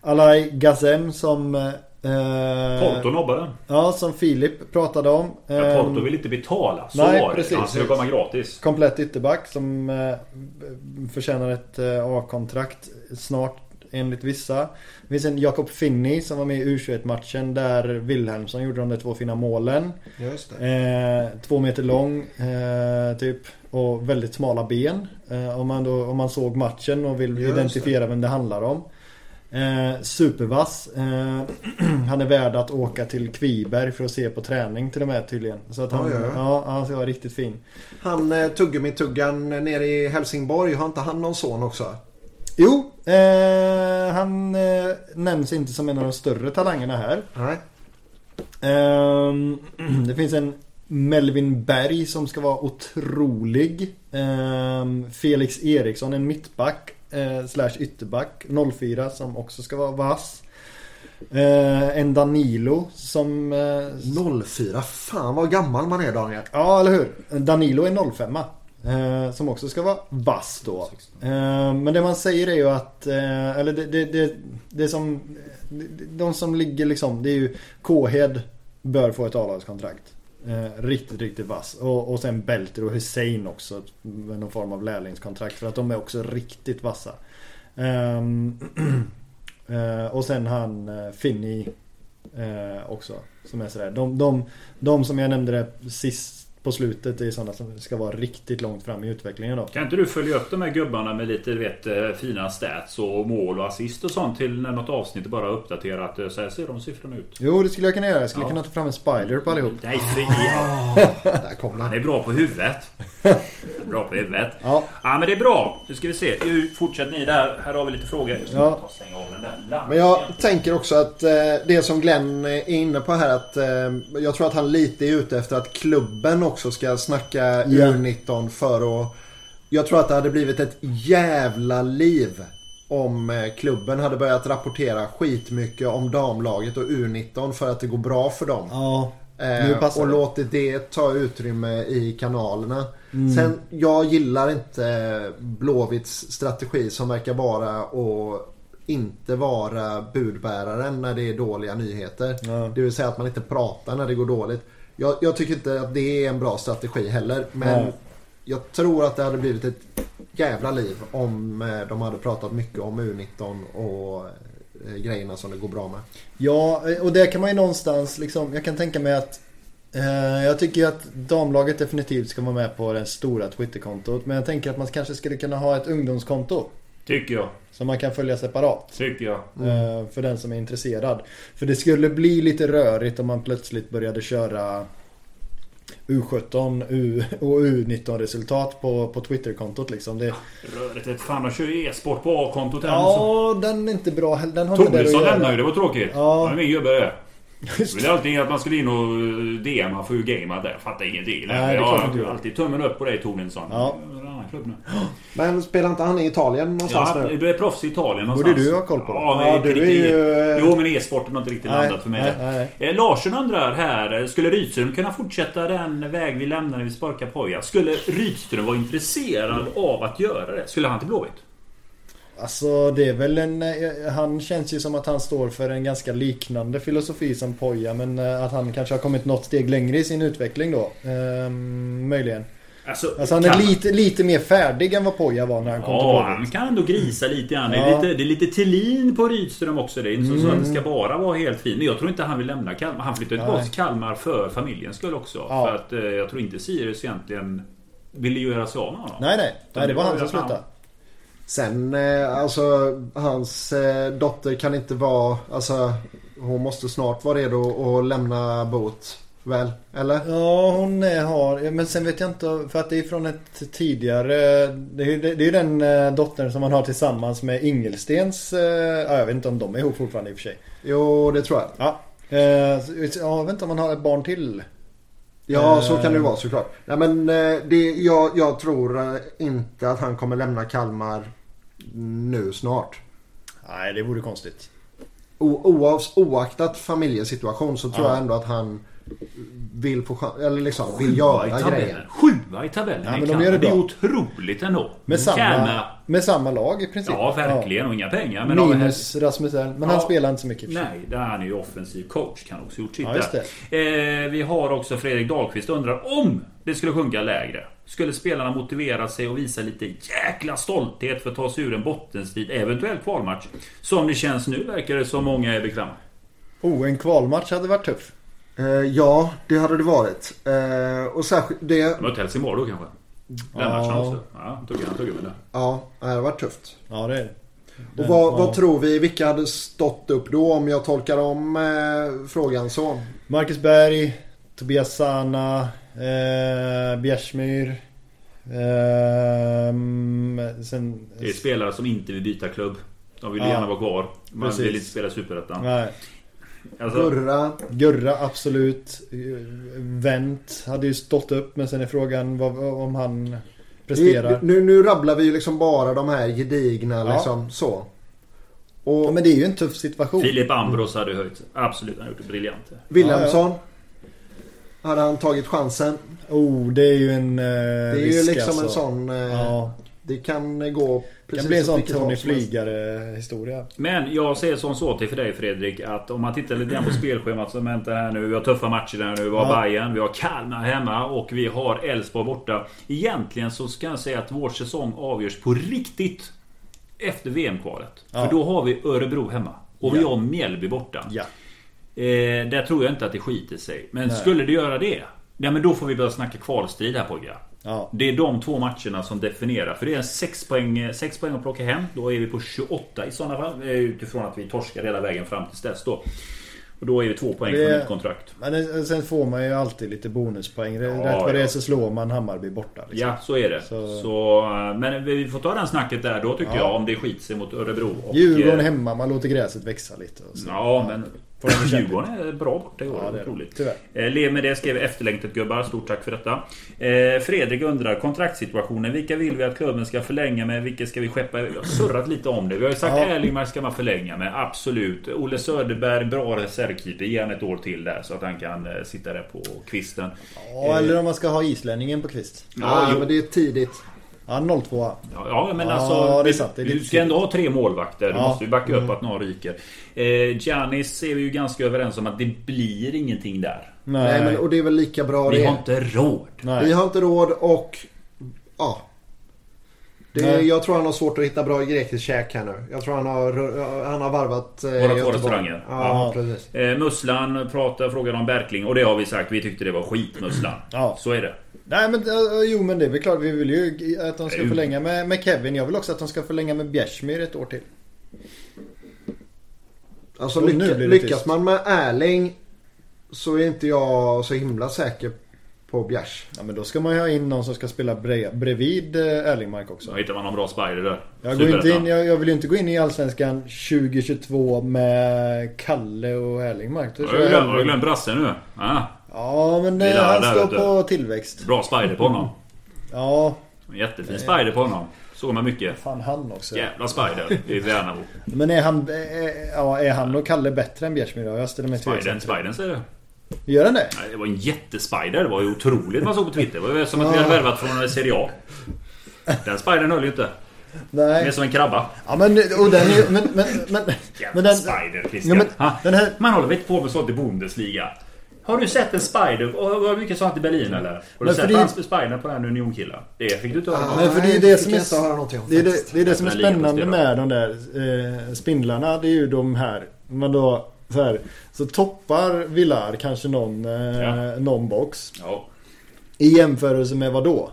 Alai Gazem som... Eh, Porto nobbade. Ja, som Filip pratade om. Ja, Eh, Porto vill inte betala. Så nej, var det. precis. Han skulle komma gratis. Komplett ytterback som eh, förtjänar ett eh, A-kontrakt snart enligt vissa. Det finns en Jakob Finney som var med i U21-matchen där Wilhelmsson gjorde de där två fina målen. Just det. Eh, två meter lång eh, typ och väldigt smala ben. Eh, om, man då, om man såg matchen och vill Just identifiera vem det handlar om. Eh, supervass. Eh, han är värd att åka till Kviberg för att se på träning till och med tydligen. Så att han, Ja, ja. ja, han ska vara riktigt fin. Han eh, Tuggummi-tuggan nere i Helsingborg, har inte han någon son också? Jo, eh, han eh, nämns inte som en av de större talangerna här. Nej. Ehm, det finns en Melvin Berg som ska vara otrolig. Ehm, Felix Eriksson, en mittback eh, slash ytterback. 04 som också ska vara vass. Eh, en Danilo som... Eh, 04. Fan vad gammal man är Daniel. ja, eller hur? Danilo är 05 eh, Som också ska vara vass då. Eh, men det man säger är ju att... Eh, eller det, det, det, det som... De som ligger liksom... Det är ju Kåhed bör få ett A-lagskontrakt. Eh, riktigt, riktigt vass. Och, och sen Belter och Hussein också. Med någon form av lärlingskontrakt. För att de är också riktigt vassa. Ehm, eh, och sen han eh, Finney eh, också. Som är sådär. De, de, de som jag nämnde det sist på slutet är sådana som ska vara riktigt långt fram i utvecklingen då. Kan inte du följa upp de här gubbarna med lite vet, eh, fina stats och mål och assist och sånt till när något avsnitt bara uppdatera att eh, så här ser de siffrorna ut? Jo, det skulle jag kunna göra. Jag skulle Ja. kunna ta fram en spider på allihop. Nej, fri. Där kom Han den. är bra på huvudet. bra på huvudet. Ja. Ja men det är bra. Nu ska vi se. Nu fortsätter ni där. Här har vi lite frågor. Ja. Men jag tänker också att eh, det som Glenn är inne på här att jag tror att han lite är ute efter att klubben också ska snacka Ja. U19 för att... Jag tror att det hade blivit ett jävla liv om eh, klubben hade börjat rapportera skitmycket om damlaget och U19 för att det går bra för dem. Ja, nu Eh, och det. låtit det ta utrymme i kanalerna. Mm. Sen, jag gillar inte Blåvitts strategi som verkar vara att inte vara budbäraren när det är dåliga nyheter. Ja. Det vill säga att man inte pratar när det går dåligt. Jag, jag tycker inte att det är en bra strategi heller. Men Nej. jag tror att det hade blivit ett jävla liv om eh, de hade pratat mycket om U19 och eh, grejerna som det går bra med. Ja, och det kan man ju någonstans liksom, jag kan tänka mig att eh, jag tycker att damlaget definitivt ska vara med på det stora Twitterkontot. Men jag tänker att man kanske skulle kunna ha ett ungdomskonto. Tycker jag. Som man kan följa separat. Tycker jag. eh, För den som är intresserad. För det skulle bli lite rörigt om man plötsligt började köra U17 U och U19 resultat på, på Twitterkontot liksom. Det, Rörigt ett fan. De kör ju e-sport på A-kontot ja, den är inte bra. Den har göra. lämnade ju. Det var tråkigt. Ja. Han är min gubbe det. Just Det är alltid att man skulle in och eh, DMa för hur gamea där. Jag fattar ingenting. Nej, det är jag har alltid tummen upp på dig Tornensson. Ja. Klubb nu. Men spelar inte han i Italien någonstans Ja, nu? du är proffs i Italien Borde någonstans. du ha koll på. Ja, men Ja, du är ju, eh, Jo, men e-sporten har inte riktigt Nej, landat för mig. nej, nej. Eh, Larsen undrar här. Skulle Rydström kunna fortsätta den väg vi lämnade när vi sparkade Poja? Skulle Rydström vara intresserad av att göra det? Skulle han till Blåvitt? Alltså det är väl en... eh, Han känns ju som att han står för en ganska liknande filosofi som Poja men att han kanske har kommit något steg längre i sin utveckling då. Ehm, möjligen. Alltså, Alltså han är kan- lite, lite mer färdig än vad Poja var när han kom Ja, till han Blåvitt. kan ändå grisa lite grann. Det, Ja. är lite, det är lite Thelin på Rydström också. Det är inte så att det Mm. ska bara vara helt fint. Men jag tror inte han vill lämna Kalmar. Han flyttade tillbaka till Kalmar för familjens skull också. Ja. För att eh, jag tror inte Sirius egentligen ville göra sig av med honom. Nej nej, nej det var han som han- slutade. Sen eh, alltså hans eh, dotter kan inte vara, alltså hon måste snart vara redo att lämna båt. Väl? Eller? Ja, hon är, har... Men sen vet jag inte. För att det är från ett tidigare... Det är, det är ju den eh, dottern som man har tillsammans med Ingelstens... eh, Ja, jag vet inte om de är ihop fortfarande i och för sig. Jo, det tror jag. Ja. Eh, Jag vet inte om man har ett barn till. Ja, så kan det ju vara såklart. Nej, men det, jag, jag tror inte att han kommer lämna Kalmar nu snart. Nej, det vore konstigt. O, oavs, oaktat familjesituation så tror Ja. jag ändå att han vill få eller liksom vill Sjua göra i grejer. Sjua i tabellen Ja, men de gör det Det är otroligt ändå. Med samma, med samma lag i princip. Ja, verkligen. Och inga pengar. Ja. Men Minus Rasmus Elm. Men han Ja. spelar inte så mycket. Nej, där är han ju offensiv coach. Kan också gjort sitt Ja. Eh, vi har också Fredrik Dahlqvist undrar om det skulle sjunka lägre. Skulle spelarna motivera sig och visa lite jäkla stolthet för att ta sig ur en bottenstrid, eventuellt kvalmatch? Som det känns nu verkar det som många är bekväma. Oh, en kvalmatch hade varit tuff. Eh, ja, det hade det varit. Eh, och särskilt det, Mött Helsingborg då kanske? Den Ja. matchen också. Ja, tog han med det. ja, det hade varit tufft. Ja, det är det. Och vad, ja. vad tror vi, vilka hade stått upp då om jag tolkar om eh, frågan så? Marcus Berg, Tobias Sana, eh, Bjärsmyr. ehm, sen... Det är spelare som inte vill byta klubb. De vill Ja. gärna vara kvar. Man Precis. vill inte spela Superettan. Alltså, Gurra. Gurra absolut. Wendt hade ju stått upp men sen är frågan vad, om han presterar. nu, nu rabblar vi ju liksom bara de här gedigna Ja. liksom så. Och Ja, men det är ju en tuff situation. Filip Ambros hade höjt. Absolut, han har gjort det briljant. Wilhelmsson. Hade han tagit chansen? Oh, det är ju en eh, Det är ju risk liksom alltså. en sån... Eh, Ja, Det kan gå precis kan bli en sån Tony. Flygare historia. Men jag säger som så till för dig Fredrik att om man tittar lite grann på spelschemat som väntar här nu. Vi har tuffa matcher där nu. Vi har Ja. Bayern, vi har Kalmar hemma och vi har Elfsborg borta. Egentligen så ska jag säga att vår säsong avgörs på riktigt efter VM-kvalet. Ja. För då har vi Örebro hemma. Och vi Ja. har Mjällby borta. Ja. Eh, där tror jag inte att det skiter sig. Men Nej. skulle det göra det? Ja men då får vi börja snacka kvalstrid här pojkar. Ja. Det är de två matcherna som definierar. För det är 6 poäng, poäng att plocka hem. Då är vi på 28 i sådana fall. eh, Utifrån att vi torskar hela vägen fram till dess då. Och då är vi två poäng Det- från ett kontrakt. Men det- sen får man ju alltid lite bonuspoäng. Rätt Ja, vad det är ja. så slår man Hammarby borta. Liksom. Ja, så är det. Så- Så... eh, men vi får ta den snacket där då tycker Ja. jag. Om det skiter sig mot Örebro. Och, Djurgården eh, hemma, man låter gräset växa lite. Och så. Ja, men. Djurgården är bra borta i år. Ja, det är roligt. Tyvärr. Eh, Lev med det skrev efterlängtat gubbar. Stort tack för detta. Eh, Fredrik undrar kontraktssituationen. Vilka vill vi att klubben ska förlänga med? Vilka ska vi skeppa? Vi har surrat lite om det. Vi har ju sagt Ja. Erlingmark ska man förlänga med. Absolut. Olle Söderberg, bra reservkeeper. Ge ett år till där så att han kan eh, sitta där på kvisten. Ja, eller om man ska ha islänningen på kvist. Ja, jo. men det är tidigt. Ja, 02 Ja, ja men Ja, alltså... det är sant. Det du ska ändå ha tre målvakter. Du Ja. måste ju backa upp att någon ryker. Eh, Giannis är vi ju ganska överens om att det blir ingenting där. Nej, Nej, men, och det är väl lika bra Vi det. har inte råd. Nej. Vi har inte råd och... Ja. Det, jag tror han har svårt att hitta bra grekiskt käk här nu. Jag tror han har, han har varvat... Eh, Våra två Göteborg. restauranger. Ja, Ja. precis. Eh, Musslan pratar, frågar om Berkling och det har vi sagt. Vi tyckte det var skit Musslan. Ja. Så är det. Nej men jo men det är väl klart. Vi vill ju att de ska förlänga med, med Kevin. Jag vill också att de ska förlänga med Bjärsmyr ett år till. Alltså det lyckas tyst. man med Erling så är inte jag så himla säker på Bjärs. Ja men då ska man ju ha in någon som ska spela bre, bredvid eh, Erlingmark också. Så hittar man någon bra spider där. Jag, går inte in, jag, jag vill ju inte gå in i Allsvenskan 2022 med Kalle och Erlingmark. Då Har du jag glömt, har brassen nu? Ah, Ja men det, Lilla han där, står vet du. på tillväxt. bra spider på honom. Ja, jättefin spider på honom. Såg man mycket. fan han också. Jävla spider i Värnamo. Men är han, eh, ja, är han och Kalle bättre än Bjärsmyr då? Jag ställer mig tveksam Spidern, säger det. Gör han det? Nej, Det var en jättespider. Det var ju otroligt man såg på Twitter. Det var ju som att vi hade värvat från Serie A. Den spidern höll ju inte. Är Nej. som en krabba. Ja men, och den är men, men, men, men Jävla den, spider Ja, Christian. men Ha? den här, Man håller väl inte på med sånt i Bundesliga? Har du sett en spider? Och Var mycket sånt i Berlin eller? Har du Men sett för det- hans spider på den unionkillen? Det fick du inte höra. Men för det är Nej, det som är- det, är det, det är det som är spännande med de där eh, spindlarna. Det är ju de här. Man då, så, här, så toppar Villar kanske någon, eh, Ja. någon box. Ja. I jämförelse med vad då?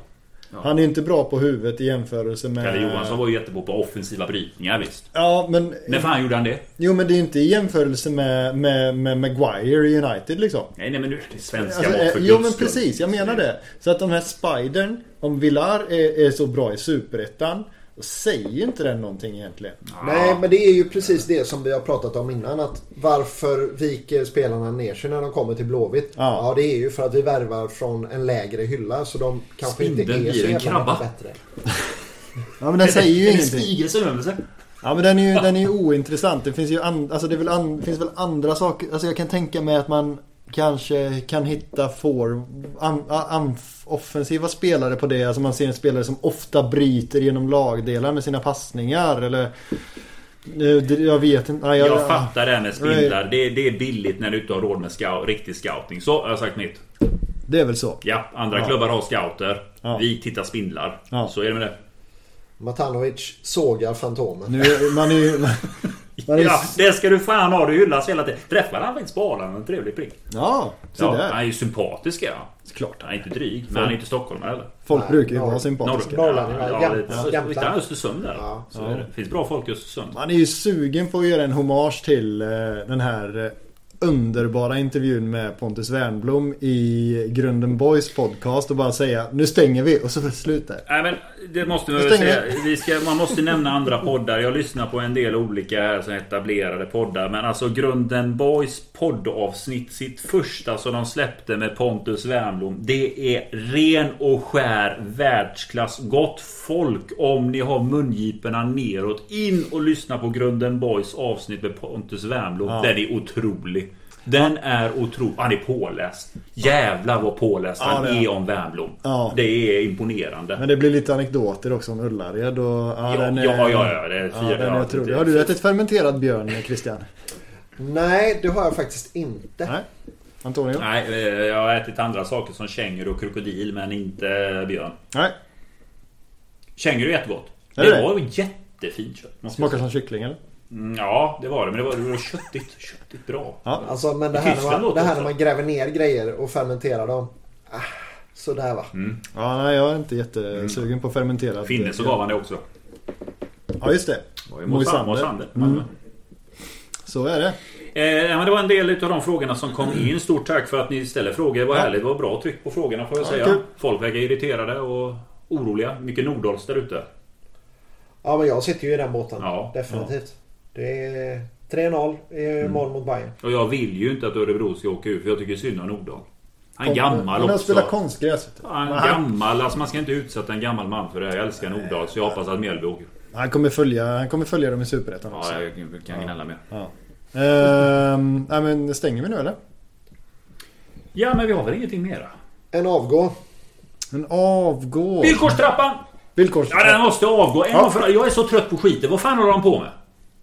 Han är inte bra på huvudet i jämförelse med... Pelle Johansson var ju jättebra på offensiva brytningar visst. Ja men... När fan gjorde han det? Jo men det är inte i jämförelse med, med, med Maguire i United liksom. Nej nej men nu det svenska Alltså, mått eh, för jo guds men precis, jag menar det. Så att de här Spidern, om Villar är, är så bra i Superettan, då säger ju inte den någonting egentligen. Nej, men det är ju precis det som vi har pratat om innan. Att varför viker spelarna ner sig när de kommer till Blåvitt? Ja. Ja, det är ju för att vi värvar från en lägre hylla. Så de kanske inte Spindeln är blir så en jävla bättre. Ja men den säger ju ingenting. Stigres överlevelse. Ja men den är ju, den är ju ointressant. Det finns ju an, alltså det är väl an, finns väl andra saker. Alltså jag kan tänka mig att man kanske kan hitta for, an, an, offensiva spelare på det. Alltså man ser en spelare som ofta bryter genom lagdelar med sina passningar. Eller eh, jag vet inte. Nej, Jag fattar det här med spindlar. Det, det är billigt när du inte har råd med scout, riktig scouting. Så har jag sagt mitt. Det är väl så. Ja, andra Ja. klubbar har scouter. Ja. Vi tittar spindlar. Ja. Så är det med det. Matanovic sågar Fantomen. Nu, man är. Man, man är, Ja, det ska du fan ha. Du hyllas hela tiden. Träffade han faktiskt på Arlanda. En trevlig prick. ja, så Ja, där. han är ju sympatisk ja. Klart. Han är inte dryg. Men han är inte stockholmare heller. Folk Nej, brukar ju vara sympatiska. Norrland, ja. Ja, lite- Jämtland. Han Östersund där? Ja. Så är det. finns bra folk i Östersund. Man är ju sugen på att göra en hommage till eh, den här eh, underbara intervjun med Pontus Wernblom i Grunden Boys podcast och bara säga nu stänger vi och så får det slut där. Nej men det måste man väl säga. Vi ska, man måste nämna andra poddar. Jag lyssnar på en del olika här som etablerade poddar. Men alltså Grunden Boys poddavsnitt. Sitt första som de släppte med Pontus Wernbloom. Det är ren och skär världsklass. Gott folk om ni har mungiporna neråt. In och lyssna på Grunden Boys avsnitt med Pontus Wernbloom. Ja. Den är otrolig. Den är otrolig. Han är påläst. Jävlar vad påläst Ja, han det är om Wernbloom. Ja. Det är imponerande. Men det blir lite anekdoter också om Ullared och... Ja, Ja, den är, ja, ja, ja, det är ja, fyra- den är ja, otrolig. Har du ätit fermenterad björn Christian? Nej, det har jag faktiskt inte. Nej? Antonio? Nej, eh, jag har ätit andra saker som känguru och krokodil men inte björn. Nej? Känguru är jättegott. Är det det var jättefint kött. Smakar som kyckling eller? Mm, Ja, det var det. Men det var, det var köttigt. Köttigt bra. Ja. Alltså, men det här, när man, det här när man gräver ner grejer och fermenterar dem. Ah, sådär va. Ja, nej jag är inte jättesugen på fermenterad Finne så gav han det också. Ja, just det. Moisander. Mosander. Mm. Så är det. Eh, men det var en del av de frågorna som kom in. Stort tack för att ni ställer frågor. Det var Ja. härligt. Det var bra tryck på frågorna får jag Ja, säga. kul. Folk verkar irriterade och oroliga. Mycket Nordals där ute. Ja, men jag sitter ju i den båten. Ja, Definitivt. Det är 3-0 i Mm. mot Bayern. Och jag vill ju inte att Örebro ska åka ut för jag tycker synd om Nordahl. Han är gammal Han har också. spelat konstgräs. Han är han, gammal. Alltså man ska inte utsätta en gammal man för det. Jag älskar Nordahl så jag hoppas att Mjällby åker. han, kommer följa, han kommer följa dem i Superettan också. Ja, jag kan gnälla mer. Ja. Ehm, nej men stänger vi nu eller? Ja, men vi har väl ingenting mera? En avgå. En avgå. Villkorstrappan! Villkors... Ja, den måste avgå. En Ja. för. Jag är så trött på skiten. Vad fan håller de på med?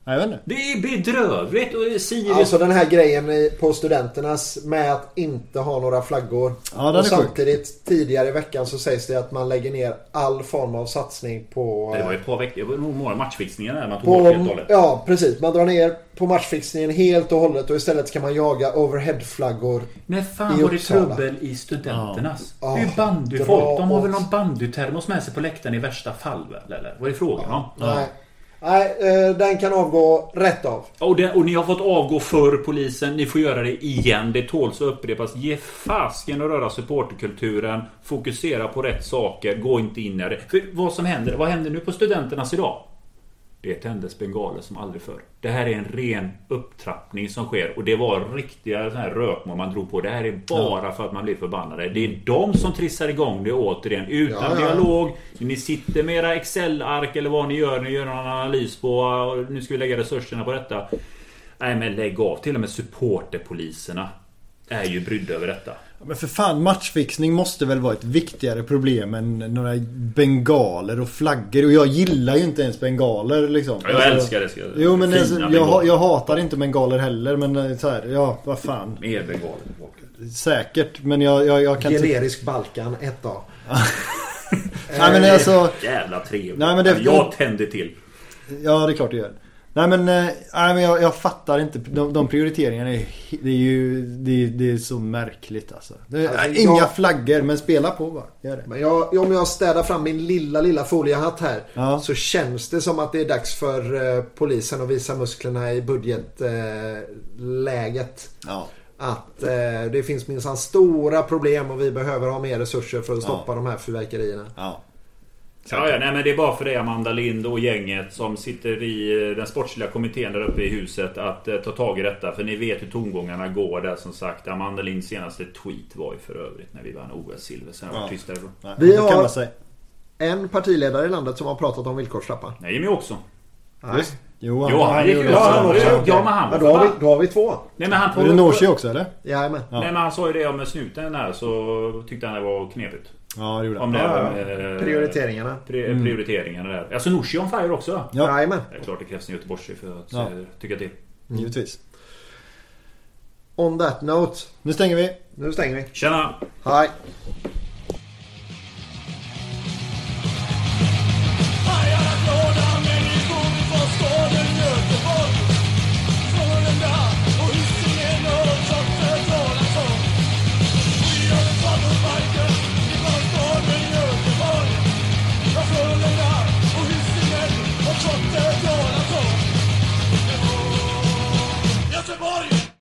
Nej, jag vet inte. Det är bedrövligt. Och Sirius... Alltså den här grejen på studenternas med att inte ha några flaggor. Ja, den är och sjuk. samtidigt tidigare i veckan så sägs det att man lägger ner all form av satsning på... Det var ju ett par veckor. Det var nog några matchfixningar där man tog bort helt och på hållet. ja, precis. Man drar ner på matchfixningen helt och hållet och istället ska man jaga overheadflaggor. När fan var det trubbel i studenternas? Ja. Det är ju Ja, bandyfolk. De har väl någon bandytermos med sig på läktaren i värsta fall väl? Eller? Vad är frågan om? Nej, Nej eh, den kan avgå rätt av. Och, det, och ni har fått avgå för polisen. Ni får göra det igen. Det tåls att upprepas. Ge fasken att röra supporterkulturen. Fokusera på rätt saker. Gå inte in i det. För vad som händer, vad händer nu på studenternas idag? Det tändes bengaler som aldrig förr. Det här är en ren upptrappning som sker. Och det var riktiga sån här rökmål man drog på. Det här är bara för att man blir förbannade. Det är de som trissar igång det återigen. Utan Ja, ja. dialog. Ni sitter med era Excel-ark eller vad ni gör. Ni gör någon analys på. och Nu ska vi lägga resurserna på detta. Nej men lägg av. Till och med supporterpoliserna är ju brydda över detta. Men för fan, matchfixning måste väl vara ett viktigare problem än några bengaler och flaggor. Och jag gillar ju inte ens bengaler liksom. Jag Alltså, älskar det. Ska jag, Jo men alltså, jag, jag hatar inte bengaler heller men eh, så här, ja vad fan. Mer bengaler. Säkert men jag, jag, jag kan inte... Generisk Balkan 1A. Nej men alltså... Jävla trevligt. Nej, men det- jag tänder till. Ja det är klart det gör. Nej men, eh, nej, men jag, jag fattar inte. De, de prioriteringarna är, det är ju det, det är så märkligt alltså. Det, Alltså, inga jag- flaggor men spela på bara. Gör det. Men jag, om jag städar fram min lilla, lilla foliehatt här. Ja. Så känns det som att det är dags för eh, polisen att visa musklerna i budgetläget. Eh. Ja. att eh, det finns minsann stora problem och vi behöver ha mer resurser för att stoppa de här fyrverkerierna. Ja. Ja, ja, nej, men det är bara för dig Amanda Lind och gänget som sitter i eh, den sportsliga kommittén där uppe i huset att eh, ta tag i detta. För ni vet hur tongångarna går där som sagt. Amanda Linds senaste tweet var ju för övrigt när vi vann OS-silver. Sen var Ja. det tyst därifrån. Nej, Vi har-. En partiledare i landet som har pratat om villkorstrappa. Nej, Jimmy också. Nej. Just. Jo, Jo, han gick ju- ja, var ja, men han Ja, var då, har vi, då har vi två. Nej men han Var det Norsi också eller? Jajamän. Ja. Nej men han sa ju det om snuten där så tyckte han det var knepigt. Ja, det gjorde Om han. det Ja, här med, Prioriteringarna. Pri- Prioriteringarna där. Alltså Nooshi on fire också. Ja. Jajamän. Det är klart det krävs en göteborgare för att Ja. eh, tycka till. Givetvis. On that note. Nu stänger vi. Nu stänger vi. Tjena! Hej.